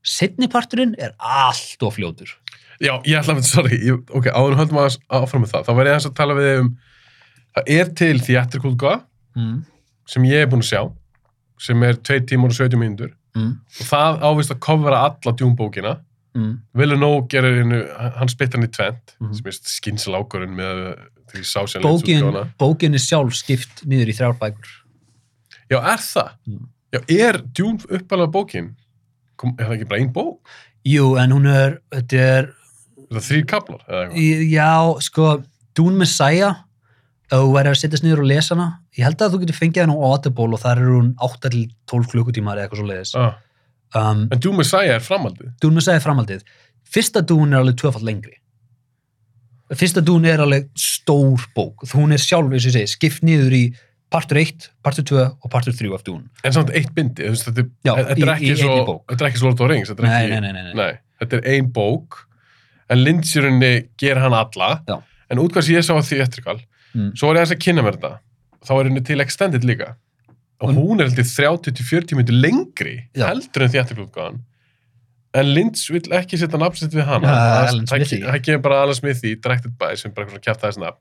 Setni parturinn er allt of fljótur. Já, ég ætla að, sorry, ég, ok, áður höldum að áfram með það, þá verði ég að tala við um, það er til þjættirkúlga mm. sem ég er búinn að sjá, sem er 2 tímur og 70 mínútur. Mm. og það ávist að kofvera alla djúmbókina Mm. Villeneuve gerir hennu, hann spytt hann í tvent Mhm. sem er skynslákurinn með því ég sá sér bókin, bókin er sjálf skipt niður í þrjár bækur Já, er það? Mm. Já, er djún uppalega bókin? Kom, er það ekki bara ein bók? jú, en hún er, þetta er Er það þrýr kaplar? já, sko Dune Messiah þú væri að setjast niður og lesa hana ég held að þú getur fengið hana á Audible og þar er hún 8-12 klukkutímar eða eitthvað svo leiðis Ah, um, en Dune Messiah er framhaldið. Dune Messiah er framhaldið fyrsta Dune er alveg tvöfall lengri fyrsta Dune er alveg stór bók hún er sjálf, eins og ég segi, skipt niður í partur 1, partur 2 og partur 3 af Dune En samt eitt bindi, þetta, er- ekki svo, er Lord of the Rings. Nei, ekki, nei, nei, nei, nei. Þetta er ein bók, en Lindsjörunni ger hann alla, Já. en út hvað sem ég sá að Theatrical, Mm. svo var ég aðeins að kynna mér þetta, þá er henni til Extended líka. Og hún er heldur 30-40 minnir lengri, Já. heldur en Theatrical útgáðan. En Lynch vill ekki setja nafnsitt við hana. Það- gefur bara Alan Smithy, directed by, sem bara kjæft þess nafn.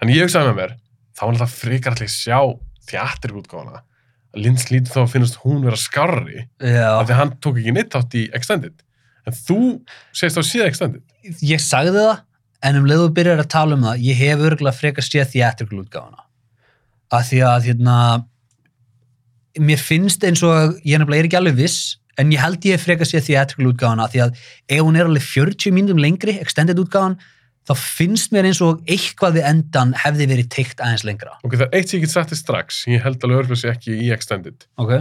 Þannig ég hugsaði með mér, þá var alltaf frekar allir sjá Theatrical útgáðana. Lynch lítið þá að finnast hún vera skarri af því hann tók ekki neitt átt í Extended en þú segist þá síða Extended ég sagði það en um leið og byrjar að tala um það ég hef örgulega frekar séð theatrical útgáfuna af því að hérna mér finnst eins og ég nefnilega er ekki alveg viss en ég held ég frekar séð theatrical útgáfuna af því að ef hún er alveg 40 mínútum lengri extended útgáfan þá finnst mér eins og eitthvað við endan hefði verið teikt aðeins lengra. Ok, það er eitt sem ég get sagt þér strax ég held alveg sé ekki í Extended. Ok,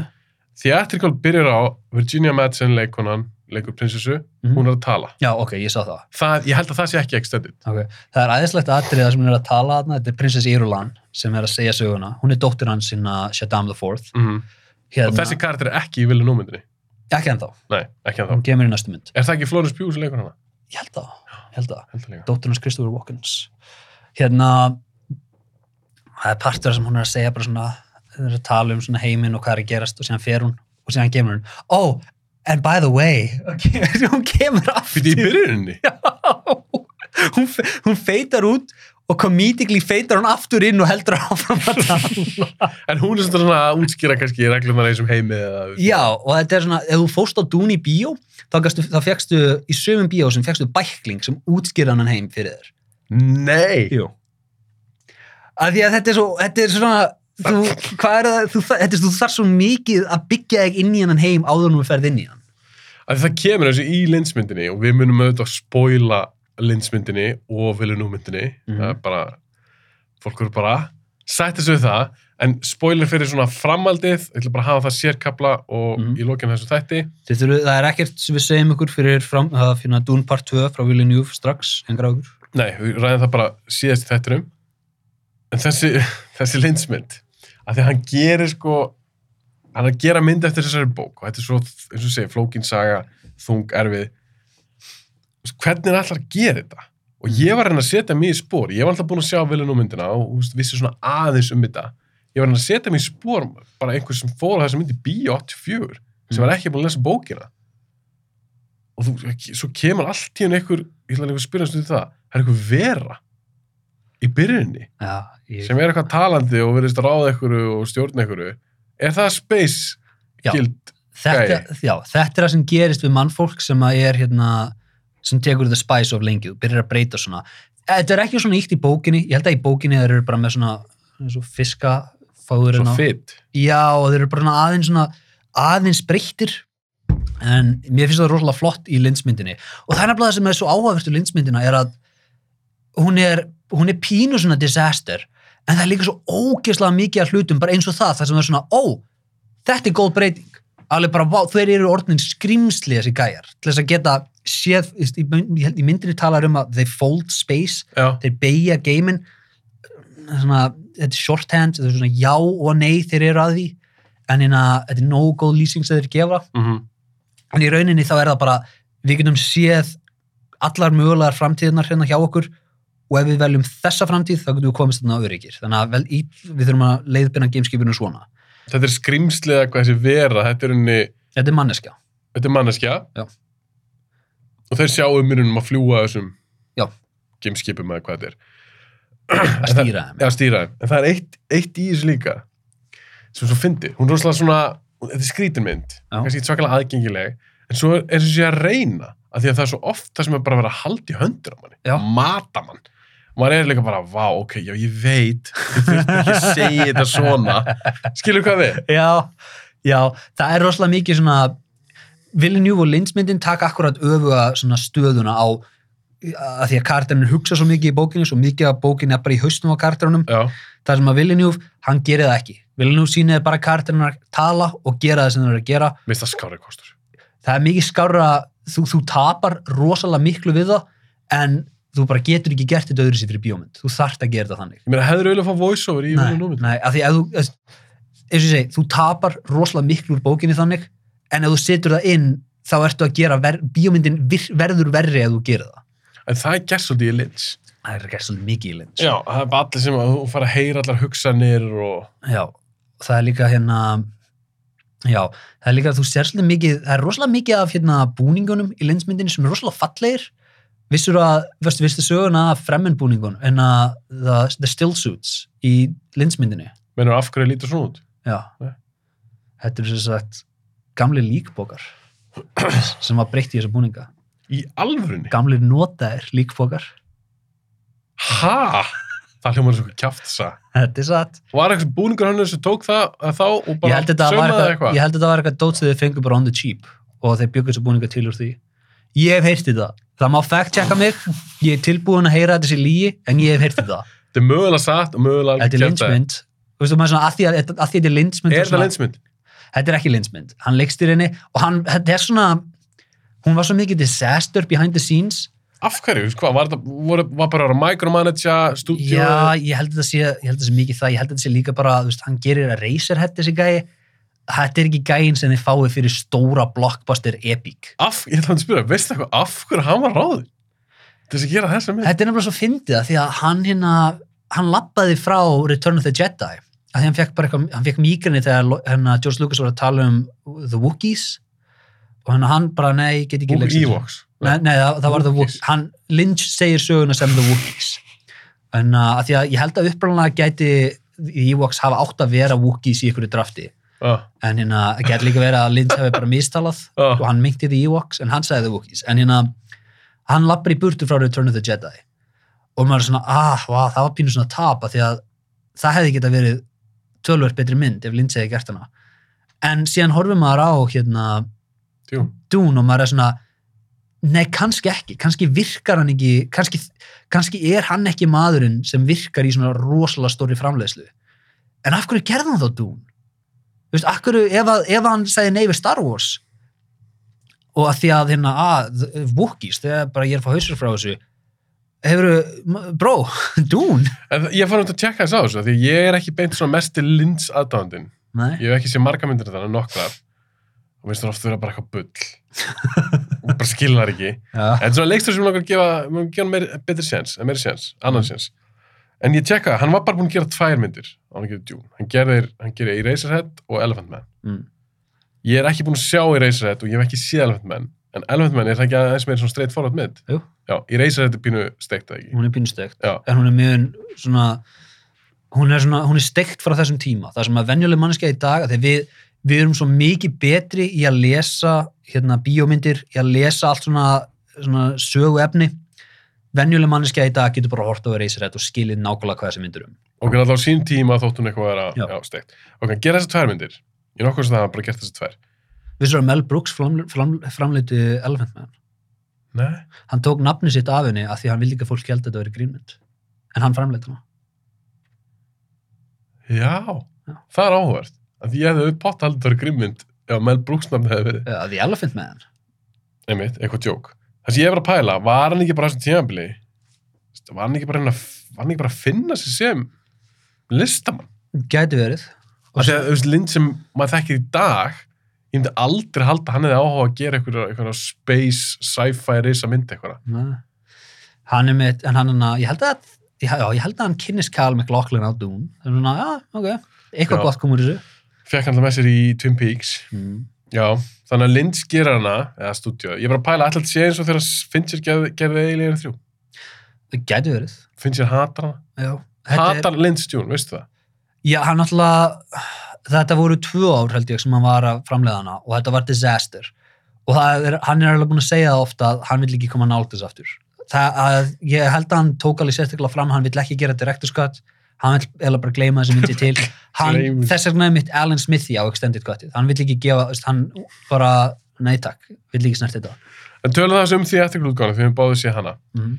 Theatrical byrjar á Virginia Madsen leikonan leikur prinsessu, Mhm. hún er að tala. Já ok, ég sá það. Það, ég held að það sé ekki Extended. Okay. það er aðeinslegt atriða sem hún er að tala þarna, þetta er prinsess Irulan sem er að segja söguna, hún er dóttir hans sinna Shaddam the Fourth. Mm hérna, og þessi karakter er ekki í vilja númyndinni ekki ennþá, nei, ekki hann hún þá kemur í næstu mynd. Er það ekki Florence Pugh sem leikur hana? ég held það, ég held það. Það dóttir hans Christopher Walkens hérna það er partur sem hún er að segja bara svona þau eru að tala um svona heiminn og hvað er að gerast og síðan fer hún og síðan kemur hún. Oh, and by the way hún kemur aftur. Fyrir í byrjuninni? Hún, fe- hún feitar út og comedically feitar hún aftur inn og heldur áfram að tala. En hún er svona að útskýra kannski reglunar eins um heimi eða, Já, og þetta er svona, ef þú fóst á Dún í bíó, þá, gastu, þá fegstu í sömum bíó sem fegstu bækling sem útskýrði hann heim fyrir þér. nei. Jú. Af því að þetta er svo, þetta er svona, þú, hvað er það, þú, þetta er, þú þarf svo mikið að byggja þig inn í hann heim áður nú við ferð inn í hann. að það kemur þessu í linsmyndinni og við munum auðvitað að spoila linsmyndinni og viljunúmyndinni Mhm. það er bara fólk eru bara sætti sig við það, en spoiler fyrir svona framaldið, ég ætla bara að hafa það sérkabla og Mhm. í lokinu þessu þætti. Þið þurfu, það er ekkert sem við segjum ykkur fyrir fram, að finna Dune Part 2 frá Villeneuve strax, engar ákur. Nei, við ræðum það bara síðast í þættinum. En þessi, þessi linsmynd, að því að hann gerir sko, hann er að gera mynd eftir þessari bók og þetta er svo, eins og segir, flókin saga, þung, erfið. Hvernig er alltaf að gera þetta? Og ég var reyna að setja mig í spór. Ég var alltaf búin að sjá Vilja myndina og vissi svona aðeins um þetta. Ég var reyna að setja mig í spór bara einhver sem fór á þessa mynd í Bíó 84 sem var ekki búin að lesa bókina. Og þú, svo kemur allt í henni einhver, ég ætla að spyrja um það, það er einhver vera í byrjunni Já, ég, sem er eitthvað talandi og verðist ráða einhverju og stjórna einhverju. Er það space Já. gild? þetta, já, þetta er það sem gerist við mannfólk sem er hérna, sem tekur the spice of lengi og byrjar að breyta svona. Þetta er ekki svona íkt í bókinni, ég held að í bókinni þeir eru bara með svona, svona fiskafáður Svo fit. Já, og þeir eru bara svona aðeins svona aðeins breyttir en mér finnst það rosalega flott í linsmyndinni og það er nefnilega það sem er svo áhugavert í linsmyndina er að hún er, hún er pínu svona disaster en það er líka svo ógeðslega mikið af hlutum bara eins og það, það sem er svona, ó þetta er góð breyting. Alveg bara, vá, þeir eru orðnin skrimsli þessi gæjar, til þess að geta séð, í, myndinni talar um að they fold space, Já. þeir beigja geimin svona, þetta er shorthand þetta er svona já og nei þeir eru að því en hérna, þetta er nógu góð lýsing sem þeir gefa, Mm en í rauninni þá er það bara, við getum séð allar mögulegar framtíðnar hérna hjá okkur og ef við veljum þessa framtíð þá getum við komist þarna öryggir þannig að vel, í, við þurfum að leiðbyrna gameskipinu svona Þetta er skrimslega hvað þessi vera, þetta er unni, þetta er manneskja þetta er manneskja. Já. Og þeir sjá um minnum að fljúa þessum Já. gameskipum eða hvað þetta er. að stýra þeim Já, stýra þeim. En það er eitt, eitt í þessu líka sem svo fyndi. Hún er rosalega svona, þetta er skrítin mynd, Já. kannski svakalega aðgengileg, en svo er þessi að reyna, af því að það er svo oft það sem er bara að vera að halda í höndur á manni, mata mann. Maður er líka bara, vá, ok, já, ég veit, þú þurft ekki að segja þetta svona. Skilur hvað við? já, já, það er rosalega mikið svona Villeneuve og Lindsmyndin taka akkurat öfuga svona stöðuna á að því að karakterinn hugsa svo mikið í bókinu svo mikið að bókinu er bara í haustum á karakterunum Já, það sem að Villeneuve, hann gerir það ekki Villeneuve sýnir bara karakterinn að tala og gera það sem það er að gera mista skári kostur. það er mikið skárra, þú, þú tapar rosalega miklu við það en þú bara getur ekki gert þetta öðru sér fyrir bíómynd. Þú þarft að gera þetta þannig. Ég meina, hefur auðvitað að fá voice-over í nei, Númynd? nei, af því að þú eins og ég segi, þú tapar rosalega miklu úr bókinni þannig en ef þú setur það inn þá ertu að gera, ver, bíómyndin vir, verður verri ef þú gerir það. En það er gert svolítið í Lynch. það er ekki svolítið mikið í lins Já, það er bara allir sem að þú fara að heyra allar hugsanir og... Já, það er líka hérna já, það er líka þú sér svolítið mikið, það er rosalega mikið af hérna búningunum í linsmyndinni sem er rosalega fallegir vissur að, veistu, veistu söguna af fremmenbúningun en að the, the still suits í linsmyndinni Menur af hverju lítur svona út? já, Nei. þetta er sem sagt gamli líkbókar sem var breytt í þessa búninga Í alvörunni? gamli notaðir líkbókar Ha? Það hljómar svo kjáft það. þetta er satt Var eitthvað búningur hann sem tók það að þá og bara saumaði eitthvað, ég held þetta var eitthvað dót sem þið fengur bara on the cheap og þeir byggur þessu búninga til úr því ég hef heyrti það, það má fact checka mig ég er tilbúin að heyra þessi lígi en ég hef heyrti það, Þetta er mögulega satt og mögulega þetta er linsmynd að því að, að, að þetta er linsmynd Er þetta linsmynd? þetta er ekki linsmynd, hann leikst í henni og hann, þetta er svona hún var svo mikið disaster behind the scenes Af hverju? Þú veist Hvað? Var, þetta, bara að micromanagea stúdíu? já, ég held þetta sé, ég held þetta sé mikið það ég held þetta sé líka bara, þú veist, hann gerir að Razorhead þessi gæi, þetta er ekki gæin sem þið fáið fyrir stóra blockbuster epic Af, ég ætla að spyrja, veistu eitthvað, af hverju hann var ráður? Þess að gera þessa mynd? Þetta er nefnilega svo fyndið að því að hann hérna, hann lappaði frá Return of the Jedi að því hann fekk bara eitthvað, hann fekk mýgrinni þegar hérna George Lucas var að tala um The Wookiees og hann, hann bara, nei, get ekki þessu. Evox. Nei, nei það, það var The Wookiees. Wookiees. Hann, Lynch segir söguna sem The Wookiees. En uh, að því að ég held að uppræðanlega gæti Ewoks hafa átt að vera Wookiees í ykkur drafti. Ah, En hérna, það gæti líka verið að Lynch hefði bara mistalað ah. og hann meinti The Ewoks en hann sagði The Wookiees. En hérna, hann lappar í burtu frá Return of the Jedi. Og maður er svona, ah, vá, það var pínu svona tap að því að það hefði geta verið tölvöld betri mynd ef Lynch hefði gert hana. En síðan horfum maður á hérna Jú. Dune og maður er svona nei, kannski ekki, kannski virkar hann ekki kannski, kannski er hann ekki maðurinn sem virkar í svona rosalega stóri framleiðslu en af hverju gerði hann þá Dune? Þú veist, hverju, ef, ef hann segði nei við Star Wars og að því að hérna, að, Wookiees, þegar bara ég er að fá hausur frá þessu hefur, bró, En ég fór um að tjekka þess á þessu, því ég er ekki beint svona mesti lins aðdáðandinn. nei, Ég hef ekki séð marga myndir þannig, nokkrar. Og minnst það oft vera bara eitthvað bull. bara skilnar ekki. já, En svona leikstur sem langar að gefa, maður gefa hann betri séns, en meiri séns, annan séns. En ég tjekka, hann var bara búinn að gera tvær myndir á hann að gera Dune. Hann gerir, hann gerir Eraserhead og Elephant Man. mm. Ég er ekki búinn að sjá Eraserhead og ég hef ekki séð Elephant Man. En Elephant Man er það ekki aðeins meira svona straight forward mynd? Jú. Já, Eraserhead er pínu steikt það ekki. hún er pínstegt Já. en hún er mjög svona hún er, svona, hún er steikt frá þessum tíma það sem að venjuleg mannskja í dag því við, við erum svo mikið betri í að lesa hérna bíómyndir í að lesa allt svona, svona sögu efni venjuleg mannskja í dag getur bara hort á Eraserhead og skilið nákvæmlega hvað þessi myndir um Og hann alltaf á sín tíma þótt hún eitthvað vera Já. já. steikt. Og hann gera þessar tvær myndir. Ég nokkuð sem það hafa bara gert þessar tvær. Vissur að Mel Brooks fram, fram, framleiti Elephant Man Nei. hann tók nafni sitt af henni af því að hann vildi ekki að fólk held að þetta veri grínmynd en hann framleiti hana Já, Já. það er. Af því ég hefði pott haldið það grimmynd ef Mel Brooks nafni hefði verið. uh, The Elephant Man Einmitt, eitthvað djók. Það sem ég hefur að pæla, var hann ekki bara þessum tímabili? Var hann ekki bara, að að- hann ekki bara að finna sig sem listamann? gæti verið þegar, þú veist, Lind sem maður þekkir í dag, ég myndi aldrei halda að hann hefði áhuga að gera eitthvað, eitthvað space, sci-fi, risa mynd eitthvað. Nei. hann er með, hann er hann, ég held að já, ég held að hann kynnist Carl McLaughlin á það er svona, já, ok, eitthvað Já. gott kom úr þessu Fekk hann alltaf með sér í Twin Peaks. mm. Já, þannig að Lynch gerir hana, eða stúdíu, ég er bara að pæla alltaf sé eins og þegar Fincher gerði, gerði Alien 3. það gæti verið Fincher hatar hana. já, þetta er, Hatar Lynch Dune, veistu það? já, hann alltaf þetta voru tvö ár held ég sem hann var að framleiða hana og þetta var disaster og er, hann er alveg búin að segja það ofta að hann vill ekki koma nált þess aftur það, að, ég held að hann tók alveg sérstaklega fram hann vill ekki gera director's cut hann vill eða bara gleyma þessi myndi til. Hann, þess vegna er mitt Alan Smithy á extended cutið, hann vill ekki gefa hann bara, nei takk. Vill ekki snert þetta. En tölum það sem því eftir glúðgána, því við báðið séð hana. mm.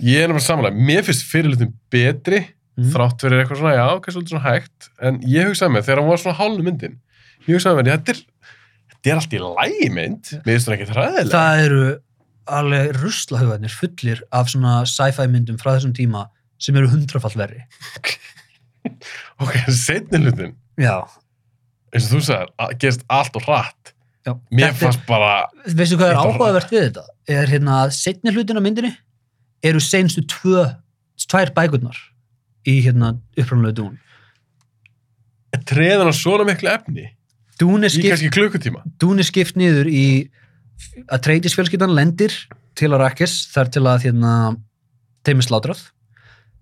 Ég er náttúrulega samanlega, mér finnst fyrirlutin betri, Mhm. þrátt verið eitthvað svona, já, kannski svolítið svona hægt, en ég hugsaði með, þegar hann var svona hálfu myndin, ég hugsaði með, þetta er, þetta er allt í lægi mynd, mér finnst það ekki þræðilega. það eru alveg ruslahugarnir fullir af svona sci-fi myndum frá þessum tíma sem eru hundrafall verri. Ok, setni hlutin, já, eins og þú sagðir, að- gerist allt og hratt. já. Mér Þetta er- fannst bara, veistu hvað er Þetta var- áhugavert við þetta? Er hérna að setni hlutin á myndinni eru senstu tvö tvær bækurnar í hérna upprannlega dún treðan á svona miklu efni, dún er í skipt, kannski klukkutíma. dún er skipt niður í að treytis fjölskyldan lendir til að Rakkes þar til að hérna þeim er slátrað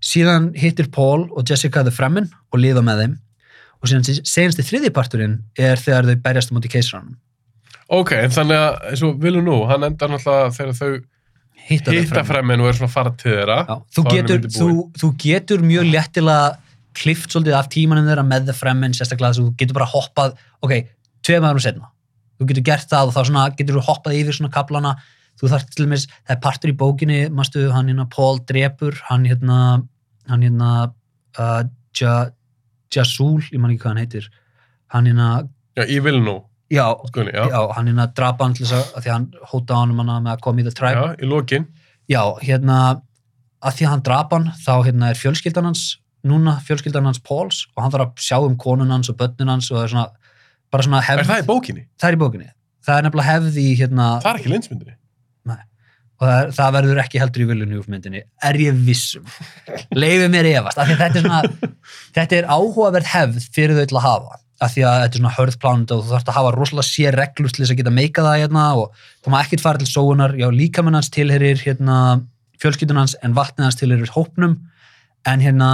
síðan hittir Paul og Jessica the Fremen og lifa með þeim. Og síðan senst þriði parturinn er þegar þau berjast á móti keisranum Ok, en þannig að, eins og vilu nú, hann endar náttúrulega þegar þau hitta, hitta fremmin og er svona að fara til þeirra. Já, þú, getur, þú, þú getur mjög léttilega klift svolítið af tímanum þeirra með the Fremen sérstaklega þess að þú getur bara hoppað ok, tveim árum setna þú getur gert það og þá svona, getur þú hoppað yfir svona kaplana þú þarf til dæmis, það er partur í bókinni mástu hann hérna Paul drepur hann hérna hann hérna uh, ja, Jasul, ég man ekki hvað hann heitir hann hérna, Já, í vilu nú, já, skoðinni, já. já. hann hérna drapa hann til þess að, því hann hóta á hann með að koma í the tribe Já, í lokin. Já, hérna, að því að hann drap hann, þá hérna er fjölskyldan hans, núna fjölskyldan hans Pauls og hann þarf að sjá um konun hans og börnun hans og það er svona, bara svona hefð. Er það í bókinni? Það er í bókinni. Það er nefnilega hefð í hérna, Það er ekki linsmyndinni. Og það, það verður ekki heldur í viljunni myndinni, er ég vissum. Leifið mér efast, af því að þetta er svona, þetta er áhugaverð hefð fyrir þau til að hafa. Af því að þetta er svona hörð plánund og þú þarfst að hafa rosalega sér reglur til þess að geta meika það hérna og þú maður ekkert fara til sóunar. Já, líkamann hans tilherir hérna fjölskyldun hans en vatnið hans tilherir hópnum. En hérna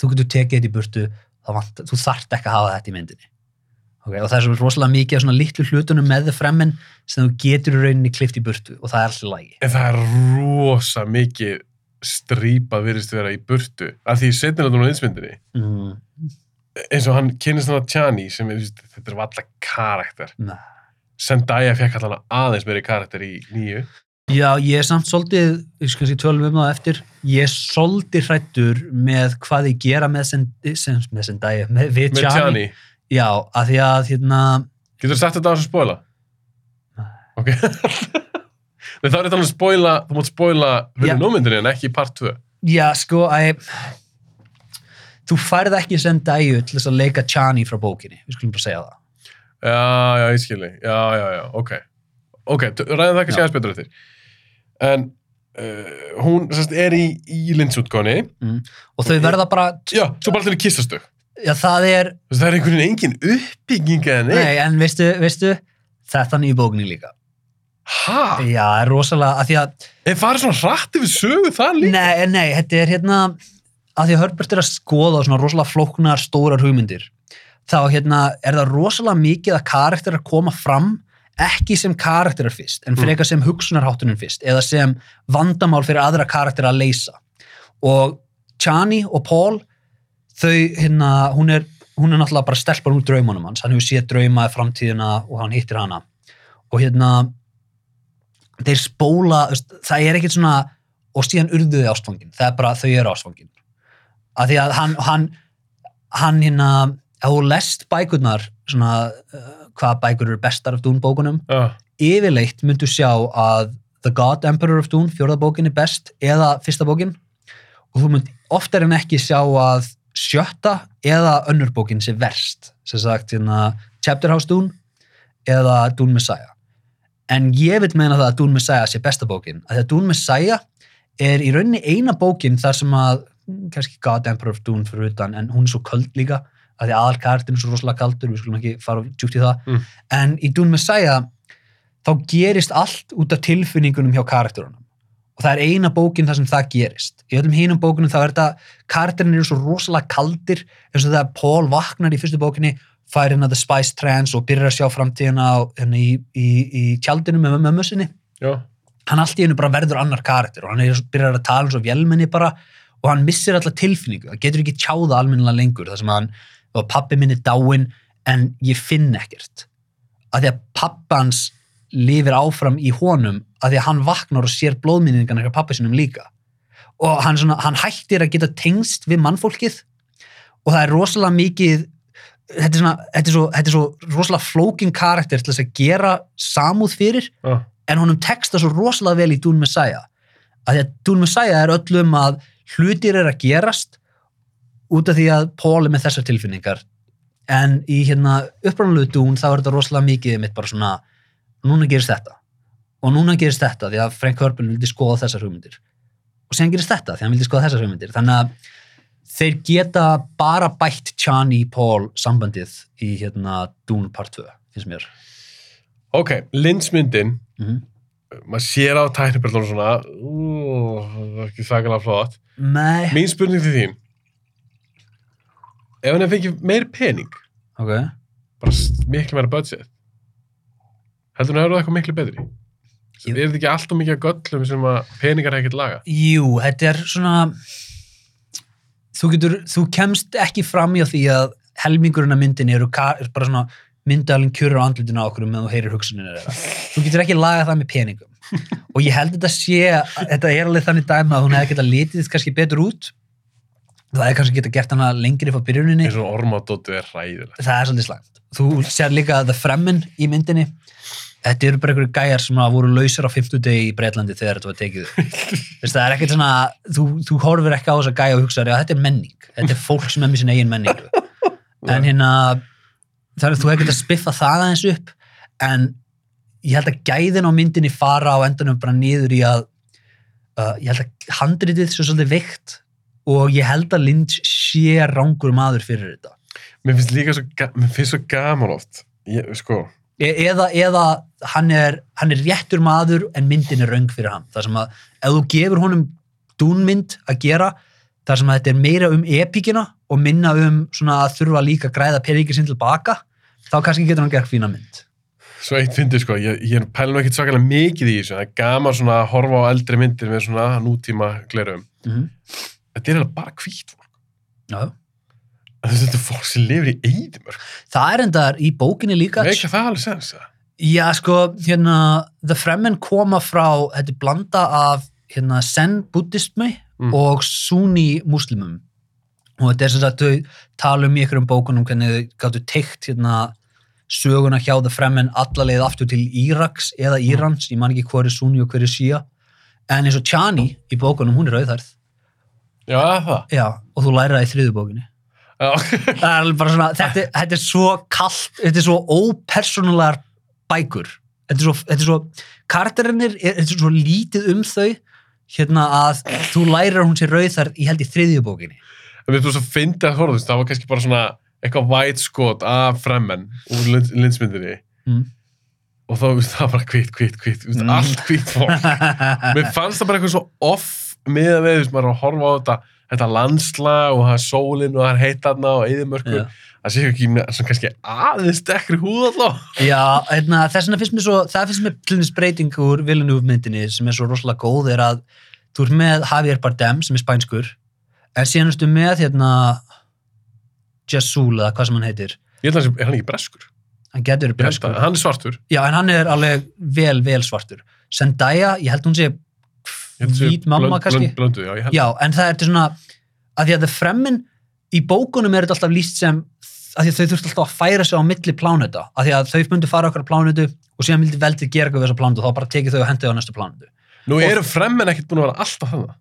þú getur tekið þetta í burtu vant, þú þarft ekki að hafa þetta í myndinni okay? og það er svo rosalega mikið af svona litlu hlutunum með þau fremmin sem þú getur rauninni klift í burtu og það er alltaf lægi En það er rosa mikið strípað virðist vera í burtu. Af því setnir þetta nú linsmyndinni. mm. Eins og hann kynist hann að Chani, sem er, þetta er valla karakter. Nei. Zendaya fekk allan aðeins meiri karakter í nýju. Já, ég er samt svolítið, ég skal sé tölum um það eftir, ég er svolítið hrættur með hvað ég gera með, Zend- sem, með Zendaya, með, Með Chani. Já, að því að, hérna, Getur þú sagt þetta á þess að spóila? Ok. Nei, þá er þetta alveg að spóila, þú mátt spóila nómyndinni en ekki part 2. já, sko, að þú færð ekki Zendaya til þess að leika Chani frá bókinni, við skulum bara segja það. Já, já, ég skilji. Já, já, já, ok. Ok, ræðum það ekki Já. skæðast betur eftir. En uh, hún sérst, er í, í linsútgáni. Og þau verða bara, Já, svo bara allir kissast þau. Já, það er, Það er einhvern veginn engin uppbygging eða neitt. nei, en veistu, veistu, þetta er í bókinni líka. Hæ? Já, það er rosalega, að því að, Er farið svona rætt yfir sögu það líka? Nei, nei, þetta er hérna að því að Herbert er að skoða svona rosalega flóknar stórar hugmyndir þá hérna er það rosalega mikið að karakterar koma fram ekki sem karakterar fyrst en frekar sem hugsunarháttunum fyrst eða sem vandamál fyrir aðra karakterar að leysa og Chani og Paul þau hérna, hún er hún er náttúrulega bara stelpar úr draumunum hans. Hann hefur séð drauma í framtíðina og hann hittir hana. Og hérna þeir spóla, það er ekkert svona og síðan urðu þau ástfangin. Það er bara þau eru ástfangin. Af því að hann hann, hann hérna, þú lest bækurnar svona, uh, hvaða bækur eru bestar af Dune bókunum, Já, yfirleitt myndu sjá að The God Emperor of Dune, fjórða bókin er best eða fyrsta bókin. Og þú mynd oftar en ekki sjá að sjötta eða önnur bókin sé verst, sem sagt hérna, Chapter House Dune eða Dune Messiah. En ég vil meina það að Dune Messiah sé besta bókin að því að Dune Messiah er í rauninni eina bókin þar sem að mm, kannski God Emperor of Dune fyrir utan en hún er svo köld líka að því aðal karakterin er svo rosalega kaldur við skulum ekki fara djúpt í það. Mm. en í Dune Messiah þá gerist allt út af tilfinningunum hjá karakterunum og það er eina bókin þar sem það gerist. Í öllum hinum bókunum þá er þetta karakterin eru svo rosalega kaldir eins og þegar Paul vaknar í fyrstu bókinni fær hérna The Spice Trance og byrjar að sjá framtíðina hérna í, í, í tjaldinu með mömmu sinni. Já. hann allt í hennu bara verður annar karakter og hann er, byrjar að tala eins og vélmenni bara og hann missir alla tilfinningu, hann getur ekki tjáða almennilega lengur, þar sem hann pappi minn er dáinn en ég finn ekkert. Að því að pappans lifir áfram í honum að því að hann vaknar og sér blóðminningarna hjá pappi sinum líka og hann, svona, hann hættir að geta tengst við mannfólkið og það er rosalega mikið þetta er, svona, þetta er, svo, þetta er svo rosalega flókin karakter til þess að gera samúð fyrir Já. en honum teksta svo rosalega vel í Dune Messiah að því að Dune Messiah er öllum að hlutir er að gerast út af því að Paul er með þessar tilfinningar en í hérna upprannlegu Dune þá er þetta rosalega mikið mitt bara svona núna gerist þetta. Og núna gerist þetta því að Frank Herbert vildi skoða þessar hugmyndir. Og sen gerist þetta því að hann vildi skoða þessar hugmyndir. Þannig að þeir geta bara bætt Chani Paul sambandið í hérna Dune part 2 finnst mér. Ok, linsmyndin, mm maður sér á tæknibrellunum svona, ú, það er ekki þakkarlega flott. Nei, Mín spurning til þín, ef hann fengið meiri pening, ok. bara miklu meira budget, heldur hann að það eitthvað miklu betri? Er þetta ekki alltaf mikið að göllum sem að peningar ekkert laga? Jú, þetta er svona þú getur, þú kemst ekki fram í því að helmingurinn af myndinni eru er bara svona myndalinn kjörur á andlutinu á okkur meðan þú heyrir hugsuninu. Þú getur ekki lagað það með peningum. Og ég held þetta sé, þetta er alveg þannig dæma að hún hefði getað litið kannski betur út. Það hefði kannski getað gert hana lengri frá byrjuninni. eins og ormadóttu er hræðilegt. Það er svolítið slæmt. Þú sér líka The Fremen í myndinni. Þetta eru bara einhverju gæjar sem að voru lausir á 50 degi í Breitlandi þegar þetta var tekið. Þess, það er ekkert svona, þú, þú horfir ekki á þess að gæja og hugsa, já þetta er menning. Þetta er fólk sem er með sinna eigin menningu. En hérna, er, þú hefur getað að spiffa það aðeins upp, en ég held að gæðin á myndinni fara á endanum bara niður í að, uh, ég held að handritið svo svolítið veikt og ég held að Lynch sé rángur maður fyrir þetta. Mér finnst líka svo, mér finnst svo gaman oft. Ég, sko, E eða, eða hann, er, hann er réttur maður en myndin er röng fyrir hann. Það sem að ef þú gefur honum dúnmynd að gera þar sem að þetta er meira um epíkina og minna um svona að þurfa líka að græða peningi sinn tilbaka, þá kannski getur hann gert fína mynd. svo eitt fyndi sko, ég, ég pæla nú ekkert svakalega mikið í þessu. Það er gaman svona að horfa á eldri myndir með svona nútíma glerum. Mm -hmm. Þetta er alveg bara fólk. Já. Þetta er fólk sem lifir í eidimörk. Það er endar í bókinni líka Meika það alveg sens, það? Já, sko, hérna, The Fremen koma frá, þetta er blanda af hérna, Zen buddhismi Mm. og Sunni muslimum. Og þetta er sem sagt, þau tala um í ykkur um bókunum hvernig þau gáttu teikt hérna, söguna hjá The Fremen alla leið aftur til Íraks eða Írans, ég man ekki hver er Sunni og hver er Shia. En eins og Chani í bókunum, hún er auðhærð. Já, það. Já, og þú lærir það í þriðu bókinni. Já, það er svona, þetta, þetta er svo kallt, þetta er svo ópersonalegar bækur þetta er svo, þetta er svo karakterinir, er, þetta er svo lítið um þau hérna að þú lærir að hún sé rauðar í held í þriðju bókinni en við þú svo fyndið að horfa, þú veist, það var kannski bara svona eitthvað white skot af fremmen úr lind, lindsmyndinni mm. og þá, veist, það bara hvít, hvít, hvít, Mm. allt hvít fólk. Mér fannst það bara eitthvað svo off með að við, þú veist, maður er að horfa á þetta, þetta landsla og það er sólinn og það er heitarna og eðimörkur. Já. Það sé ekki með, svona kannski aðeins dekkri húð alltaf. Já, hérna, þess vegna finnst mér svo, það finnst mér til dæmis breyting úr Villeneuve myndinni sem er svo rosalega góð er að þú ert með Javier Bardem sem er spænskur en síðan ertu með hérna Jasul eða hvað sem hann heitir Ég held að hann er hann ekki breskur? hann getur held breskur að, hann er svartur. Já, en hann er alveg vel, vel svartur. Zendaya, ég held hún sé held hvít mamma blönd- kannski. blönd- Blöndu, já, ég held. Já, en það er til svona, að því að það fremmin í bókunum er þetta alltaf líst sem, að að þau þurft alltaf að færa sig á milli pláneta, að því að þau myndi fara okkar plánetu og síðan vildi veldið gera eitthvað við þessa plánetu og þá bara tekið þau og hendið á næstu plánetu. Nú eru fremmen ekkert búin að vera alltaf þannig.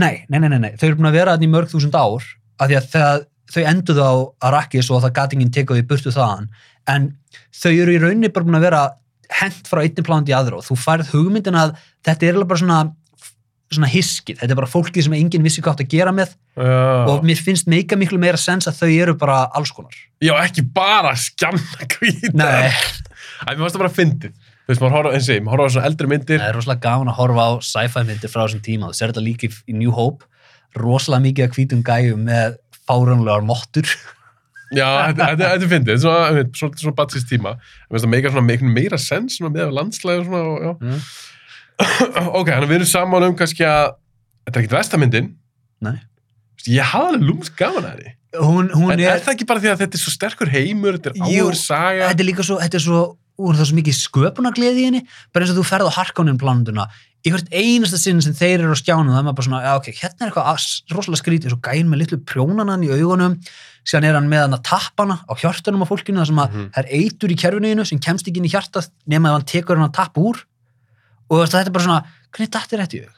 Nei, nei, nei, nei, nei, þau eru búin að vera þannig í mörg þúsund ár, að því að þegar þau enduðu á Arrakis og það gatingin tekuði burtu þaðan, en þau eru í rauninni bara búin að vera hent frá einni plánuti í aðra og þú færð hugmyndin að þetta er alveg bara svona svona hiskið, þetta er bara fólkið sem enginn vissi hvað átt að gera með Já. og mér finnst meika miklu meira sens að þau eru bara alls konar. Já, ekki bara skjanna hvíta. Nei. Æ, mér varst það bara fyndið. Þú veist, maður horfa, eins og ég, maður horfa á svona eldri myndir. Það er rosalega gaman að horfa á sci-fi myndir frá þessum tíma, þú ser þetta líka í- New Hope rosalega mikið að hvítum gæjum með fárunlegar mottur Já, þetta, er fyndið. Þetta er svona, batsins tíma. Mér finnst það meika svona meira sens svona með landslæði og svona, og, já. Mm. ok, þannig að við erum saman um kannski að þetta er ekkit vestamyndin. Nei. Ég hafði alveg lúmst gaman að því. hún, hún En er, er það ekki bara því að þetta er svo sterkur heimur, þetta er áður saga? þetta er líka svo, þetta er svo úr það er svo mikið sköpunargleði í henni bara eins og þú ferð á Harkonnen planunduna í hvert einasta sinn sem þeir eru á skjánum það er maður bara svona, já ok, hérna er eitthvað rosalega skrítið, svo gæn með litlu prjónanan í augunum síðan er hann með hann að tappana á hjörtunum á fólkinu, það sem að Mhm. það er eitur í kerfinuðinu sem kemst ekki inn í hjartað nema ef hann tekur hann að tappa úr og þetta er bara svona, hvernig datt er þetta í hug?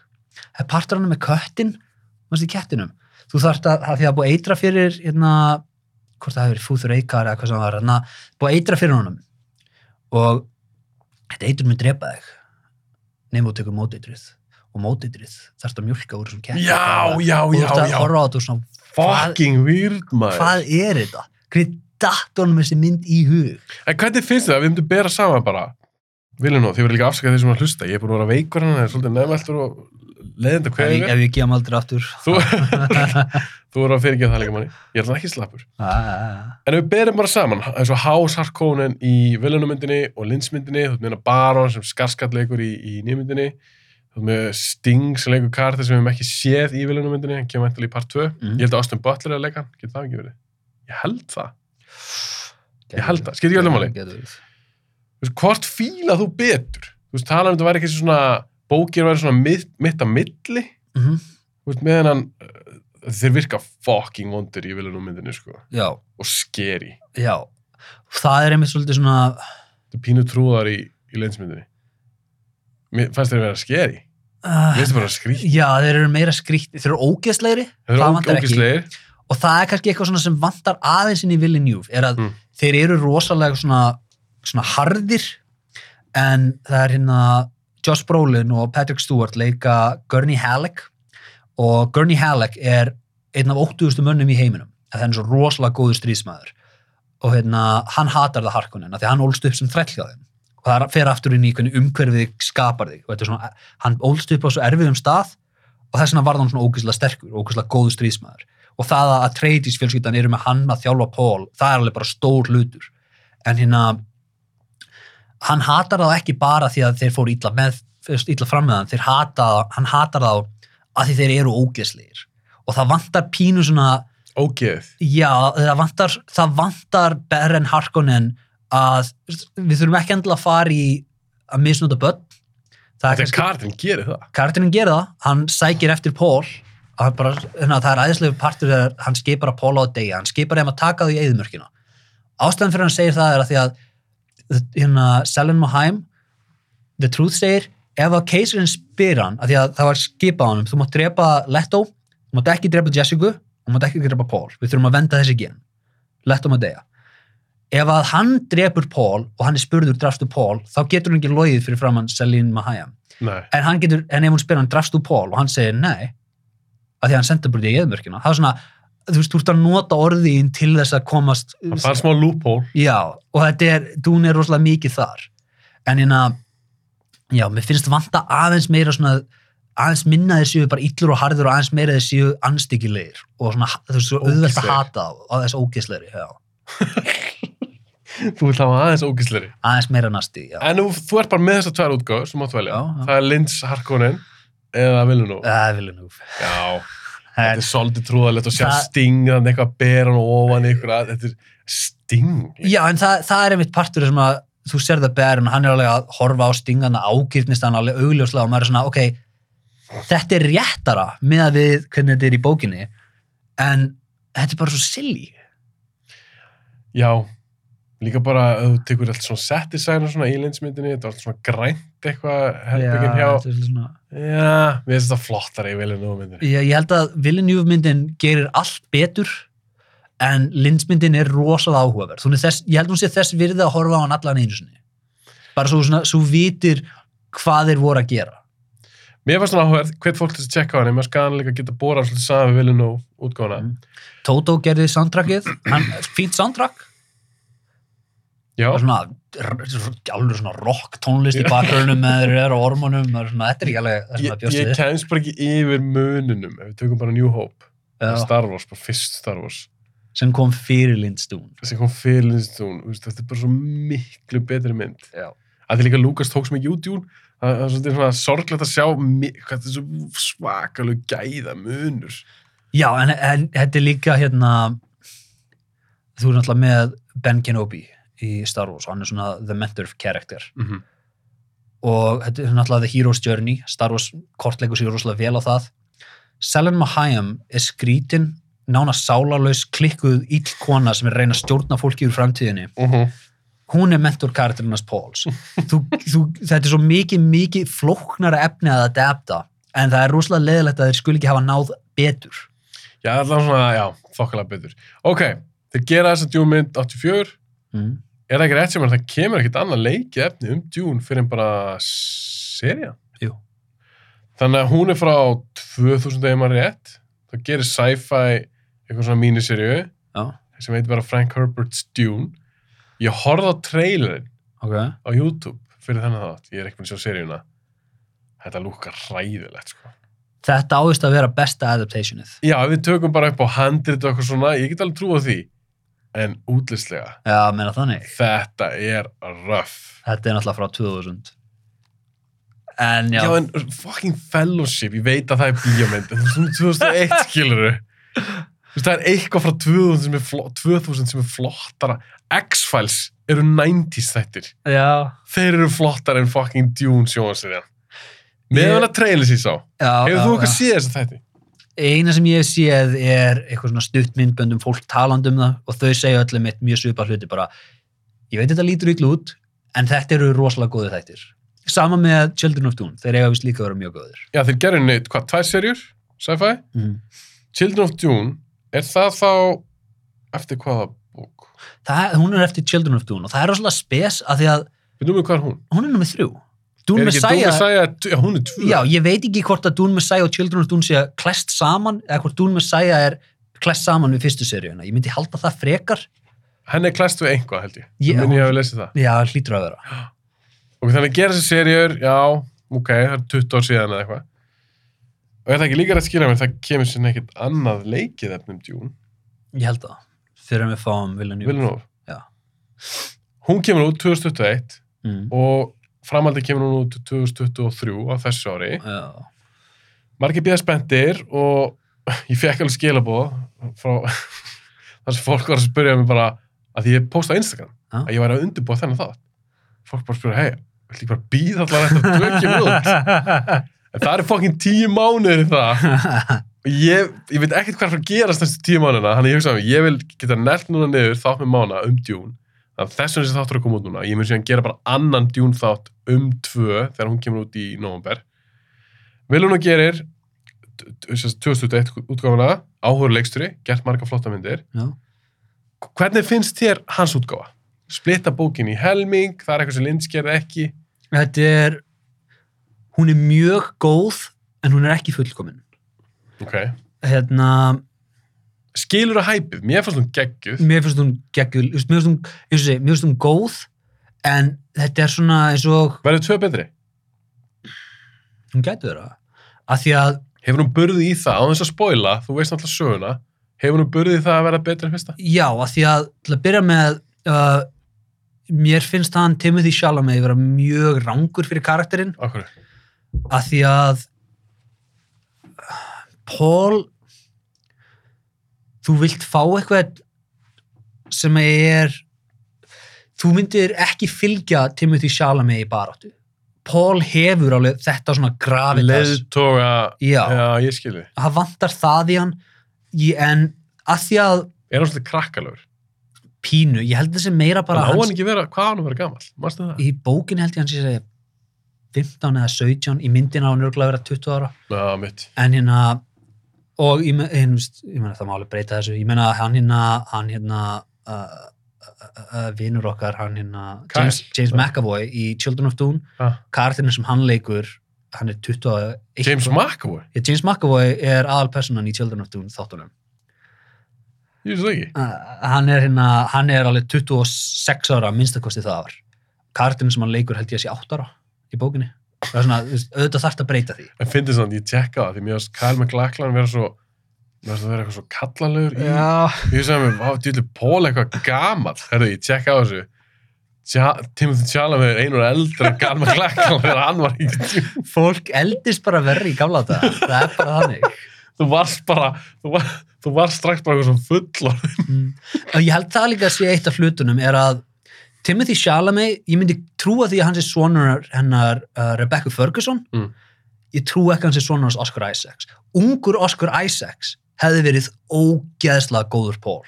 Það er partur hann með köttin í kettinum, þú þarft að, því að búið eitra fyrir hérna, hvort það hefur verið fúþur eikar eða hvað sem það var, hérna, búið eitra fyrir honum og þetta eitur mun drepa þig nefnum þú tekur móteitrið og móteitrið þarfst að mjölka úr þessum ketti Já, já, og já, já. og svona, Fucking weird, maður. hvað er þetta? hvernig datt honum þessi mynd í hug? En hvernig finnst þið að við myndum bera saman bara? Viljum nú, þið verður líka afsakað þeir sem að hlusta. Ég er búin að vera veikur hann, það er svolítið nefnveldur og leiðinda ef, hverju ég- ef ég gem aldrei aftur Þú, þú verður að fyrirgefa það líka manni. Ég er þannig ekki slappur. Ah, En ef við berum bara saman, eins og House Harkonnen í Viljunumyndinni og Linsmyndinni, þú ert með Baron sem skarskatt leikur í, í nýmyndinni, þú ert með Sting sem leikur karta sem við hefum ekki séð í Viljunumyndinni, hann kemur eftir í part 2. Mm. Ég held að Austin Butler er að leika, getur það ekki verið? Ég held það. Ég held það, skiptir ekki öllu máli. Veist, hvort fíla þú betur? Þú veist, tala um þetta væri ekki svona, bókir væri svona mitt, mitt á milli, Mhm. þú veist, meðan hann, uh, þeir virka fucking vondur í Viljunumyndinni, sko, já, og scary. já það er einmitt svolítið svona Þetta er pínu trúðar í, í leinsmyndinni. Mér fannst þeir vera skeri. uh, Mér finnst það bara skrýtt. já, þeir eru meira skrýtt þeir eru ógeðslegri Þeir það eru ekki. ógislegir. og það er kannski eitthvað svona sem vantar aðeins inn í Villeneuve er að Mm. þeir eru rosalega svona, svona harðir en það er hérna Josh Brolin og Patrick Stewart leika Gurney Halleck og Gurney Halleck er einn af 80.000 mönnum í heiminum það er svo rosalega góður stríðsmaður. Og hérna, hann hatar það Harkonnen af því hann ólst upp sem þræll hjá þeim. Og það fer aftur inn í umhverfið skapar þig. Og þetta er svona, hann ólst upp á svo erfiðum stað og þess vegna var hann svona ógeðslega sterkur, ógeðslega góður stríðsmaður. Og það að Atreides fjölskyldan eru með hann að þjálfa Paul, það er alveg bara stór hlutur. En hérna hann hatar það ekki bara því að þeir fóru með, illa fram með hann þeir hata, hann hatar það að því þeir eru ógeðslegir. Og það vantar pínu svona Ógeð. já, það vantar, það vantar Beren Harkonnen að við þurfum ekki endilega að fara í að misnota börn. Það er er kartin gerir það. karakterinn gerir það. Hann sækir eftir hann bara, hérna, það er æðislegu partur þegar hann skipar að Paul á deyja, hann skipar þeim að taka því í eðumörkina ástæðan fyrir hann segir það er að því að hérna, Selen Mohaim The Truth segir, ef að keisarinn spyr hann, að því að það var skipað honum þú mátt drepa Leto, þú mátt ekki drepa Jessica, þú mátt ekki drepa Paul. Við þurfum að venda þessi gen, Leto maður deyja. Ef að hann drepur Paul og hann er spurður drafstu Paul þá getur hann ekki logið fyrir framann Selin Mahayam Nei. en, hann getur, en ef hún spyr hann drafstu Paul? Og hann segir nei. Að því að hann sendur bara í eðmörkina. Það er svona, þú veist, þú ert að nota orðin til þess að komast Það er smá loophole. já, og þetta er, dún er rosalega mikið þar en hérna já, mér finnst vanta aðeins meira svona aðeins minna þeir séu bara illur og harður og aðeins meira þeir séu anstíkilegir og svona, þú veist, auðvelt að hata og þess ógeðslegri, já Þú vil hafa aðeins ógísleri. aðeins meira nasti, já En nú, þú ert bara með þessar tvær útgáður sem mátt velja. Það er Lins Harkonnen eða Villeneuve. vilja nú Já, þetta er svolítið trúðalegt og sjá stingan eitthvað að bera hann ofan ykkur að þetta er sting. já, en það, það er einmitt partur sem að þú sér það berinn, hann er alveg að horfa á stingana ágirnist hann alveg augljóslega og maður er svona, ok þetta er réttara með að við hvernig þetta er í bókinni en þetta er bara svo silly Já, líka bara ef þú tekur allt svona og svona í linsmyndinni, þetta var allt svona grænt eitthvað herbyggin hjá. þetta er svona Já, mér finnst þetta flottara í Villeneuve myndinni. ég, held að Villeneuve myndin gerir allt betur en Linds myndin er rosalega áhugaverð er þess, ég held hún sé þess virði að horfa á hann allan einu sinni bara svo, svona, svo vitir hvað þeir voru að gera Mér fannst svona áhugaverð, hvert fólk til að tjekka á henni, maður skal líka geta borað svolítið saman við Villeneuve útgáfuna. Mm. Toto gerði soundtrackið hann, fínt soundtrack Já, og svona, r- alveg svona rock tónlist í bakgrunum með þeir eru á ormunum og svona, þetta er ekki alveg það sem ég, að bjóst ég við. kemst bara ekki yfir mununum ef við tökum bara New Hope, Star Wars, bara fyrst Star Wars. sem kom fyrir Lindstún sem kom fyrir Lindstone, þetta er bara svo miklu betri mynd. Já. að því líka Lukas tók sem ekki út í hún það það er svona sorglegt að sjá hvað þetta er svo svakalega gæða munur. Já, en, en þetta er líka hérna þú er náttúrulega með Ben Kenobi í Star Wars og hann er svona the mentor character. Mm -hmm. og þetta er náttúrulega the hero's journey Star Wars kortleikur sér rosalega vel á það. Selen Mahayam er skrítin nána sálarlaus klikkuð ill kona sem er reyna að stjórna fólki úr framtíðinni. Hún er mentor karakterinn Pauls. Þú, þú, þetta er svo mikið, mikið flóknara efni að adapta en það er rosalega leðilegt að þeir skul ekki hafa náð betur. Já, allavega svona, já, þokkalega betur. Ok, þeir gera þessa Dune mynd 84 mm. er það ekki rétt sem að það kemur ekkert annað leikið efni um Dune fyrir en bara seria Jú. þannig að hún er frá 2000 eða maður rétt það gerir sci-fi eitthvað svona míniserju sem heitir bara Frank Herbert's Dune ég horfði á trailerin ok á YouTube fyrir þennan þátt, ég er búin að sjá seríuna þetta lúkar ræðilegt sko. Þetta áðist að vera besta adaptationið. já, við tökum bara upp á handrit og eitthvað svona, ég get alveg trú á því en útlistlega, Já, meina þannig. þetta er röff Þetta er náttúrulega frá 2000. En já, já. en fucking fellowship, ég veit að það er bíómynd en þú veist, 2001 skilur það er eitthvað frá 2000 sem er, flott, 2000 sem er flottara X-Files eru 90s þættir já, þeir eru flottar en fucking Dune sjónasirjan með Ég- hana trailer sér sá já. hefur já, þú eitthvað já. séð þess að þætti? Eina sem ég hef séð er eitthvað svona stutt myndböndum fólk talandi um það og þau segja öllum eitt mjög svipað hluti bara ég veit þetta lítur ykkur út en þetta eru rosalega góði þættir. Sama með Children of Dune, þeir eiga vist líka að vera mjög góðir. Já, þeir gerðu neitt, hvað, tvær serjur? Sci-fi? Mm. Children of Dune, er það þá eftir hvaða bók? Það, hún er eftir Children of Dune og það er rosalega spes að því að Við númum hvað er hún? hún er nummið þrjú. Dune Messiah, já, hún er tvö. já, ég veit ekki hvort að Dune Messiah og Children of Dune sé klest saman eða hvort Dune Messiah er klest saman við fyrstu seríuna. Ég myndi halda það frekar. Henni er klæst við einhvað, held ég. Ég- Ég minn ég hafi lesið það. Já, hlýtur að vera. Og þannig gera þessi serjur, já, ok, það er 20 ár síðan eða eitthvað. Og er það ekki líka rætt skilja mér, það kemur sér ekkert annað leikið efnum Dune. Ég held það. Fyrir að við fáum. Já. Hún kemur út 2021 Mm. og framaldi kemur hún út 2023 á þessu ári. Já. margir býða spenntir og ég fekk alveg skilabóð frá þar sem fólk var að spyrja mig bara að ég posta á Instagram Já. að ég væri að undirbúa þennan þátt fólk bara spyrja, hei, vill ég bara býða allar að tökja út en það eru fokkin tíu mánuðir í það og ég, ég veit ekkert hvað er að gerast næstu tíu mánuðina, þannig ég hugsa að ég vil geta nelt núna niður þátt með mána um djún að þess vegna þessi þáttur að koma út núna ég mun síðan gera bara annan djún þátt um tvö þegar hún kemur út í november Vilun og gerir t- t- sem sagt 2001 útgáfuna áhugur leiksturi, gert marga flotta myndir Já. hvernig finnst þér hans útgáfa? Splitta bókin í helming, það er eitthvað sem Linds gerði ekki Þetta er, hún er mjög góð en hún er ekki fullkomin. ok, Hérna, skilur að hæpið, mér finnst hún geggul, mér finnst hún, segi, mér finnst hún góð en þetta er svona eins og, verður tvö betri, hún gæti vera, að því að, hefur hún burði í það á þess að spoila, þú veist alltaf söguna hefur hún burði í það að vera betri en fyrsta? já, að því að, til að byrja með, uh, mér finnst hann Timothy Chalamet vera mjög rangur fyrir karakterinn, Akkur, að því að Paul þú vilt fá eitthvað sem er þú myndir ekki fylgja Timothy Chalamet í baráttu. Paul hefur alveg þetta svona gravitas leiðtoga Já. já, ég skilji, það vantar það í hann en að því að er hann svolítið krakkalögur pínu, ég held þessi meira bara hann hans, hann vera, hvað hann að mástu það? í bókin held ég hans ég segi 15 eða 17 í myndina á hann örgulega vera 20 ára. Já, en hérna og ég, meina það má alveg breyta þessu. Ég meina hann hérna hann hérna uh, uh, uh, vinnur okkar hann hérna. James, James McAvoy í Children of Dune ah. karakterinn sem hann leikur hann er 21 James McAvoy, ja, James McAvoy er aðalpersonan í Children of Dune þáttunum. Ég veist það ekki. Uh, hann er hérna hann er alveg 26 ára minnstakosti það ár. Karakterinn sem hann leikur held ég að sé 8 ára í bókinni það er svona, auðvitað þarft að breyta því en finnst þess að ég tjekka það, því mér varst Kyle McLachlan vera svo mér varst að vera eitthvað svo kallanlegur í Ég hugsaði með, vá, djúli Pól eitthvað gamall. Herðu, ég tjekka á þessu. Tja, Timothy Chalamet er einur eldri en Gal McLachlan þegar hann var í fólk eldist bara verri í gamla þetta það er bara þannig Þú varst bara, þú, var, þú varst strax bara eitthvað svo full mm. ég held það líka að sé eitt af hlutunum er að Timothy Chalamet, ég myndi trúa því að hans er sonur hennar uh, Rebecca Ferguson Mm. ég trú ekki hans er sonur hans Oscar Isaacs ungur Oscar Isaacs hefði verið ógeðslega góður Pól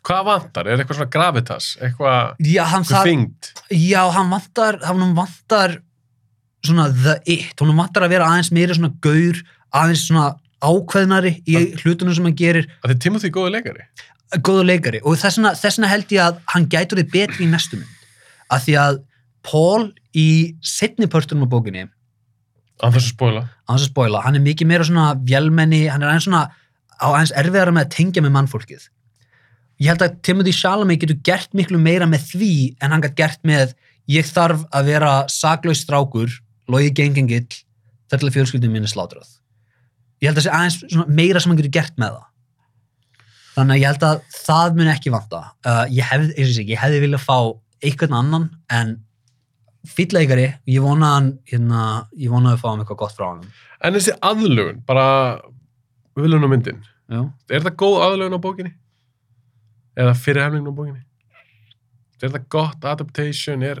Hvað vantar? Er eitthvað svona gravitas? Eitthvað, það, fengt? já, hann vantar hann vantar svona the it, hann vantar að vera aðeins meira svona gaur, aðeins svona ákveðnari í hlutunum sem hann gerir Að þið Timothy er góði leikari? góður leikari og þessna, þessna held ég að hann gætur þið betri í næstu mynd að því að Paul í setni pörtunum á bókinni Að þessu spóla. á þess að spoila, hann er mikið meira svona vélmenni, hann er aðeins svona á aðeins erfiðara með að tengja með mannfólkið. Ég held að Timothy Chalamet getur gert miklu meira með því en hann gætt gert með ég þarf að vera saklaus strákur logi gengengill þar til að fjölskyldum minni slátrað. Ég held að það sé aðeins svona meira sem hann getur gert með það. Þannig að ég held að það mun ekki vanta. Uh, ég hefði, eins og ég ég hefði viljað fá einhvern annan en fýtleikari, ég vona hann hérna, ég vona að við fáum eitthvað gott frá hann En þessi aðlugun, bara viljun á myndin. Já. Er það góð aðlugun á bókinni? Eða fyrir hefningin á bókinni? Er það gott adaptation? Er,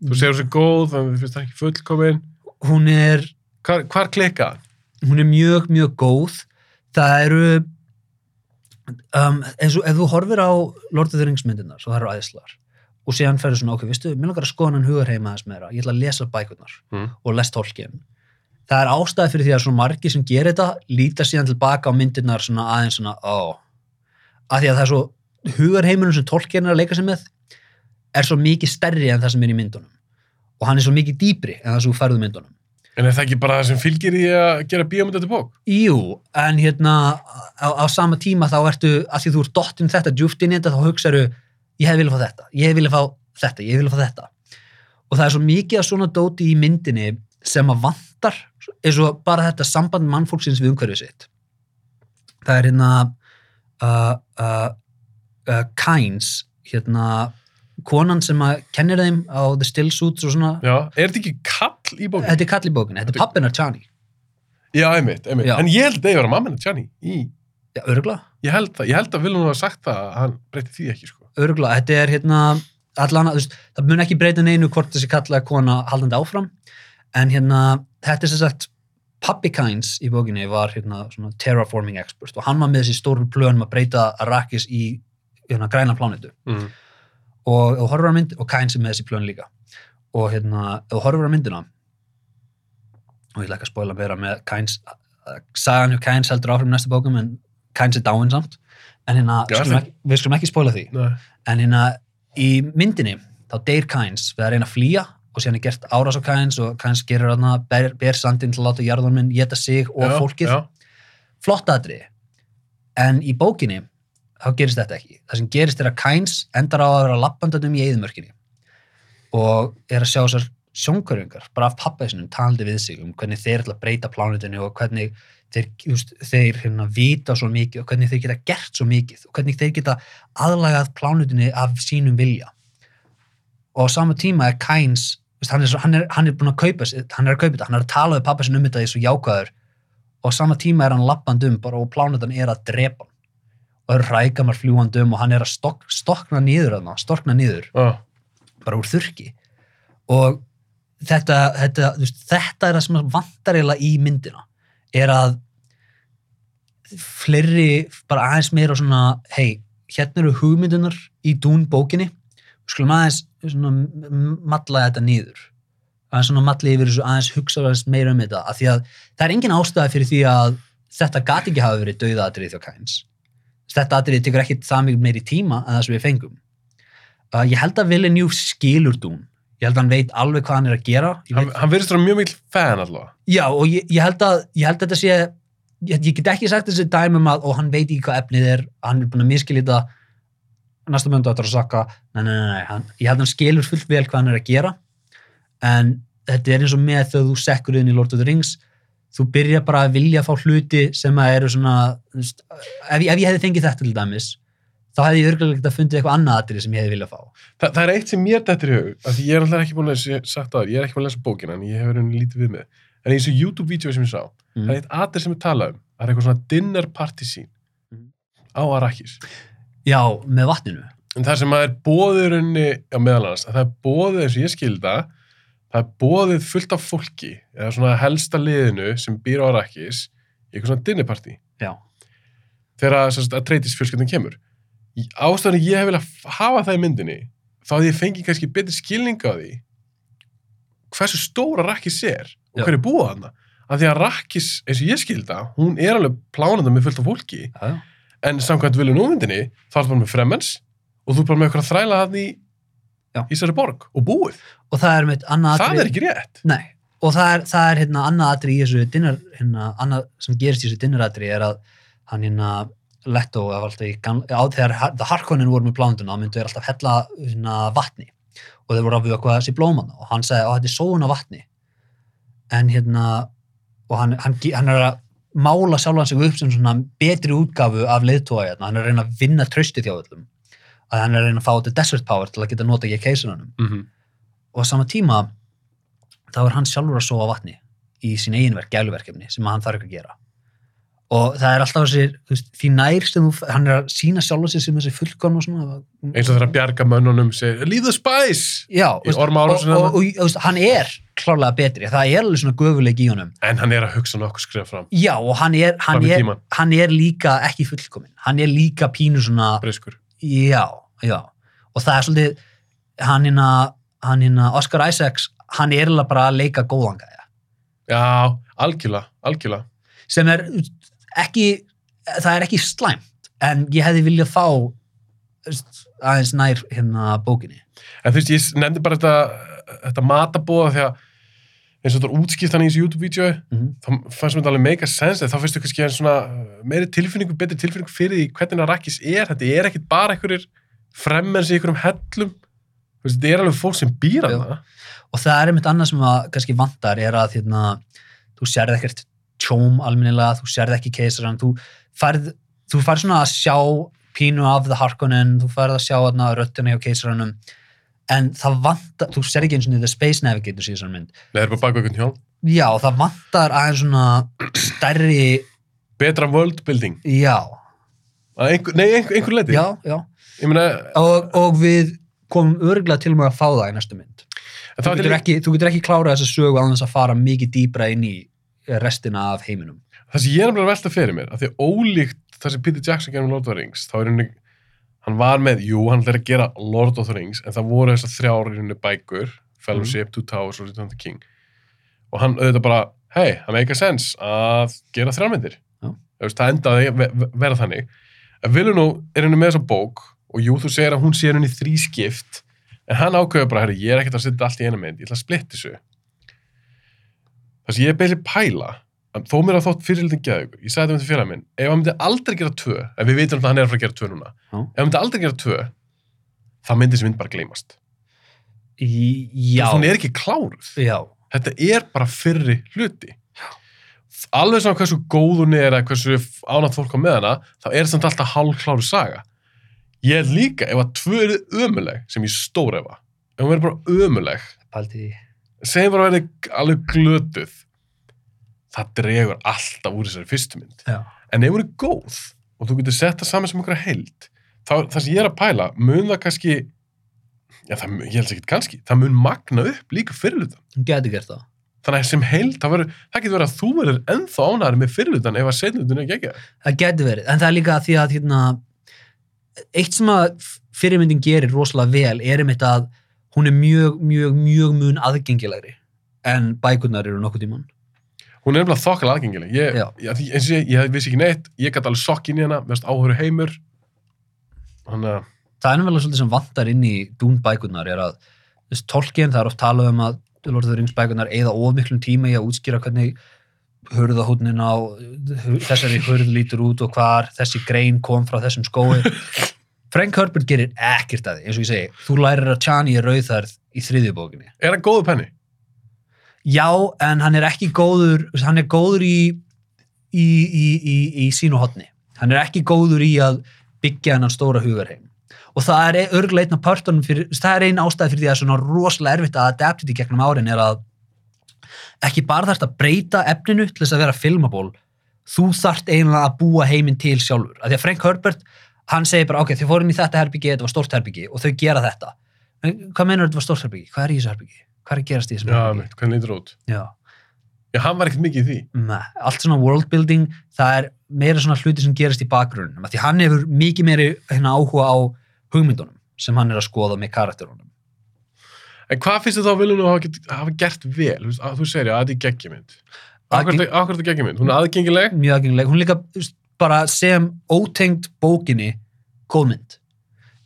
þú segir þessi góð, þannig að þið finnst það ekki fullkomin. hún er Hvar, hvar klikkað? hún er mjög, mjög góð það eru um, eins og ef þú horfir á Lord of the Rings myndirnar, svo það eru æðislar og síðan ferður svona, ok, veistu, mér langar að skoða hann hugar heima þess meira, ég ætla að lesa bækurnar Mm. og lest tólkin það er ástæði fyrir því að svona margir sem gerir þetta líta síðan tilbaka á myndirnar svona aðeins svona, ó. Að því að það er svo, hugarheimunum sem tólkin er að leika sig með er svo mikið stærri en það sem er í myndunum. Og hann er svo mikið dýpri en það sem þú færðu myndunum. En er það ekki bara það sem fylgir í að gera bíómynd eftir bók? Jú, en hérna á, á sama tíma þá ertu að því þú ert dottinn þetta djúft inn í þetta þá hugsaðu ég hef viljað fá þetta, ég hef viljað fá þetta, ég hef viljað fá þetta og það er svo mikið af svona dóti í myndinni sem að vantar eins og bara þetta samband mannfólksins við umhverfið sitt það er hérna uh, uh, uh, Kynes hérna konan sem að kennir þeim á The Still Suits og svona Já, er þetta ekki kall í bókinni? þetta er kall í bókinni, þetta er pappinar Chani Já, einmitt, einmitt. Já. En ég held að það er að mammina Tjani í... já, örugla Ég held, það, ég held að Vilhelm hafa sagt það að hann breytti því ekki, sko. Örgulega, þetta er hérna allan, þú veist, það mun ekki breyta neinu hvort þessi kallaði kona haldandi áfram en hérna, þetta er sem sagt Pappi Kynes í bókinni var hérna svona terraforming expert og hann var með þessi stóru plönum að breyta Arrakis í hérna græna plánetu. Mm. og, og og Kynes er með þessi plön líka. Og hérna, þú horfur á myndina og ég ætla ekki að spóla meira með Kynes, sagan hjá Kynes heldur áfram næsta bókum en Kynes er dáinn samt en hérna, skulum ekki, við skulum ekki spóla því. Nei. en hérna í myndinni þá deyr Kynes við að reyna að flýja og síðan er gert árás á Kynes og Kynes gerir þarna ber, ber sandinn til að láta jarðorminn geta sig og Já, fólkið, Já, flott aðri en í bókinni þá gerist þetta ekki, það sem gerist er að Kynes endar á að vera lappandandum í eðimörkinni og er að sjá þessar sjónkörjungar, bara af pappæsinum talandi við sig um hvernig þeir ætla að breyta plánutinu og hvernig þeir, just, þeir hérna, vita svo mikið og hvernig þeir geta gert svo mikið og hvernig þeir geta aðlagað plánutinu af sínum vilja. Og á sama tíma er Kynes veist, hann, er hann, er, hann er búin að kaupa hann er að kaupa þetta, hann er að tala við pappæsin um þetta í svo jákvæður. Og á sama tíma er hann lappand um bara og plánutan er að drepa hann. Og er rækamar fljúand um og hann er að stok, stokna niður þarna, storkna niður já, bara úr þurki og þetta, þetta, veist, þetta er það sem vantar eiginlega í myndina er að fleiri, bara aðeins meira svona, hei, hérna eru hugmyndunar í dún bókinni. Skulum aðeins svona m- malla þetta niður. Aðeins svona malli yfir þessu aðeins hugsa aðeins meira um þetta, af því að það er engin ástæða fyrir því að þetta gati ekki hafa verið dauða atrið þjá Kæns þetta atrið tekur ekki það mikið meiri tíma en það sem við fengum. Uh, ég held að Villeneuve skilur dún ég held að hann veit alveg hvað hann er að gera hann, hann verðist vera mjög mikil fan allavega. já og ég, ég, held að, ég held að þetta sé ég, ég get ekki sagt þessi dæmum að og hann veit ekki hvað efnið er hann er búin að miskilja þetta næsta möndu að sakka nei, nei, nei. Hann, ég held að hann skilur fullt vel hvað hann er að gera en þetta er eins og með þegar þú sekkur inn í Lord of the Rings þú byrja bara að vilja fá hluti sem að eru svona ef, ef ég hefði fengið þetta til dæmis þá hefði ég örgulega getað fundið eitthvað annað atrið sem ég hefði viljað fá Þa, það er eitt sem mér dættir í hug, af því ég er alltaf ekki búin að sagt það, ég er ekki búin að lesa bókina en ég hefur henni lítið við með. En í þessu YouTube-vídeó sem ég sá, Mm. það er eitt atrið sem við tala um, það er eitthvað svona dinner party scene Mhm. á Arrakis. já, með vatninu En það sem að er bóðið henni, á meðal annars, að það er bóðið eins og ég skilda, það er bóðið fullt af fólki, eða svona helsta liðinu sem býr á Arrakis, eitthvað svona dinner party, já, þegar að, að treytis fjölskyldin kemur. Ástæðan ég hef viljað hafa það í myndinni, þá að ég fengi kannski betri skilning á því hversu stóra Rakkis er og Já. hver er búið hana. Af því að Rakkis, eins og ég skilda, hún er alveg plánanda með fullt af fólki, já. en samkvæmt viljum númyndinni, þá er það bara með fremmens og þú er bara með eitthvað að þræla það í Já. í þessari borg og búið. og það er Það er ekki rétt. Nei, og það er, það er hérna annað atri í þessu dinner, hérna, annað sem gerist í þessu dinneratri er að hann hérna Leto var alltaf í gamla, á þegar Har- The Harkonnen voru með plánunduna, þá myndu þeir alltaf hella hérna vatni. Og þeir voru að vökva þessi blómanna og hann sagði, á þetta er sóun á vatni. En hérna og hann, hann, hann er að mála sjálfan sig upp sem svona betri útgafu af leiðtóa hérna, hann er að reyna að vinna trösti þjá öllum, að hann er að reyna að fá þetta desert power til að geta nota ekki keisunanum Mm -hmm. og á sama tíma þá er hann sjálfur að sofa vatni í sín eiginverk, gæluverkefni sem hann þarf ekki að gera og það er alltaf þessi, þú veist, því nær sem þú, hann er að sína sjálfur sig sem þessi fullkon og svona Eins og þegar að bjarga mönnunum segir, leave the spice! já, og, og, og, og, hann er klárlega betri, það er alveg svona göfuleik í honum En hann er að hugsa nokkuð skrifa fram. já, og hann er, hann er, hann er líka ekki fullkomin, hann er líka pínu svona Briskur. Já, já. Og það er svolítið, hann hérna, hann hérna, Oscar Isaacs, hann er eiginlega bara að leika góðan gæja. Já, algjörlega, algjörlega. Sem er ekki, það er ekki slæmt, en ég hefði viljað fá þú aðeins nær hérna bókinni. En þú veist, ég nefndi bara þetta, þetta matabóða því að eins og þetta er útskipt hann í þessu YouTube-vídeói, Mm þá fannst mér þetta alveg mega sens, en þá finnst þú kannski en svona meiri tilfinningu, betri tilfinningu fyrir því hvernig Arrakis er. Þetta er ekkit bara einhverjir fremmens í einhverjum hellum. Þú þetta er alveg fólk sem býr Já. hana. Og það er einmitt annað sem að kannski vantar er að hérna, þú sérð ekkert tjóm almennilega, þú sérð ekki keisaran, þú færð, þú færð svona að sjá pínu af The Harkonnen, þú færð að sjá hérna, röttina hjá keisaranum, en það vantar, þú sérð ekki eins og The Space Navigators í þessari mynd. Nei, það er bara baka einhvern hjálm. Já, það vantar aðeins svona stærri, Betra world building. já, Að Einhver, nei, einhver, einhver leiti. já, já meina, og, og við komum örgulega til með að fá það í næstu mynd það þú getur, ekki, þú getur ekki klárað þessa sögu alveg að fara mikið dýbra inn í restina af heiminum það sem ég er að velta fyrir mér, að því að ólíkt það sem Peter Jackson gerum Lord of the Rings, þá er henni, hann var með, jú, hann er að gera Lord of the Rings, en það voru þessar þrjár í henni bækur, Fellowship, Two Towers og Return of the King. Og hann auðvitað bara, hei, það make a sense að gera þrjármyndir. Já. Það endaði að ve- ve- vera þannig. En Vilunú er henni með þessa bók, og jú, þú segir að hún sé henni í þrý skipt, en hann ákveður bara, herri, ég er ekkert að setja allt í eina mynd, ég ætla að splitta þessu. Það sem ég er beilið pæla, þó mér að þótt fyrirlítin geða ykkur, ég sagði þetta um til félag minn, ef hann myndi aldrei gera tvö, en við vitum að hann er að fara að gera tvö núna, Já. ef hann myndi aldrei gera tvö, þá myndi þessi mynd bara gleymast. Já, Hún er ekki kláruð. já, Þetta er bara fyrri hluti. Alveg svona hversu góð hún er eða hversu ánátt fólk á með hana, þá er þetta alltaf hálf kláru saga. Ég líka, ef að tvö eru ömuleg, sem ég stór efa, ef hún verður bara ömuleg, paldi því segjum bara að verði alveg glötuð, það dregur alltaf úr þessari fyrstu mynd. já, En ef hún er góð og þú getur sett það saman sem einhverja heild, þá það sem ég er að pæla, mun það kannski, já það, ég held ekki kannski, það mun magna upp líka fyrirlutan. hún geti gert það Þannig að sem heild, það, verður, það getur verið að þú verður ennþá ánæður með fyrirlutan ef að setlutin er ekki ekki. það geti verið, en það er líka því að hérna, eitt sem að fyrirmyndin gerir rosalega vel er einmitt að hún er mjög, mjög, mjög mun aðgengilegri en bækurnar eru nokkuð tímann Hún er nefnilega þokkala aðgengileg. Ég, ég, eins og ég, ég vissi ekki neitt, ég gæti alveg sokk inn í hana, mest áhöru heimur. Þannig að, það er nefnilega svolítið sem vantar inn í dún bækurnar er að þess, tolkien, það er oft talað um að Lord of the Rings bækurnar eða of miklum tíma í að útskýra hvernig hurðahútnin á þessari hurð lítur út og hvar þessi grein kom frá þessum skói Frank Herbert gerir ekkert að því. Eins og ég segi, þú lærir að Chani er rauðarð í þriðju bókinni. Er hann góðu penni? já, en hann er ekki góður hann er góður í í, í, í, sínu hotni hann er ekki góður í að byggja hennan stóra hugarheim. Og það er af partunum fyrir það er einn ástæði fyrir því að það er svona rosalega erfitt að adapta þetta í gegnum árin er að ekki bara þarft að breyta efninu til þess að vera filmaból þú þarft eiginlega að búa heiminn til sjálfur. Af því að Frank Herbert, hann segir bara ok, þið fórum í þetta herbyggi, þetta var stórt herbyggi og þau gera þetta en hvað meinar þetta var stórt herbyggi? hvað er í þessu herbyggi? hvað er að gerast í þessu Já, herbyggi? mitt, hvernig lítur út? Já. Já, hann var ekkert mikið í því. Nei, allt svona world building það er meira svona hluti sem gerast í bakgrunnum af því hann hefur mikið meiri hérna, áhuga á hugmyndunum sem hann er að skoða með karakterunum En hvað finnst þið þá viljum hafa, get- hafa gert vel? Þú, að þú segir, já, þetta er geggjumynd. Akkur þetta geggjumynd? Hún er aðgengileg? mjög aðgengileg, hún líka þú veist, bara sem ótengd bókinni góðmynd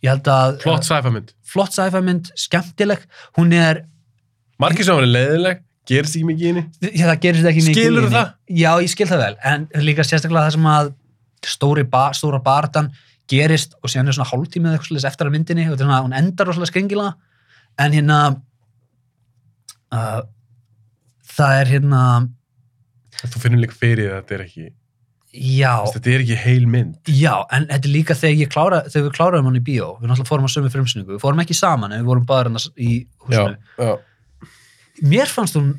ég held að Flott sci-fi mynd. flott sci-fi mynd, skemmtileg hún er, Margir sem er leiðileg, gerist ekki mikið í henni. já, það? Já, ég skil það vel, en líka sérstaklega það sem að stóri ba stóra baratan gerist og síðan er svona hálftímið eitthvað svoleiðis eftir að myndinni svona, hún endar rosalega skringilega en hérna uh, það er hérna Þú finnur líka fyrir að þetta er ekki, já, þetta er ekki heil mynd. já, en þetta er líka þegar ég klára, þegar við kláraðum hann í bíó, við náttúrulega fórum á sömu frumsynningu, við fórum ekki saman en við vorum bara hann í húsinu já. mér fannst hún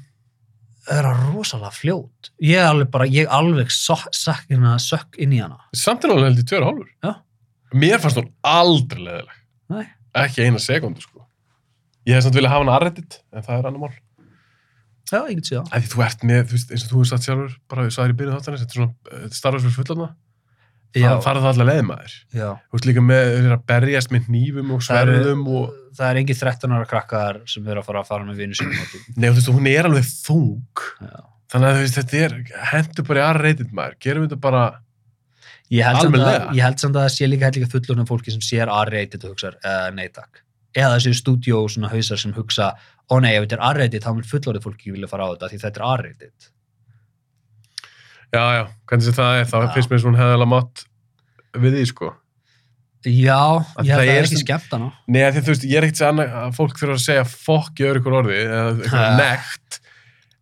vera rosalega fljót ég alveg bara, ég alveg sökk, sökk, hérna, inn í hana Samt hann held í tveir hálfur. Já. Mér fannst hún aldrei leiðileg. Nei. Ekki eina sekundu, sko. Ég hef samt viljað hafa hann aðrættið, en það er annar mál. Já, ég get séð það því þú ert með, þú veist, eins og þú hefur sagt sjálfur, bara við sagðir í byrjuð þáttanins, þetta er svona, fyrir fullarna. já, Það farið það allar leiðmaður. já. Þú veist líka með, þeir eru að berjast með nýfum og Það eru- sverðum og, það er engin 13 ára krakkar sem eru að fara að fara með vinnu sínum á því. nei, þú veist, hún er alveg þung. Já. Þannig að þú veist, þetta er, hendur bara í aðrættið maður, gerum þetta bara, Ég held, að, ég held samt að það sé líka hellinga fullurinn fólki sem sér R-rated og hugsa uh, nei takk. Eða þessi svona hausar sem hugsa ó nei, ef þetta er R-rated þá mun fullorðið fólki vilja fara á þetta því þetta er R-rated. já, já, hvernig sem það er, þá finnst mér svona hefðalega mátt við því, sko. Já, Að ég það að er ekki sem- skemmt hana. Nei, af því að þú veist, ég er ekkert að segja að fólk þurfa að segja fokk í öðru orði eða eitthvað nekt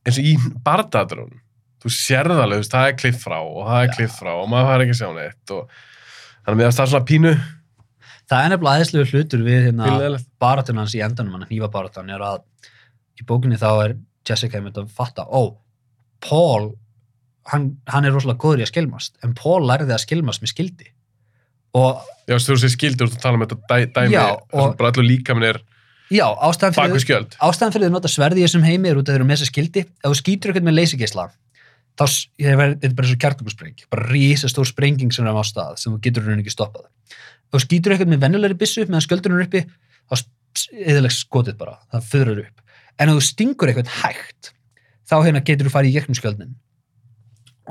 eins og í bardaðrún þú sérð alveg, þú veist, það er kliff frá og það er kliff frá og maður fær ekki að sjá neitt og þannig að að það er svona pínu Það er nefnilega aðeinslegu hlutur við hérna baratun hans í endanum, hann hnífa baratan er að í bókinni þá er Jessica einmitt að fatta, ó, Paul hann, hann er rosalega góður í að skilmast en Paul lærði að skilmast með skildi. Og Já, þú sé skildur út að tala um þetta dæ, dæmi Já, og og- bara allur líka minn er já, ástæðan fyrir, ástæðan fyrir þau nota sverði í þessum heimi er út af þeir eru með þessa skildi. Ef þú skýtur eitthvað með leysigeisla þá, hef- þetta er bara svo kjartökuspreng bara rísa stór sprenging sem er á stað sem þú getur raun ekki stoppað þú skýtur eitthvað með venjulegri byssu meðan skjöldurinn er uppi þá eðalega skotið bara, það föður upp. En ef þú stingur eitthvað hægt þá hérna getur þú farið í gegnum skjöldin.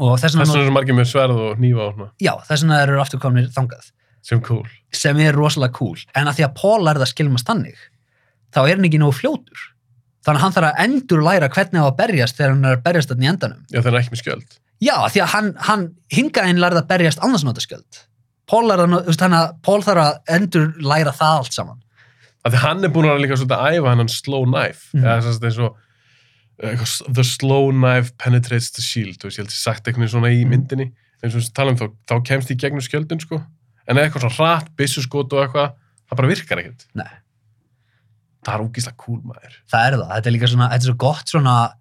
Og þess vegna eru margir með sverð og nýfa og svona, já, þess vegna eru aftur komnir þangað. Sem cool. sem er rosalega cool. En að því að Paul lærði að skilmast þannig þá er hann ekki nógu fljótur. Þannig að hann þarf að endur læra hvernig á að berjast þegar hann er að berjast þarna í endanum. Já, það er ekki með skjöld. já, því að hann, hann hingaðinn lærði að berjast annars nota skjöld Að að Paul þarf að endur læra það allt saman Af því hann er búin að líka svolítið að æfa hennan slow knife. Mhm. Eða að eins og eitthvað, the slow knife penetrates the shield. Þú veist, ég held að sagt eitthvað svona í Mhm. myndinni. En svo tala um þá, þá kemst í gegnum skjöldin, sko. En eitthvað svona rætt, byssuskot og eitthvað, það bara virkar ekkert. Nei. Það er ógíslega cool, maður. það er það, þetta er líka svona, þetta er svo gott svona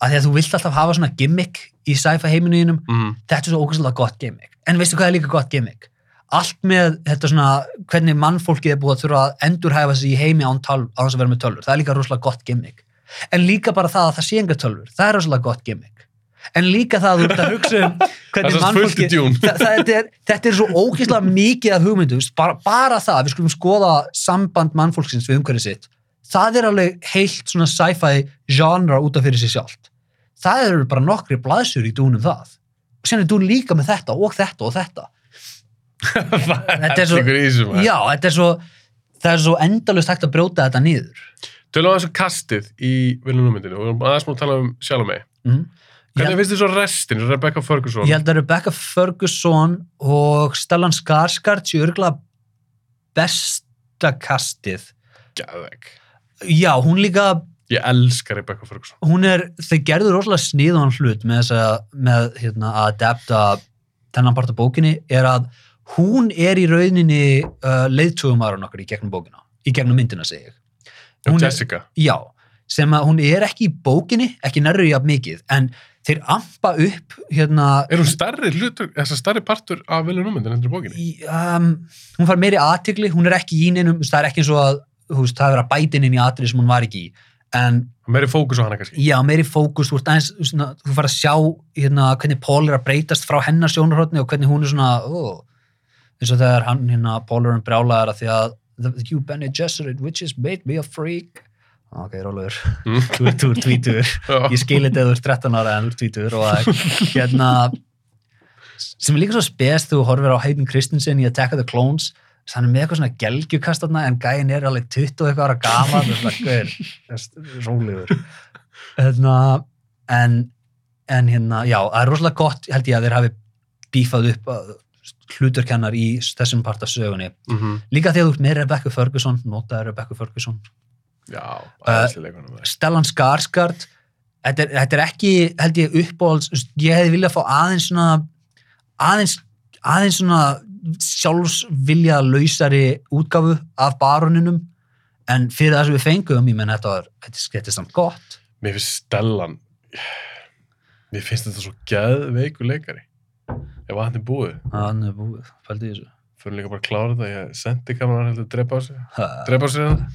að því að þú vilt alltaf hafa svona gimmick í sci-fi heiminuðinum Mm. þetta er svo ógæslega gott gimmick. En veistu hvað er líka gott gimmick? Allt með þetta svona hvernig mannfólkið er búið að þurfa að endurhæfa sig í heimi án, tölv, án þess að vera með tölvur. Það er líka rosalega gott gimmick. En líka bara það að það sé enga tölvur. Það er rosalega gott gimmick. En líka það að þú ert að hugsa um er hvernig djún. það, það, er, þetta er svo ógeðslega mikið af hugmyndu bara, bara það, við skulum skoða samband mannfólksins við umhverfið sitt það er alveg heilt svona sci-fi genre út af fyrir sig sjálft það eru bara nokkri blaðsur í dúnum það og sen er dún líka með þetta og þetta og þetta Þetta er svo- hellingur í þessu, maður. já, þetta er svo það er svo endalust hægt að brjóta þetta niður Tölum að þessu kastið í viljumnúmyndinu og við erum aðeins múin að tala um sjálf mig. mm. Hvernig finnst þið svo restin, Rebecca Ferguson? ég held að Rebecca Ferguson og Stellan Skarsgård séu örgulega besta kastið Gæðveg. já, hún líka Ég elska Rebecca Ferguson. hún er, þau gerðu rosalega sniðan hlut með þess að, með hérna, að adapta þennan part af bókinni er að hún er í rauninni uh, leiðtugumæðurinn okkur í gegnum bókina, í gegnum myndina segi ég. Og Hún er- Jessica. Já, sem að hún er ekki í bókinni, ekki nærri jafn mikið, en þeir ampa upp hérna, Er hún stærri hlutur, þess að stærri partur af viljumnúmyndinu endur bókinni? í, um, hún far meiri aðtigli, hún er ekki í neinum, það er ekki eins og að þú veist, það er að bæta inn inn í atrið sem hún var ekki í, en Meiri fókus á hana kannski. Já, meiri fókus, þú, ert aðeins, svona, þú fara að sjá hérna, hvernig Paul er að breytast frá hennar sjónarhóttni og hvernig hún er svona ó, eins og þegar hann, hérna, Paul er hann brjálaðar að því að you Bene Gesserit witches made me a freak. Ok, rólegur, Mm. þú ert ert tvítur ég skil þetta að þú ert 13 ára en þú ert tvítur og að, hérna sem er líka svo spes þú horfir á Hayden Christensen í Attack of the Clones hann er með eitthvað svona gelgjukast en gæin er alveg 20 og eitthvað ára gama það er hérna, en en hérna, já, það er rosalega gott held ég að þeir hafi bífað upp uh, hluturkennar í þessum part af sögunni Mhm. líka því að þú ert með Rebecca Ferguson notaði Rebecca Ferguson Já, leikunum. Stellan Skarsgård þetta þetta er ekki, held ég, uppbóls ég hefði viljað fá aðeins svona aðeins, aðeins svona sjálfsvilja lausari útgáfu af baroninum en fyrir það sem við fengum, ég menn þetta var þetta, er samt gott Mér finnst Stellan, mér finnst þetta svo geðveiku leikari. Ef hann er búið, hann er búið, fældi í þessu fyrir líka bara að klára þetta, ég sendi kameran heldur að drepa á sig. Drepa á sig hérna.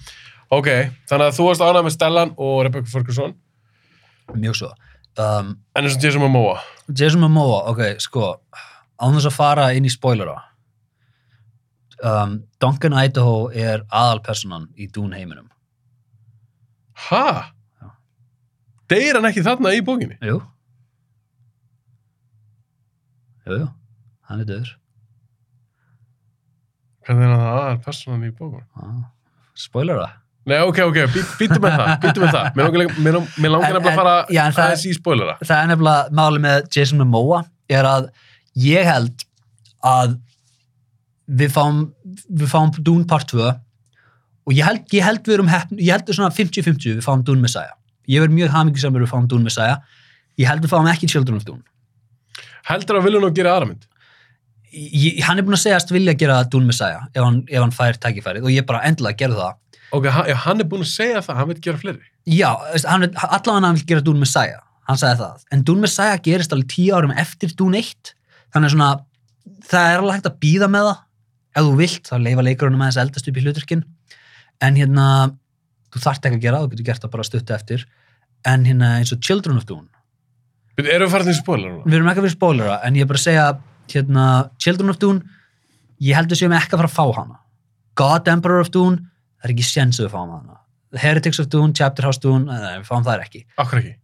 Ok, þannig að þú varst ánægð með Stellan og Rebecca Ferguson. mjög svo um, En eins og Jason Momoa. Jason Momoa, ok, sko án þess að fara inn í spoilera um, Duncan Idaho er aðalpersonan í Dune heiminum Ha? Já. Deyr hann ekki þarna í bókinni? Jú Jú, jú, hann er döður Hvernig er hann aðal personan í bókunum? ah, Spoilera Nei, ok, ok, býttu með það, býttu með það. Mér langar, nefnilega að fara já, það- aðeins í spoilera. Það er nefnilega máli með Jason Momoa er að ég held að við fáum við fáum Dune part 2 og ég held, ég held við erum heppn, ég held við svona 50-50 við fáum Dune Messiah. Ég verð mjög hamingisamur við fáum Dune Messiah. Ég held við fáum ekki Children of Dune. Heldur að vilja nú gera aðra mynd? ég, hann er búin að segjast vilja gera Dune Messiah ef hann, ef hann fær tækifærið og ég bara endilega gerði það. Ok, hann, er búin að segja það, hann vil gera fleiri. Já, allavega hann vil gera Dune Messiah hann sagði það, en Dune Messiah gerist alveg tíu árum eftir Dune 1 þannig svona, það er alveg hægt að býða með það ef þú vilt þá leifa leikurunum aðeins að eldast upp í hluturkin en hérna þú þarft ekki að gera, þú getur gert það bara stuttu eftir. En hérna eins og Children of Dune Bíddu, Erum við farin til spoiler núna? við erum ekki að vera spoilera en ég er bara að segja hérna, Children of Dune ég heldur sem ekki að fara að fá hana. God Emperor of Dune það er ekki séns að við fáum hana. Heretics of Dune, Chapter House Dune nei, við fáum það ekki. Akkur ekki?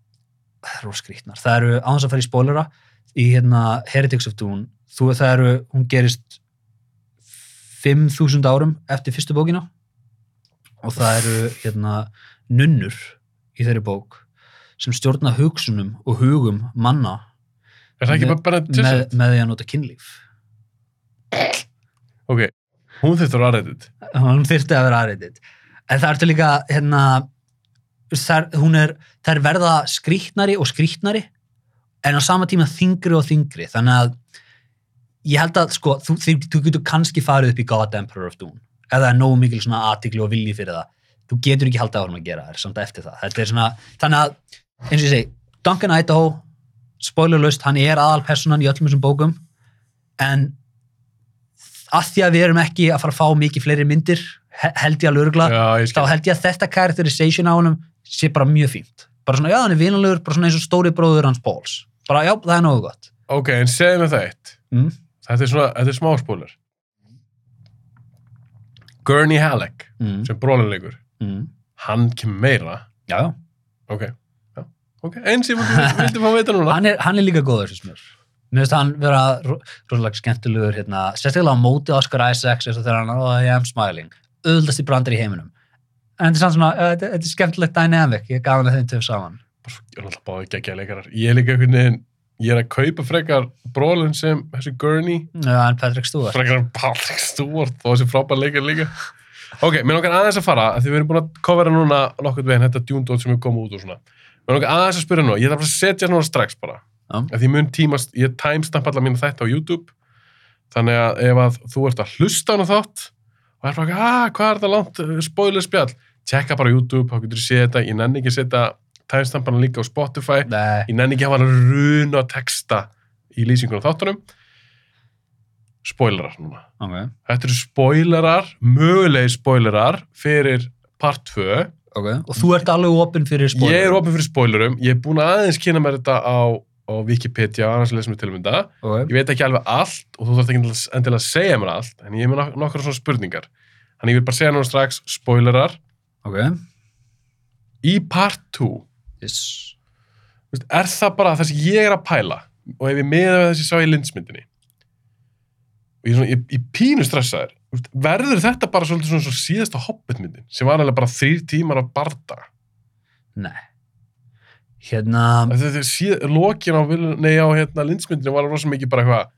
það eru skrítnar, það eru þess að fara í spoilera í hérna Heretics of Dune þú það eru, hún gerist 5000 árum eftir fyrstu bókina. Og það eru hérna nunnur í þeirri bók sem stjórna hugsunum og hugum manna Með- með, með því að nota kynlíf. Ok, hún þurftur að ræðið. hún þyrfti að vera aðreitið. En það ertu líka hérna hún er, er verða skrýtnari og skrýtnari en á sama tíma þingri og þingri þannig að ég held að sko, þú, þú, þú getur kannski farið upp í God Emperor of Dune eða það er nógu mikil svona aðtikli og vilji fyrir það. Þú getur ekki haldið áhrum að gera þér samt eftir það. Þetta er svona, þannig að eins og ég segi, Duncan Idaho spoilerlaust, hann er aðalpersonan í öllum þessum bókum en að því að við erum ekki að fara að fá mikið fleiri myndir he- held ég alveg örgla, þá held ég að þetta characterization á honum sé bara mjög fínt. Bara svona, já, hann er vinalegur, bara svona eins og stóri bróður hans Pauls, bara já, það er nógu gott. Ok, en segðu Þetta er svona, þetta er smá spoiler. Gurney Halleck, Mm. sem brólinleikur, Mm. hann kemur meira. já, já, Ok, já. Ok, eins ég vildi, vildi fá að veita núna. hann er, hann er líka góður sem smjör mér finnst hann vera ro- rosalega skemmtilegur hérna, sérstaklega á móti Oscar Isaacs eins og þegar hann, oh, I am smiling í brandar í heiminum en þetta er svona, uh, þetta er skemmtilegt dynamic ég gaf hann að þeim töf saman Ég er alltaf báðið geggja leikarar. Ég er líka einhvern veginn, ég er að kaupa frekar brólinn sem þessi Gurney, já, en Patrick Stewart frekar en Patrick Stewart og þessi frábær leikar líka. Ok, mér langar aðeins að fara, af því við erum búin að covera núna nokkurn veginn þetta Dune Dot sem er komið út og svona. Mér langar aðeins að spyrja nú, ég þarf að setja núna strax bara. Já. Af því ég mun tímast, ég timestamp alla mínu þetta á YouTube, þannig að ef að þú ert að hlusta á hana þátt og er bara, ah, hvað er þetta langt, spoiler spjall, tjekka bara YouTube, þá getur séð þetta, ég nenni ekki að setja timestampana líka á Spotify, Nei, ég nenni ekki að hafa hann runa texta í lýsingunum þáttunum. Spoilerar núna. Ok, þetta eru spoilerar, mögulegi spoilerar fyrir part 2 ok. Og þú ert alveg opinn fyrir spoiler ég er opið fyrir spoilerum, ég er búin að aðeins kynna mér þetta á, á Wikipedia og annars lesum við tilmynda, ok, ég veit ekki alveg allt og þú þarf ekki endilega að segja mér allt en ég er með nok nokkra svona spurningar. Þannig ég vil bara segja núna strax spoilerar. Ok. Í part 2 veist, er það bara það sem ég er að pæla og ef ég meða við þessi sá í lindsmyndinni? Og ég, er svona, ég, ég pínu stressaður. Verður þetta bara svolítið svona, svona síðasta hobbitmyndin sem var alveg bara þrýr tímar af barda nei. Hérna, þetta er síð, lokin á, nei, á hérna, lindsmyndinni var rosa mikið bara eitthvað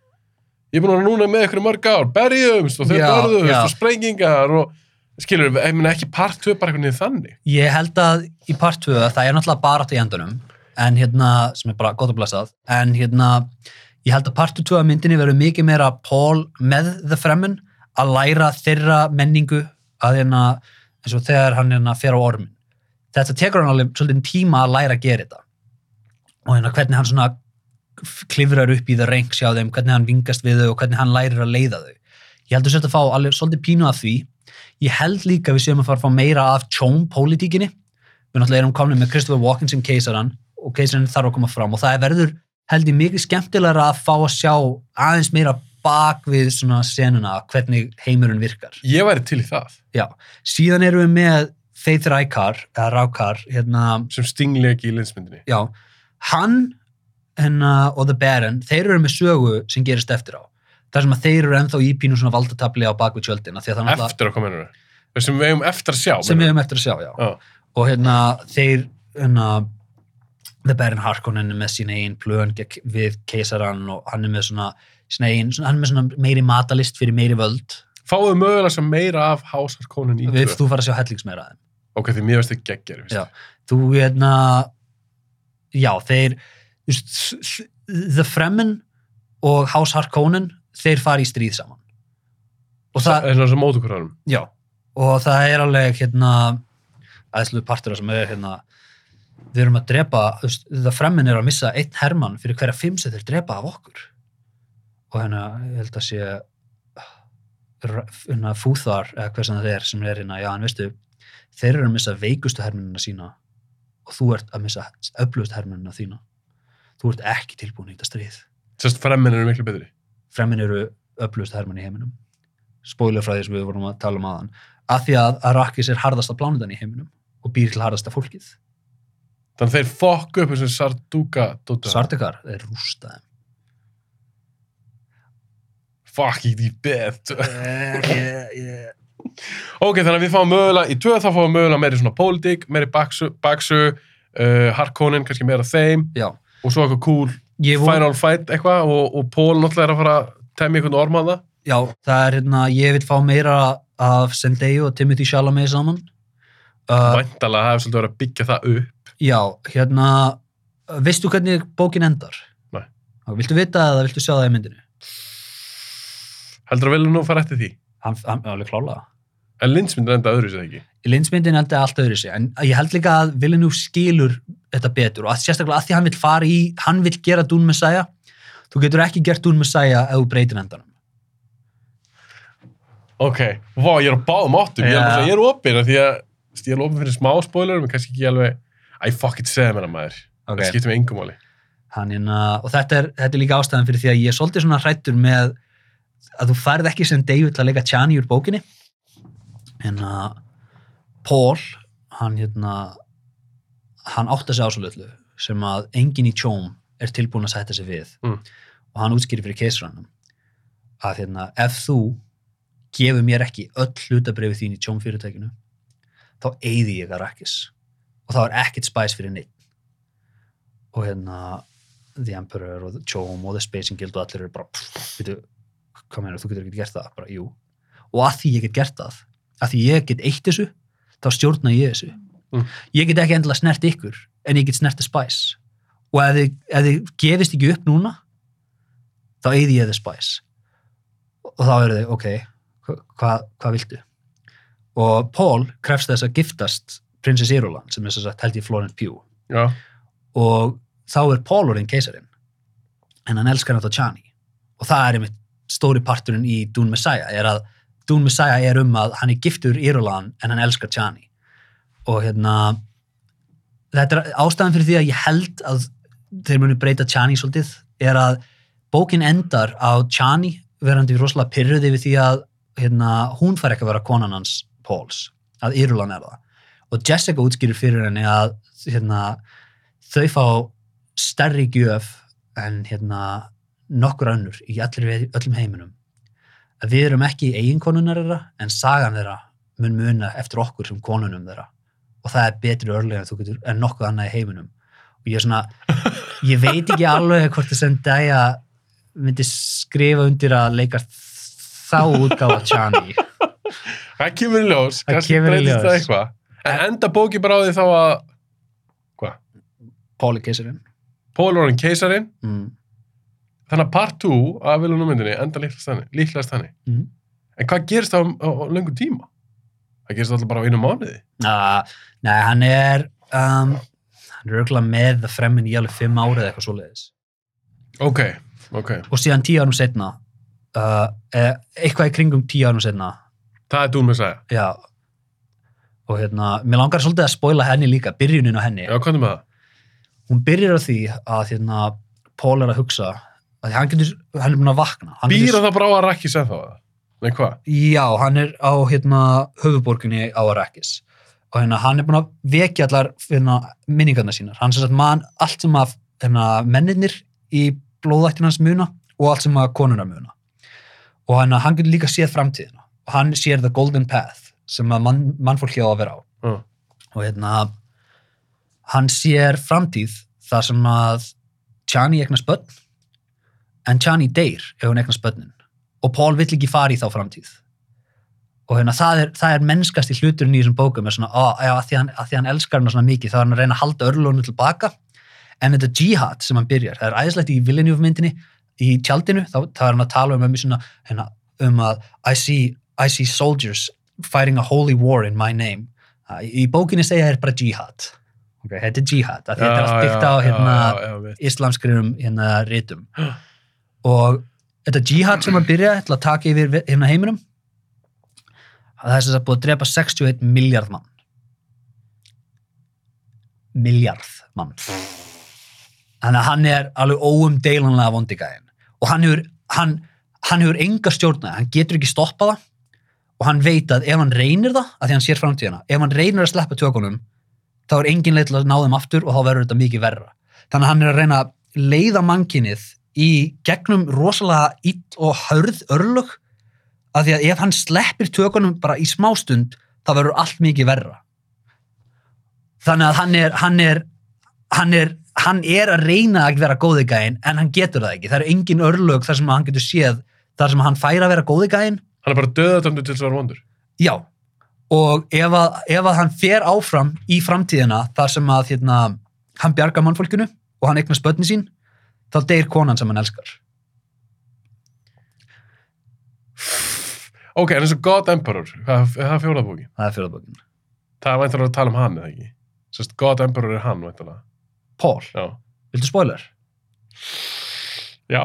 ég er búin að vera núna með ykkur mörg ár berjumst og þau já. og sprengingar og skilur, ég meina ekki part 2 bara eitthvað niður þannig? Ég held að í part 2 það er náttúrulega bara átt í endunum en hérna, sem er bara gott að blessað en hérna, ég held að part 2 af myndinni verður mikið meira Paul með The Fremen að læra þeirra menningu að hérna, eins og þegar hann hérna fer á ormin þetta tekur hann alveg svolítið tíma að læra að gera þetta. Og hérna hvernig hann svona klifrar upp í það ranks hjá þeim, hvernig hann vingast við þau og hvernig hann lærir að leiða þau. Ég held að að fá alveg svolítið pínu af því ég held líka við séum að fara að fá meira af tjón-pólitíkinni. Við náttúrulega erum komin með Christopher Walken sem keisaran og keisarinn þarf að koma fram og það er verður held ég mikið skemmtilegra að fá að sjá aðeins meira bak við svona senuna hvernig heimurinn virkar. Ég væri til í það. Já. síðan erum við með Faith Rækar, eða Rákar hérna, sem stinglegi í lindsmyndinni já, hann hérna, og The Baron, þeir eru með sögu sem gerist eftir á þar sem að þeir eru ennþá í pínu svona valdatabli á bakvið tjöldin af því að það náttúrulega- eftir að koma ennur sem við eigum eftir að sjá sem við höfum eftir að sjá, já. Já. Og hérna, þeir, hérna, The Baron Harkonnen með sín eigin plön við keisaran og hann er með svona, sín eigin, svona, hann er með svona meiri matalist fyrir meiri völd. við mögulega sem meira af hásarkónin í Við, tvö þú fara að sjá hellingsmeira af þeim. ok, því mér veist þið geggjari Já. Þú, hérna, já, þeir, The Fremen og House Harkonnen, þeir fara í stríð saman. Og það, er svona sem mót okkur hannum Já, og það er alveg hérna, aðeinslu partur sem er hérna, við erum að drepa, það fremmin er að missa einn hermann fyrir hverja fimm sem þeir drepa af okkur. Og hérna, ég held að sé, hérna, Fúþar, eða hvað sem það er sem er hérna, já, en veistu þeir eru að missa veikustu hermunina sína og þú ert að missa öflugustu hermunina þína þú ert ekki tilbúin í þetta stríð Sérst fremmin eru miklu betri. Fremmin eru öflugustu hermun í heiminum því sem við vorum að tala um aðan af því að Arrakis er harðasta plánutan í heiminum og býr til harðasta fólkið Þannig að þeir fokk upp þessum Sarduka dóttur. Sartekar er rústaði Fuck it, ég bet. yeah, yeah. Ok, þannig að við fáum mögulega, í tvö þá fáum við mögulega meiri svona pólitík, meiri baksu, baksu uh, Harkonnen, kannski meira þeim já, og svo eitthvað cool von, final fight eitthvað og, og Pól náttúrulega er að fara að temja einhvern ormaða. já, það er hérna ég vil fá meira af Zendaya og Timothy Chalamet saman uh, Væntalega hefur svolítið verið að byggja það upp. já, hérna veistu hvernig bókin endar? Nei. Viltu vita það eða viltu sjá það í myndinu? Heldur að vilja nú fara eftir því? hann, hann alveg klálega En Lindsmyndir enda öðru sér ekki. Linsmyndin held ég allt öðru sig en ég held líka að Villeneuve skilur þetta betur og að, sérstaklega að því hann vil fara í hann vil gera Dune Messiah þú getur ekki gert Dune Messiah ef þú breytir endanum Ok, vá, ég er á báðum áttum, bara- ég er opinn af því að ég er opinn fyrir smá spoilerum, en kannski ekki alveg, æ, fuck it, segja mér það maður. Ok. Það skiptir mig engum máli. hann, hérna, og þetta er, þetta er líka ástæðan fyrir því að ég er svolítið svona hrættur með að þú færð ekki sem David að leika Chani úr bókinni hérna Paul hann hérna hann átt að segja ásvöldlu sem að enginn í tjóm er tilbúin að setja sig við. Mm. og hann útskýri fyrir keisrannum að hérna, ef þú gefur mér ekki öll hlutabrifi þín í tjóm fyrirtækinu þá eyði ég að rakkis og þá er ekkert spæs fyrir neitt og hérna The Emperor og The Chome og The Spacing Guild og allir eru bara veitu, hvað meina, þú? Getur ekki gert það. Bara, jú, og að því ég get gert það að því ég get eitt þessu þá stjórna ég þessu. Mm. ég get ekki endilega snert ykkur en ég get snert The Spice. Og ef þið, ef þið gefist ekki upp núna þá eyði ég The Spice. Og þá eru þið, ok hva- hvað hva viltu? Og Paul krefst þess að giftast Princess Irulan sem er að held ég Florence Pugh. Já, og þá er orðin keisarin en hann elskar náttúrulega Chani. Og það er einmitt stóri parturinn í Dune Messiah er að Dune Messiah er um að hann er giftur Irulan en hann elskar Chani og hérna þetta er ástæðan fyrir því að ég held að þeir munu breyta Chani svolítið er að bókin endar á Chani verandi rosalega pyrruði við því að hérna, hún fær ekki að vera konan hans Pauls, að Irulan er það. Og Jessica útskýrir fyrir henni að hérna, þau fá stærri gjöf en hérna, nokkur önnur í öllum heiminum að við erum ekki eiginkonunar þeirra en sagan þeirra mun muna eftir okkur sem konunum þeirra. Og það er betri örlega en, þú getur, en nokkuð annað í heiminum. Og ég er svona, ég veit ekki alveg hvort það sem dæja myndi skrifa undir að leika þá útgáfa Chani það kemur í ljós, Það kemur í ljós. En enda bóki bara á því þá að, hvað, Páli Keisarinn Pól er orðin keisarinn, mm. Þannig að part 2 af viljum myndinni enda líklegast þannig. Mm. En hvað gerist það á, á, á löngu tíma? Það gerist alltaf bara á einu mánuði. Uh, nei, hann er um, hann er örgulega með það fremmin í alveg fimm árið eitthvað svoleiðis Ok, ok. og síðan tíu árum setna uh, eh, eitthvað í kringum tíu árum setna Það er dún með að segja. já og hérna, mér langar svolítið að spoila henni líka byrjunin á henni, Já, hvað er með það? hún byrjar á því að hérna, Pól er að hugsa að hann getur, hann er búin að vakna Hann Býra getur, það bara á þá? eða? Nei, hvað? já, hann er á hérna, höfuborginni á Arrakis og hérna, hann er búin að vekja allar hérna, minningarna sínar, hann sem sagt man allt sem að hérna, mennirnir í blóðættin hans muna og allt sem að konunar muna og hérna, hann getur líka séð framtíðina og hann sér the golden path sem að mann, mannfólk hjá að vera á Já. og hérna hann sér framtíð þar sem að Chani eignast börn en Chani deyr ef hún eignast börnin. Og Paul vill ekki fara í þá framtíð. Og hérna það er, það er mennskast í hluturinn í þessum bókum er svona, á, já, að, því hann, að því hann elskar hana svona mikið þá er hann að reyna að halda örlunum tilbaka. En þetta jihad sem hann byrjar það er æðislegt í Villeneuve myndinni í tjaldinu, þá, þá er hann að tala um, um, svona, hérna, um að I see, I see soldiers fighting a holy war in my name. Í í bókinni segja þér bara jihad. Okay, þetta er jihad, þetta er allt byggt á hérna, islamskriðum hérna rítum og þetta jihad sem að byrja til að taka yfir hérna heiminum það er sem sagt búið að drepa 61 miljard mann. Miljard mann. Þannig að hann er alveg óumdeilanlega vondigæðin og hann hefur hann, hann hefur enga stjórna hann getur ekki stoppað það. Og hann veit að ef hann reynir það að því hann sér framtíðina, ef hann reynir að sleppa tökunum þá er engin leið til að ná þeim aftur og þá verður þetta mikið verra. Þannig að hann er að reyna að leiða mannkinnið í gegnum rosalega ill og hörð örlög að því að ef hann sleppir tökunum bara í smástund þá verður allt mikið verra. Þannig að hann er hann er, hann er, hann er að reyna að vera góði gæinn en hann getur það ekki, það er engin örlög þar sem hann getur séð þar sem hann fær að vera góði gæinn. Hann er bara döðatömdu til þess að vera vondur. Já, og ef að, ef að hann fer áfram í framtíðina þar sem að hérna, hann bjarga mannfólkinu og hann eignast börni sín, þá deyr konan sem hann elskar. Ok, en eins og God Emperor, það er fjórað bóki? Það er fjóðabókin. Það er væntanlega að tala um hann, eða ekki? Sérst, God Emperor er hann, væntanlega. Paul, Já. viltu spoiler? Já.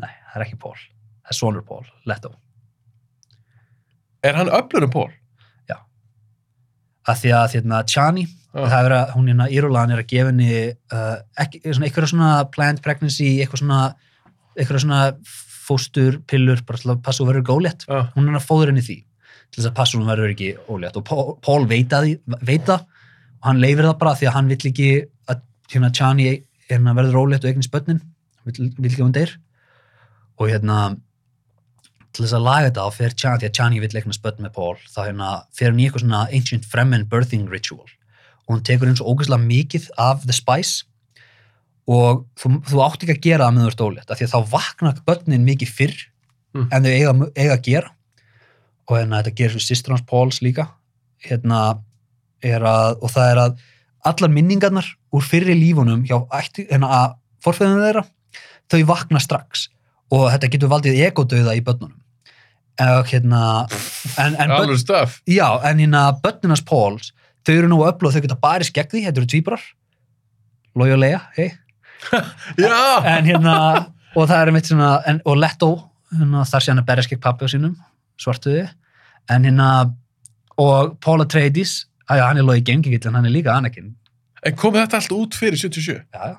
Nei, það er ekki Paul. Það er sonur Paul, Leto. Er hann öflur en Paul? Að því að hérna, Chani, Já. það er að hún hérna Írulan er að gefa henni uh, ekki, svona, eitthvað svona planned pregnancy, eitthvað svona, eitthvað svona fóstur, pillur, bara til að passa og verður gólétt. Já. hún er að fóður henni því til þess að passa hún verður ekki ólétt og Paul, Paul veit, að, því- veit það og hann leifir það bara því að hann vill ekki að hérna Chani hérna, verður ólétt og eignist börnin vill, vill ekki að hún deyr og hérna til þess að laga þetta og fer Chani, því að Chani vill eignast börn með Paul þá hérna fer hann í eitthvað svona ancient Fremen birthing ritual og hún tekur eins og ógeðslega mikið af the spice. Og þú, þú átt ekki að gera það með þú ert ólétt af því að þá vakna börnin mikið fyrr Mm. en þau eiga, eiga að gera. Og hérna þetta gerir sýstur hans Pauls líka. Hérna er að, og það er að allar minningarnar úr fyrri lífunum hjá hérna að forfæðunum þeirra þau vakna strax. Og þetta getur valdið egodauða í börnunum. Og hérna en, en, börn, já, en hérna börnunars Pauls þau eru nú öflug og þau geta barist gegn því, þetta eru tvíbrar Lói og Leia, hei Já! en hérna, og það er mitt svona en, og Leto, hérna, þar sé hann að berjast gegn pappi á sínum, svartuði en hérna, og Paul Atreides, að já, hann er logi gengigill en hann er líka Anakin En kom þetta allt út fyrir 77? já,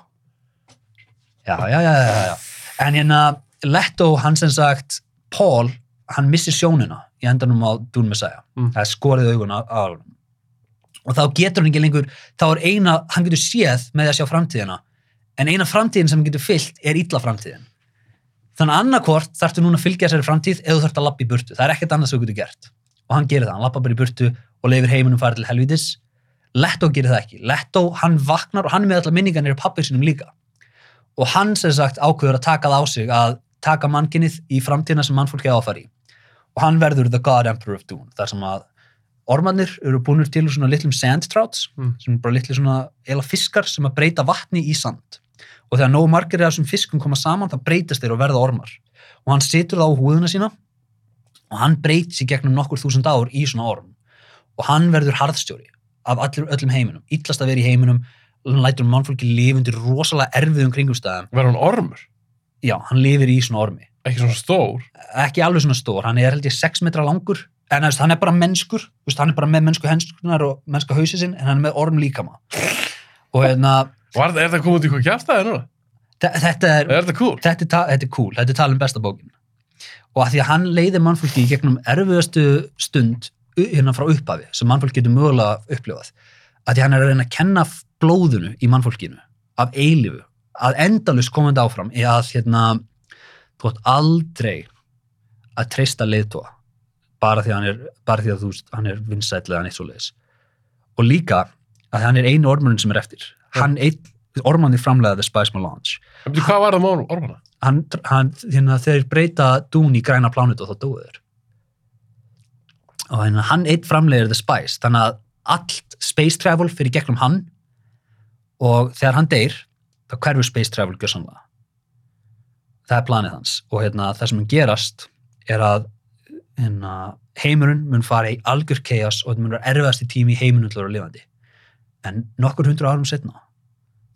já já, já, já, já, já. en hérna Leto, hann sem sagt Paul, hann missir sjónina í endanum á Dune Messiah Mm. það er skorið augun á á og þá getur hann ekki lengur þá er eina, hann getur séð með að sjá framtíðina. En eina framtíðin sem hann getur fyllt er illa framtíðin. Þannig að annarkvort þarftu núna að fylgja þessari framtíð eða þú þarft að lappa í burtu, það er ekkert annað sem þú getur gert. Og hann gerir það, hann lappa bara í burtu og leifir heiminum fara til helvitis Leto gerir það ekki, Leto hann vaknar og hann er með allar minningarnir í pappir sínum líka. Og hann sem sagt ákveður að taka það á sig að taka mannkinnið í framtíðina sem mannfólki á að fara í. Og hann verður the God Emperor of Dune þar sem að ormarnir eru búinir til svona litlum sand trouts Mm. sem eru bara litli svona eila fiskar sem að breyta vatni í sand. Og þegar nógu margir af þessum fiskum koma saman þá breytast þeir og verða ormar. Og hann situr það á húðuna sína og hann breytis í gegnum nokkur þúsund ár í svona orm. Og hann verður harðstjóri af allur, öllum heiminum, illast að vera í heiminum hann lætur mannfólki lifa undir rosalega erfiðum kringumstæðum. Verður hann ormur? já, hann lifir í svona ormi. Ekki svona stór? ekki alveg svona stór, hann er held ég 6 metra langur en veist, hann er bara mennskur veist, hann er bara með mennsku henskunar og mennska hausi sinn en hann er með orm líkama og hérna, Var, er það komið í hvað kjæftæði núna? þe- þetta er Er þetta cool? þetta er, ta- þetta er cool, þetta er talum besta bókin og að því að hann leiðir mannfólki í gegnum erfiðastu stund hérna frá upphafi sem mannfólk getur mögulega upplifað að því hann er að reyna að kenna blóðinu í mannfólkinu af eilifu að endalust komandi áfram er að hérna, þú átt aldrei að treysta leiðtóa bara því að hann er, bara því að þú veist, hann er vinsæll eða neitt svo leiðis og líka að hann er einu ormurinn sem er eftir. Hann einn, ormanir framlega The Spice Melange En byrju, hvað var það með ormana? hann, hann hérna, þeir breyta dún í græna plánutu og þá þeir. Og hérna, hann eitt framlegir The Spice þannig að allt space travel fyrir gegnum hann. Og þegar hann deyr þá hverfur space travel gjörsamlega. Það er planið hans. Og hérna, það sem mun gerast er að heimurinn mun fara í algjör chaos og þetta mun vera erfiðasti tími í heiminum til að vera lifandi en nokkur hundru árum setna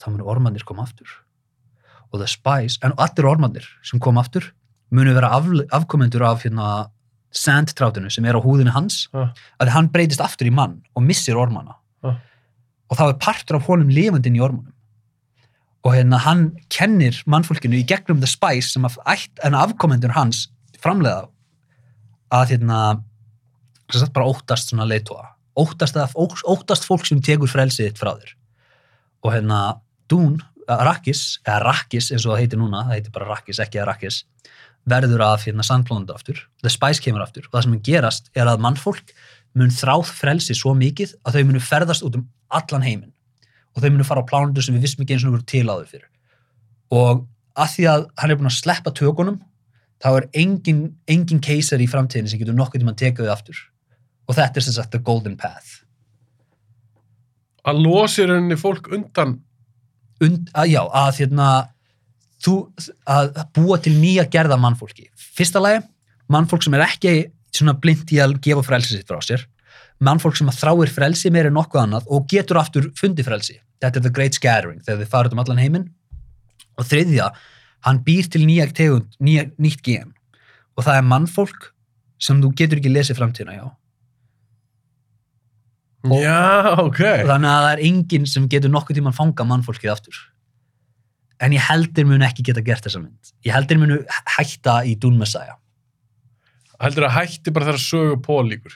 þá mun ormandir koma aftur og The Spice, en allir ormandir sem kom aftur munu vera af, afkomendur af hérna, sandtrátinu sem er á húðinu hans Ah. að hann breytist aftur í mann og missir ormana Ah. og þá er partur af honum lifandinn í ormanum og hérna hann kennir mannfólkinu í gegnum The Spice sem að afkomendur hans framleiða að hérna sem sagt bara óttast svona leitóa óttast, að, ó- óttast fólk sem tekur frelsið þitt frá þér. Og hérna Dún, Rakkis, eða Rakkis eins og það heitir núna, það heitir bara Rakkis, ekki að Rakkis verður af hérna sandplónandi aftur The Spice kemur aftur. Og það sem gerast er að mannfólk mun þráð frelsi svo mikið að þau munu ferðast út um allan heiminn. Og þau munu fara á plánundur sem við vissum ekki eins og voru til áður fyrir og að því að hann er búin að sleppa tökunum þá er engin, engin keisar í framtíðin sem getur nokkuð tíma að teka þau aftur. Og þetta er sem sagt the golden path. Að losi rauninni fólk undan. Und, að, já, að hérna þú, að búa til nýja gerða mannfólki. Fyrsta lagi mannfólk sem er ekki svona blind í að gefa frelsi sitt frá sér. Mannfólk sem að þráir frelsi meira en nokkuð annað og getur aftur fundi frelsi. Þetta er the great scattering, þegar þið farið um allan heiminn. Og þriðja hann býr til nýja tegund, nýja, nýtt gen. Og það er mannfólk sem þú getur ekki lesið framtíðina hjá. Og- Já, ok. þannig að það er enginn sem getur nokkuð tímann fanga mannfólkið aftur. En ég heldur mun ekki geta gert þessa mynd. Ég heldur munu hætta í Dune Messiah. Heldur að hætti bara þegar sögu Pól líkur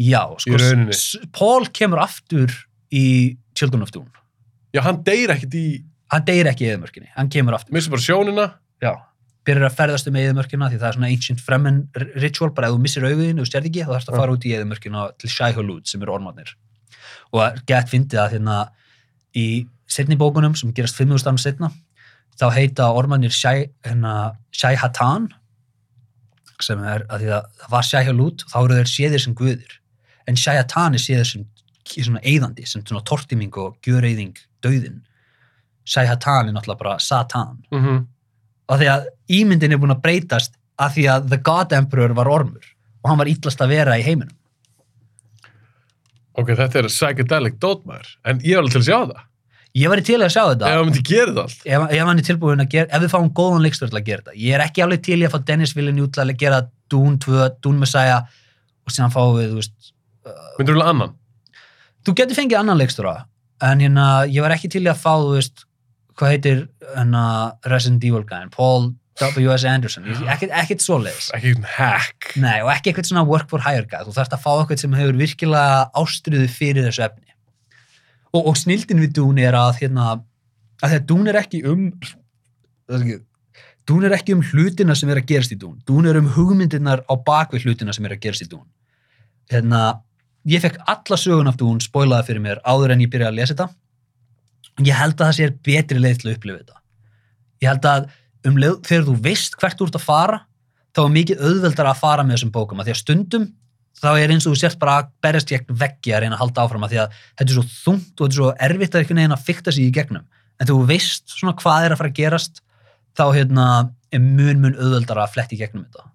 já, sko, Paul kemur aftur í Children of Dune. Já, hann deyr ekkit í hann deyr ekki í eðumörkinni, hann kemur aftur. Missir bara sjónina. Já, byrjar að ferðast um eðumörkina því það er svona ancient fremen ritual bara ef þú missir auðin og stjærð ekki þá þarfst að fara út í eðumörkina til Shai Hulud sem eru ormarnir. Og gett fyndið að hérna í setni bókunum sem gerast 5.000 árum setna þá heita ormarnir hérna, Shai Hatan sem er að því að það var Shai Hulud þá eru þeir séðir sem guðir. En Shai Hatan er séðir sem svona eyðandi, sem tortiming og gjöreyðing döðin Shai Hatan er náttúrulega bara Satan. Mm -hmm. og því að ímyndin er búin að breytast að því að The God Emperor var ormur og hann var illast að vera í heiminum. Ok, þetta er psychedelic dótmaður En ég er alveg til að sjá það. Ég var í til að sjá þetta. Ef hann myndi gera það allt. Ef, ef hann er tilbúin að gera, ef við fáum góðan leikstur til að gera þetta, ég er ekki alveg til að fá Dennis Villeneuve til að gera Dune 2, Dune Messiah og síðan fáum við, þú veist, Myndur þú vilja annan? þú getur fengið annan leikstura en hérna, ég var ekki til að fá, þú veist, hvað heitir hérna Resident Evil gæðin, Paul W.S. Anderson, Ég- ekkert, ekkert svoleiðis Ekki einhvern hack Nei, og ekki eitthvað svona work for hire guy. Þú þarfst að fá eitthvað sem hefur virkilega ástriðu fyrir þessu efni. Og, og snildin við Dune er að, hérna, að þetta Dune er ekki um það er ekki- er um hlutina sem er að gerast í Dune. Dune er um hugmyndirnar á bakvið hlutina sem er að gerast í Dune. Hérna, ég fekk alla sögun af Dune spoilaði fyrir mér áður en ég byrjaði að lesa þetta. Ég held að það sé betri leið til að upplifa þetta. Ég held að um leið, þegar þú veist hvert þú ert að fara þá er mikið auðveldar að fara með þessum bókum. Að því að stundum þá er eins og þú sért bara að berjast gegn veggi að reyna að halda áfram að því að þetta er svo þungt og þetta er svo erfitt að einhvern veginn að fykta sig í gegnum. En þú veist svona hvað er að fara að gerast þá hérna er mun mun auðveldar að fletti gegnum þetta.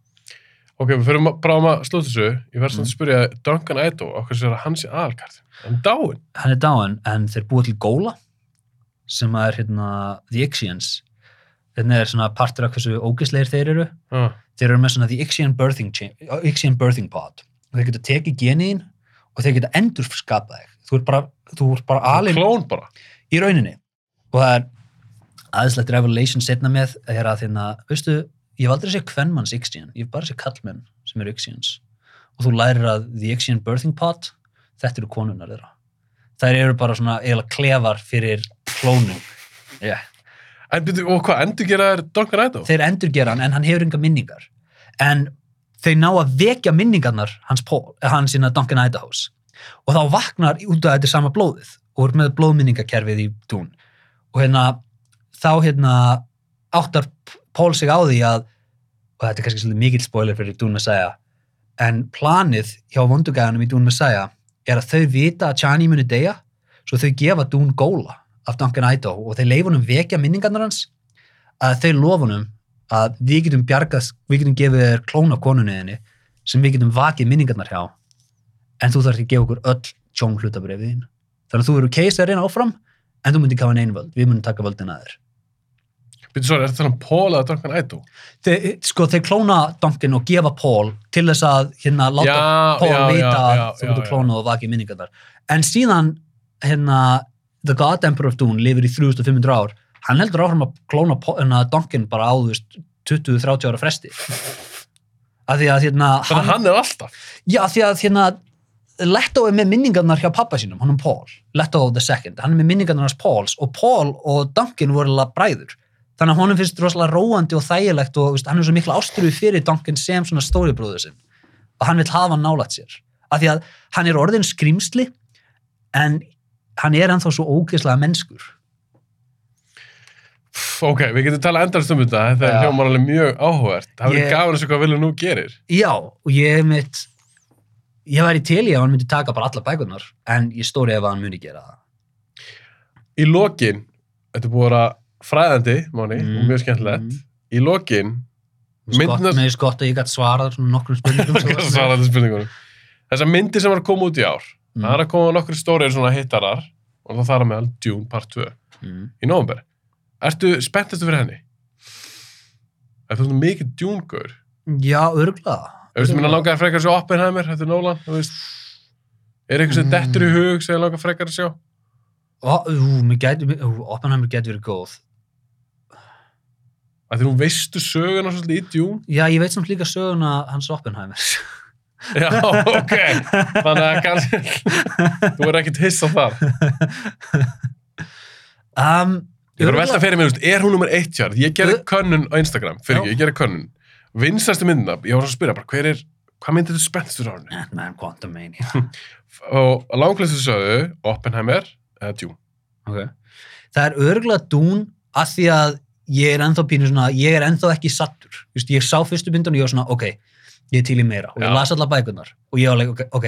Ok, við fyrir bara um að slúta þessu. Ég verð svona að spyrja Duncan Idaho Okkur sér að hann sé aðalkart Hann er dáinn. Hann er dáin en þeir búa til góla sem er hérna The Ixians þetta er svona partur af hversu ógisleir þeir eru. Ah. þeir eru með svona the Ixian birthing, Ixian birthing pod og þeir geta tekið geniðin og þeir geta endur skapað þig. Þú ert bara, þú ert bara alveg Klón bara. í rauninni. Og það er aðeinslegt revelation setna með að þérna, veistu, ég hef aldrei sé kvennmanns Ixian, ég hef bara sé kallmenn sem eru Ixians og þú lærir að the Ixian birthing pod, þetta eru konunnar þeirra þær eru bara svona eiginlega klefar fyrir klónum yeah. En og hvað, endur gera þér Duncan Idaho? þeir endurgera hann en hann hefur enga minningar en þeir ná að vekja minningarnar hans, eh, hans sína Duncan Idaho's og þá vaknar út af þetta sama blóðið og er með blóðminningakerfið í dún og hérna þá hérna áttar Paul sig á því að og þetta er kannski mikill spoiler fyrir Dún Messiah en planið hjá vondugæðanum í Dún Messiah er að þau vita að Chani muni deyja svo þau gefa Dún góla af Duncan Idaho og þeir leifunum vekja minningarnar hans að þau lofunum að við getum bjargað, við getum gefið þér klóna konunniðinni sem við getum vakið minningarnar hjá en þú þarf ekki að gefa okkur öll tjón hlutabrefið þín. Þannig að þú eru keisarinn áfram en þú myndir kafa neinn völd, við munum taka völdin að þér Býttu sorry, er þetta um Paul eða Duncan Idaho? þeir, sko, þeir klóna Duncan og gefa Paul til þess að hérna láta Já, Paul já, vita já, að þú getur klónað og vakið minningarnar. En síðan hérna The God Emperor of Dune lifir í 3500 ár. Hann heldur áfram að klóna Paul- hérna, Duncan bara á þú veist 20-30 ára fresti. Af því að hérna Þannig að hann er alltaf. Já, því að hérna Leto er með minningarnar hjá pappa sínum, hann er Paul. Leto the second, hann er með minningarnar hans Pauls og Paul og Duncan voru alveg bræður þannig að honum finnst rosalega róandi og þægilegt og veist, hann er svo mikla ástriðu fyrir Duncan sem svona stóribróður sinn og hann vil hafa hann nálægt sér af því að hann er orðin skrýmsli en hann er ennþá svo ógeðslega mennskur Ok, við getum talað endast um þetta. Þetta er hljómar alveg mjög áhugavert. Það verður Ég- gafan þessu hvað Villu nú gerir. Já, og ég mitt ég væri til í að hann myndi taka bara alla bækurnar en ég stóri ef hann myndi gera það Í lokin, þetta búið að fræðandi, Máni, Mm, og mjög skemmtilegt. mm. Í lokin, Skott, Myndnar- með skott að ég gætt svarað nokkrum spurningum svo- hvað svara þetta spurningunum? Þessar myndir sem var að koma út í ár, Mm. það er að koma nokkru stórir svona hittarar, og það þar að meðal Dune part 2 Mm. í nóvember. Ertu spenntastu fyrir henni? Er þú mikið Dune-gaur? Já, örgla Þú veist, minna langar frekar að sjá Oppenheimer, þetta er Nolan, þú veist. Er eitthvað sem Mm. dettur í hug sem langar frekar að sjá? Ó, ú, mér gæti, ú, Oppenheimer gæti verið góð Að því nú veistu söguna svolítið í Dune? Já, ég veit samt líka söguna hans Oppenheimer Já, ok. Þannig að kannski, þú er ekkit hiss á það. um, Ég að velta fyrir mér, þú veist, er hún nummer eitt hjart? Ég gerði Ö- könnun á Instagram, fyrir ekki, ég gerði könnun. Vinsastu myndina, ég var svo að spyrja bara, hver er, hvað myndið þú spenntstur á henni? Ant-Man Quantumania Og langlestu sögðu, Oppenheimer eða Dune. okay. Það er örgla dún að því að ég er ennþá pínu svona, ég er ennþá ekki sattur Just, ég sá fyrstu myndun og ég var svona, ok ég er til í meira. Og ég las alla bækurnar og ég var alveg, ok, ok,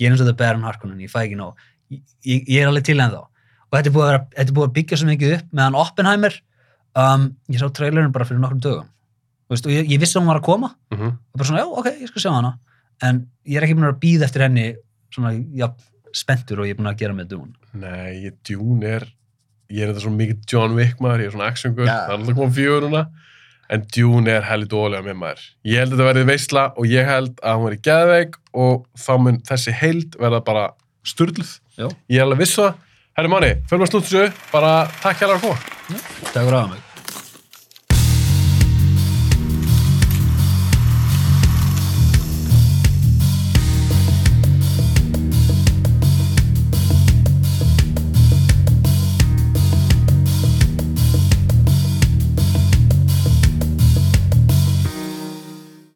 ég er eins og það Baron Harkonnen, ég fæ ekki nóg. Ég, ég, ég er alveg til ennþá. Og þetta er búið að, vera, þetta er búið að byggja svo mikið upp meðan Oppenheimer um, ég sá trailerin bara fyrir nokkrum dögum. Þú veist, og ég, ég vissi að hún var að koma. Mm og bara svona, já, ok, ég skal sjá hana. En ég er ekki búin að býða eftir henni svona, já, spenntur og ég er búin að gera með dún Nei, ég, Dune er, ég er þetta svo mikið John Wick maður, ég er svona actiongur, Já. það er alltaf komað fjögur núna. En Dune er heldur dólega með maður. Ég held að þetta verði veisla og ég held að hún verði geðveik og þá mun þessi heild verða bara sturluð. Já. Ég er alveg viss það. Herri fyrir maður slútt þessu, bara takk hérlega að koma. Takk fyrir að mig